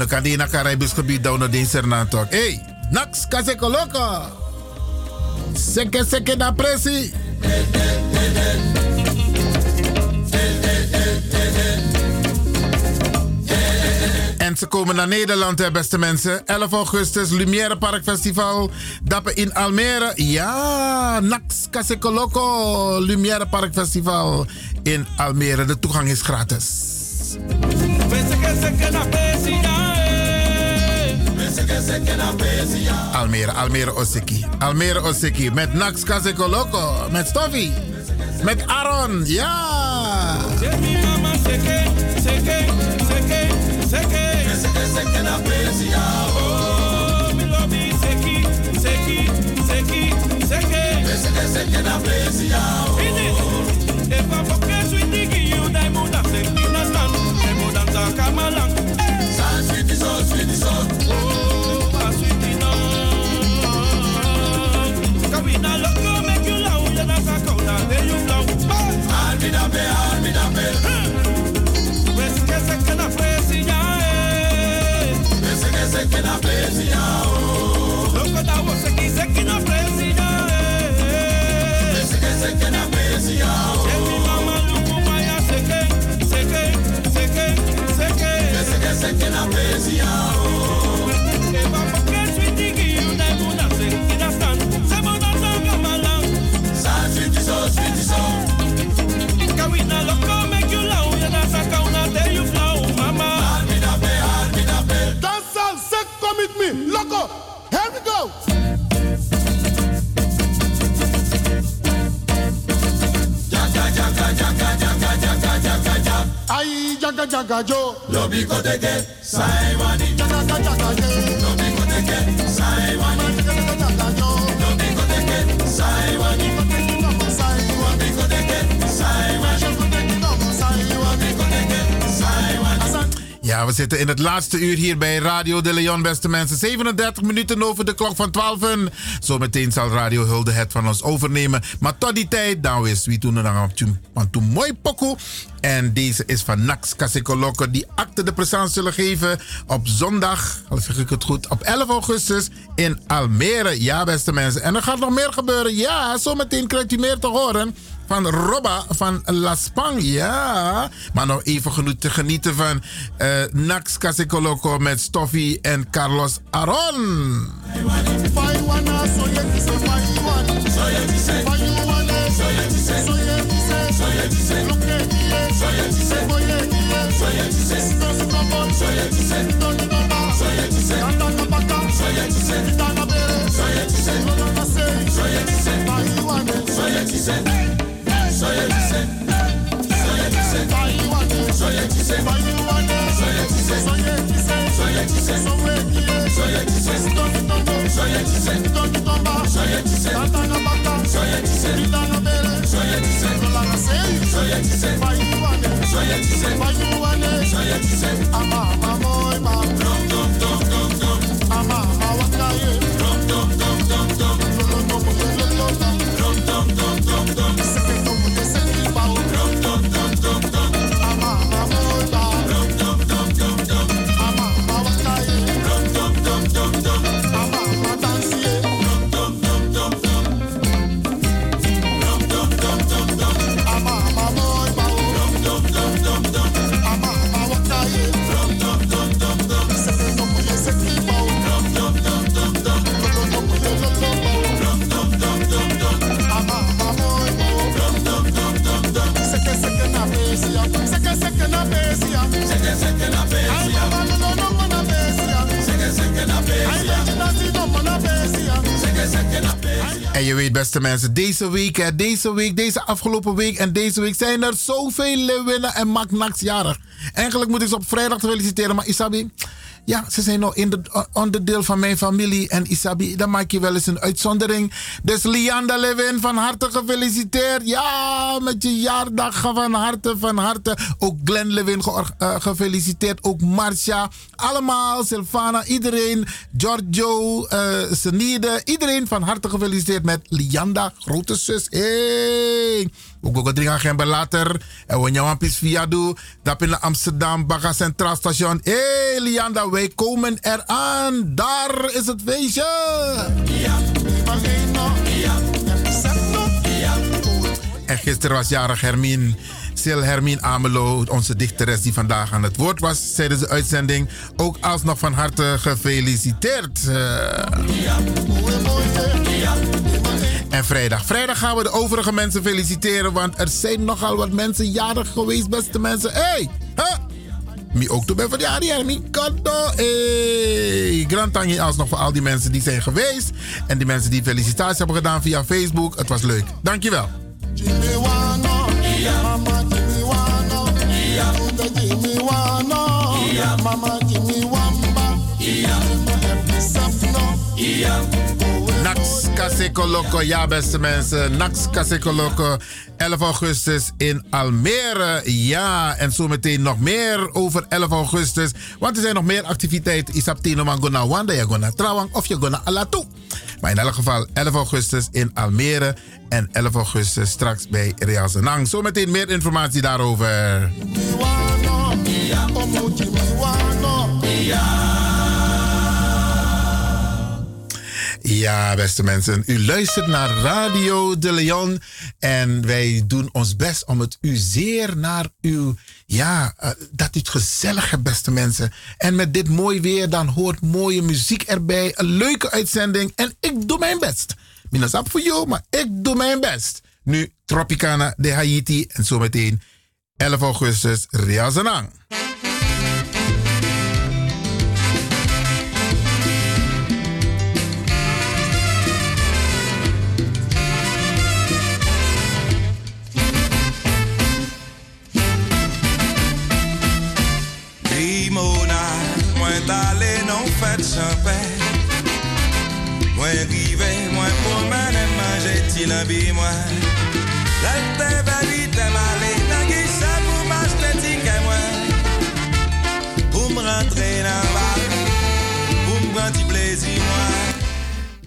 S1: Una cadena Caribisch gebied down in Sernatok. Hey, Nax Kaseko Loco. Seke seke da presi. En ze komen naar Nederland, beste mensen. 11 augustus, Lumière Park Festival. Dappen in Almere. Ja, Nax Loco. Lumière Park Festival in Almere. De toegang is gratis. Almere, Almere Oseki. Almere Oseki met Nax Loco. Met Stoffie. Met Aaron, ja!
S25: Dancehall, Ay, jaga jaga jo. Lobi koteke, saiwani. Jaga jaga jo.
S1: Ja, we zitten in het laatste uur hier bij Radio de Leon, beste mensen. 37 minuten over de klok van 12. Zometeen zal Radio Hulde het van ons overnemen. Maar tot die tijd, dan is wie toen op een mooi pokoe. En deze is van Nax Kassikolokke, die acte de present zullen geven op zondag, al zeg ik het goed, op 11 augustus in Almere. Ja, beste mensen. En er gaat nog meer gebeuren. Ja, zometeen krijgt u meer te horen van Robba van La. Ja, maar nog even genoeg te genieten van eh Nax Kassikoloco met Stoffie en Carlos Aron. En je weet, mensen, deze week, deze week, deze afgelopen week en deze week zijn er zoveel winnen en Nax jarig. Eigenlijk moet ik ze op vrijdag feliciteren, maar Isabi, Ja, ze zijn nog in de, onderdeel van mijn familie. En Isabi, dan maak je wel eens een uitzondering. Dus Lianda Levin, van harte gefeliciteerd. Ja, met je jaardag van harte, van harte. Ook Glenn Levin uh, gefeliciteerd. Ook Marcia. Allemaal, Silvana, iedereen. Giorgio, uh. Iedereen van harte gefeliciteerd met Lianda, grote zus. Hey. Ook ook drinken gaan later. En we gaan pis via doen. Dat in Amsterdam, Baga Centraal Station. Hé, hey, Lianda, wij komen eraan. Daar is het feestje. En gisteren was jarig Hermine. Sil Hermine Amelo, onze dichteres die vandaag aan het woord was tijdens de uitzending. Ook alsnog van harte gefeliciteerd. En vrijdag. Vrijdag gaan we de overige mensen feliciteren, want er zijn nogal wat mensen jarig geweest, beste mensen. Hé, hey, huh? Mi ook toe ben ja, mi kado. Hey, grand tangi alsnog voor al die mensen die zijn geweest. En die mensen die felicitaties hebben gedaan via Facebook. Het was leuk. Dankjewel. Mama, Kasekoloko, ja beste mensen. Nax Kasekoloko, 11 augustus in Almere. Ja, en zometeen nog meer over 11 augustus. Want er zijn nog meer activiteiten. Isaptino man gona wanda, je gona trouwang of je gona alatu. Maar in elk geval 11 augustus in Almere en 11 augustus straks bij Real Zenang. Zometeen meer informatie daarover. Ja, beste mensen, u luistert naar Radio de Leon en wij doen ons best om het u zeer naar uw, ja, uh, dat u het gezellig beste mensen. En met dit mooi weer, dan hoort mooie muziek erbij, een leuke uitzending en ik doe mijn best. Minasap voor jou, maar ik doe mijn best. Nu Tropicana de Haiti en zometeen 11 augustus Riazanang.
S20: Mwen rive, mwen bi mwen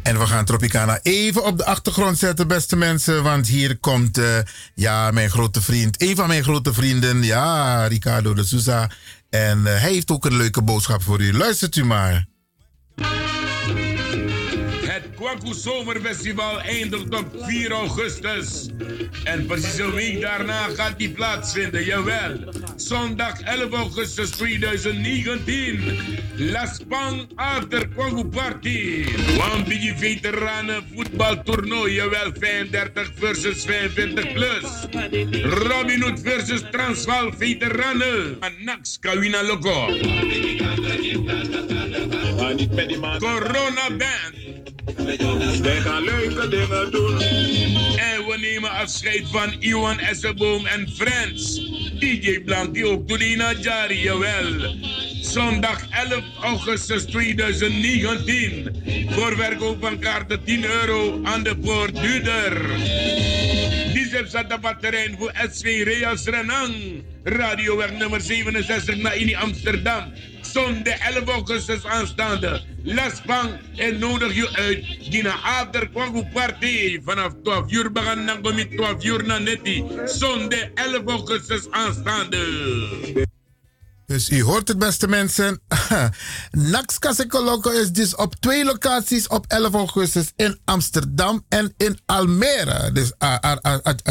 S1: En we gaan Tropicana even op de achtergrond zetten, beste mensen. Want hier komt uh, ja, mijn grote vriend, een van mijn grote vrienden, ja, Ricardo de Souza. En uh, hij heeft ook een leuke boodschap voor u. Luistert u maar.
S26: Kwaku Zomerfestival eindigt op 4 augustus. En precies een week daarna gaat die plaatsvinden, jawel. Zondag 11 augustus 2019. La Spang After Kwaku Party. Wambigi Veteranen voetbaltoernooi, jawel 35 versus 25 plus. Robin Hood versus Transvaal Veteranen. Nax Kawina Loco. Corona Band. Wij gaan leuke dingen doen. En we nemen afscheid van Iwan Esseboom en Friends. DJ Blankie ook Tulina Jari, jawel. Zondag 11 augustus 2019. Voor verkoop van kaarten 10 euro aan de poortduurder. Die zat op het terrein voor SV Reas Renang. Radioweg nummer 67 naar in Amsterdam zondag 11 augustus aanstaande. Lasbang en nodig je uit. Gina Ader Kwagu Party. Vanaf 12 uur begaan dan met 12 uur naar netti. Zondag 11 augustus aanstaande.
S1: Dus u hoort het, beste mensen. Nax Kasekoloko is dus op twee locaties op 11 augustus in Amsterdam en in Almere. Dus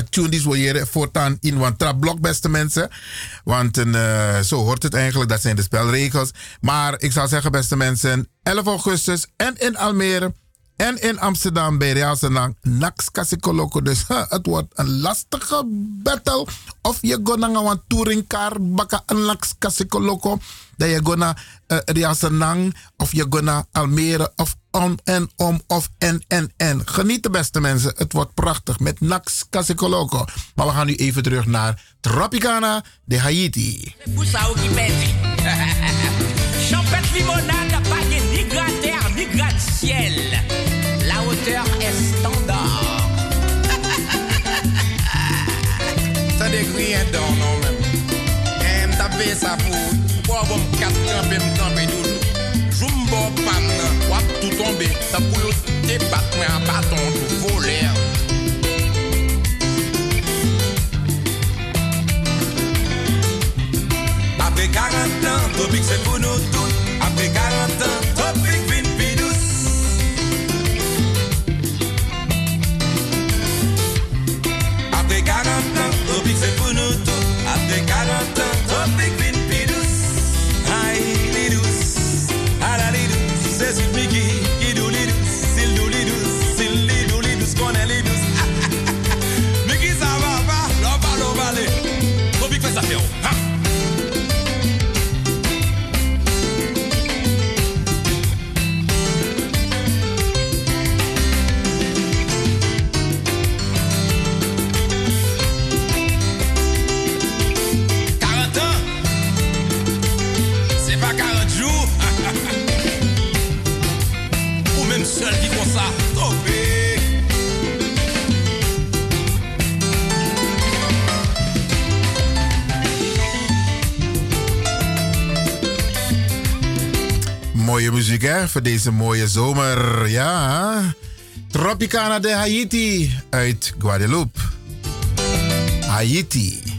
S1: tune die we voortaan in een trapblok, beste mensen. Want uh, zo hoort het eigenlijk, dat zijn de spelregels. Maar ik zou zeggen, beste mensen, 11 augustus en in Almere en in Amsterdam bij Real Nax Kasikoloko. Dus het wordt een lastige battle. Of je naar een touringcar, baka een Nax Kasikoloko. Dat je naar uh, Senang, of je naar Almere, of om en om, of en en en. Geniet de beste mensen, het wordt prachtig met Nax Kasikoloko. Maar we gaan nu even terug naar Tropicana de Haiti.
S27: Faites limonade, pas gratte-terre, ni gratte-ciel. La hauteur est standard.
S15: Ça décrit un don, non, même. Et m'ta fait ça pour, pour avoir quatre camper, m'camper toujours. Jumbo pan, wap tout tomber. Ça pour yo te battre, mais un bâton tout voler.
S3: Après 40 ans, Tropique c'est pour nous
S1: Mooie muziek hè, voor deze mooie zomer. Ja. Tropicana de Haiti uit Guadeloupe. Haiti.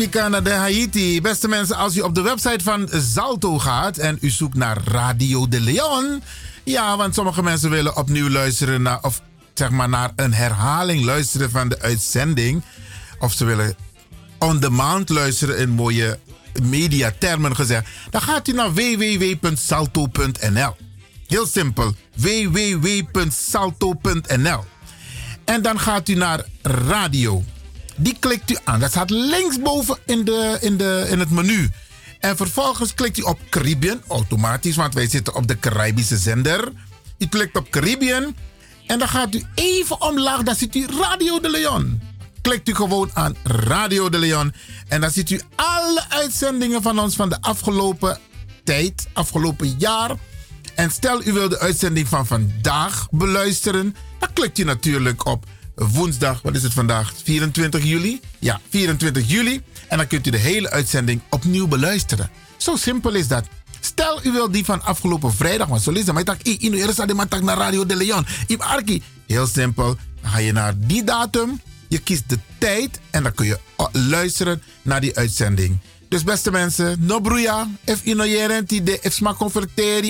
S1: Tropicana de Haiti. Beste mensen, als u op de website van Zalto gaat en u zoekt naar Radio de Leon. Ja, want sommige mensen willen opnieuw luisteren naar, of zeg maar naar een herhaling luisteren van de uitzending. Of ze willen on demand luisteren in mooie mediatermen gezegd. Dan gaat u naar www.salto.nl. Heel simpel. www.salto.nl. En dan gaat u naar radio. Die klikt u aan. Dat staat linksboven in, de, in, de, in het menu. En vervolgens klikt u op Caribbean, automatisch, want wij zitten op de Caribische zender. U klikt op Caribbean en dan gaat u even omlaag, dan ziet u Radio de Leon. Klikt u gewoon aan Radio de Leon en dan ziet u alle uitzendingen van ons van de afgelopen tijd, afgelopen jaar. En stel u wil de uitzending van vandaag beluisteren, dan klikt u natuurlijk op woensdag, wat is het vandaag? 24 juli? Ja, 24 juli. En dan kunt u de hele uitzending opnieuw beluisteren. Zo simpel is dat. Stel u wil die van afgelopen vrijdag, want zo lezen, maar ik in eerste de matak naar Radio de Leon. Ik arki. Heel simpel. Dan ga je naar die datum, je kiest de tijd en dan kun je uh, luisteren naar die uitzending. Dus beste mensen, no bruya, if ino jeren ti de if sma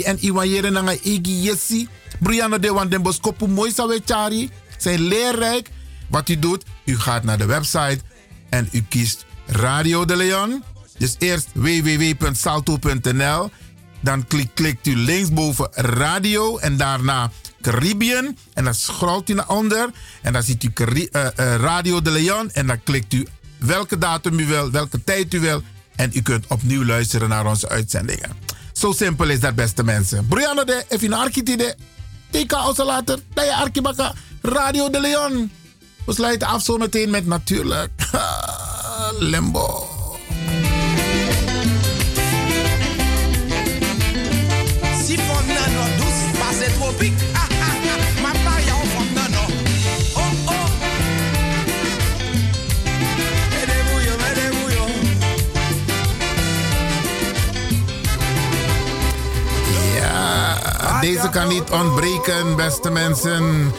S1: en iwan jeren nanga igi yesi. Bruya no de wan den boskopu mooi sa we chari. Zijn leerrijk. Wat u doet, u gaat naar de website en u kiest Radio de Leon. Dus eerst www.salto.nl. Dan klik, klikt u linksboven radio en daarna Caribbean. En dan scrolt u naar onder en dan ziet u eh, eh, Radio de Leon. En dan klikt u welke datum u wil, welke tijd u wil. En u kunt opnieuw luisteren naar onze uitzendingen. Zo simpel is dat, beste mensen. Brianna de, even een arkitide. Teka als later. Dat je arkibaka. Radio de Leon. We sluiten af zo meteen met natuurlijk. Limbo.
S20: Si fom nan nou dous pase tropik
S1: deze kan niet ontbreken, beste mensen.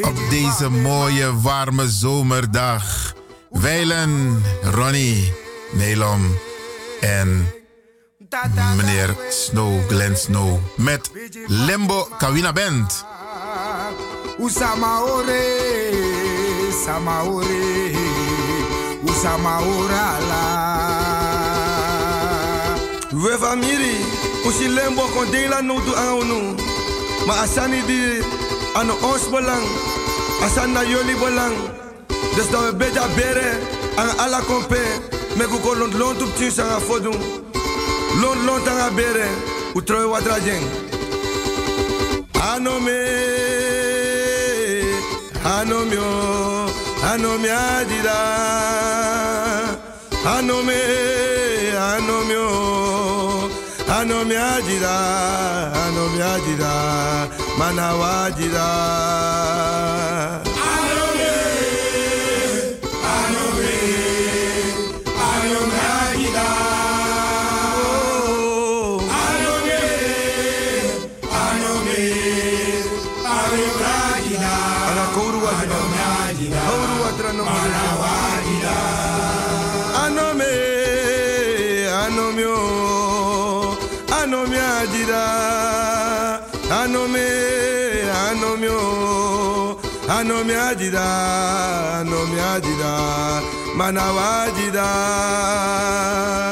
S1: Op deze mooie, warme zomerdag. Weilen, Ronnie, Nelom en meneer Snow, Glenn Snow. Met Limbo Kawina Band.
S18: Usamaore, Samaore, Usamaorala.
S24: We famiri, usi lembo kon ding la no tu aan nu. Maar asani di aan ons belang, asan na jullie belang. Dus dat we beter beren aan alla kompe, me kuko lont lont op tien sanga fodun. Lont lont aan beren, u troi wat rajeng. Anome, anomio, anomi adida. Anome, anomio, anomi adida, anomi adida, manawajida. Anomi adida, anomi adida, manawajida. Anomi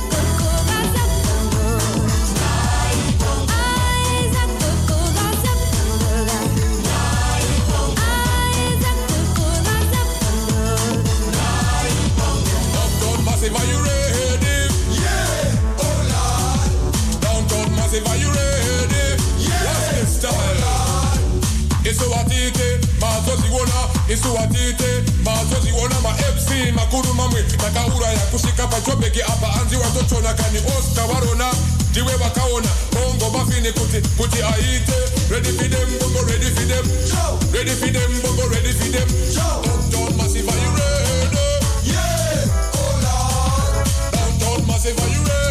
S3: Mazoziona, isuwatite, mazoziona ma MC, makuru mamwe, nakaura ya kushika pachobeki apa anzi watochona kani Oscar warona, ndiwe wakaona, bongo bafini kuti, kuti aite, ready for them, bongo ready for them, ready for them, bongo ready for them, Downtown Massive, are you ready? Yeah, oh Lord. Downtown Massive, are you ready?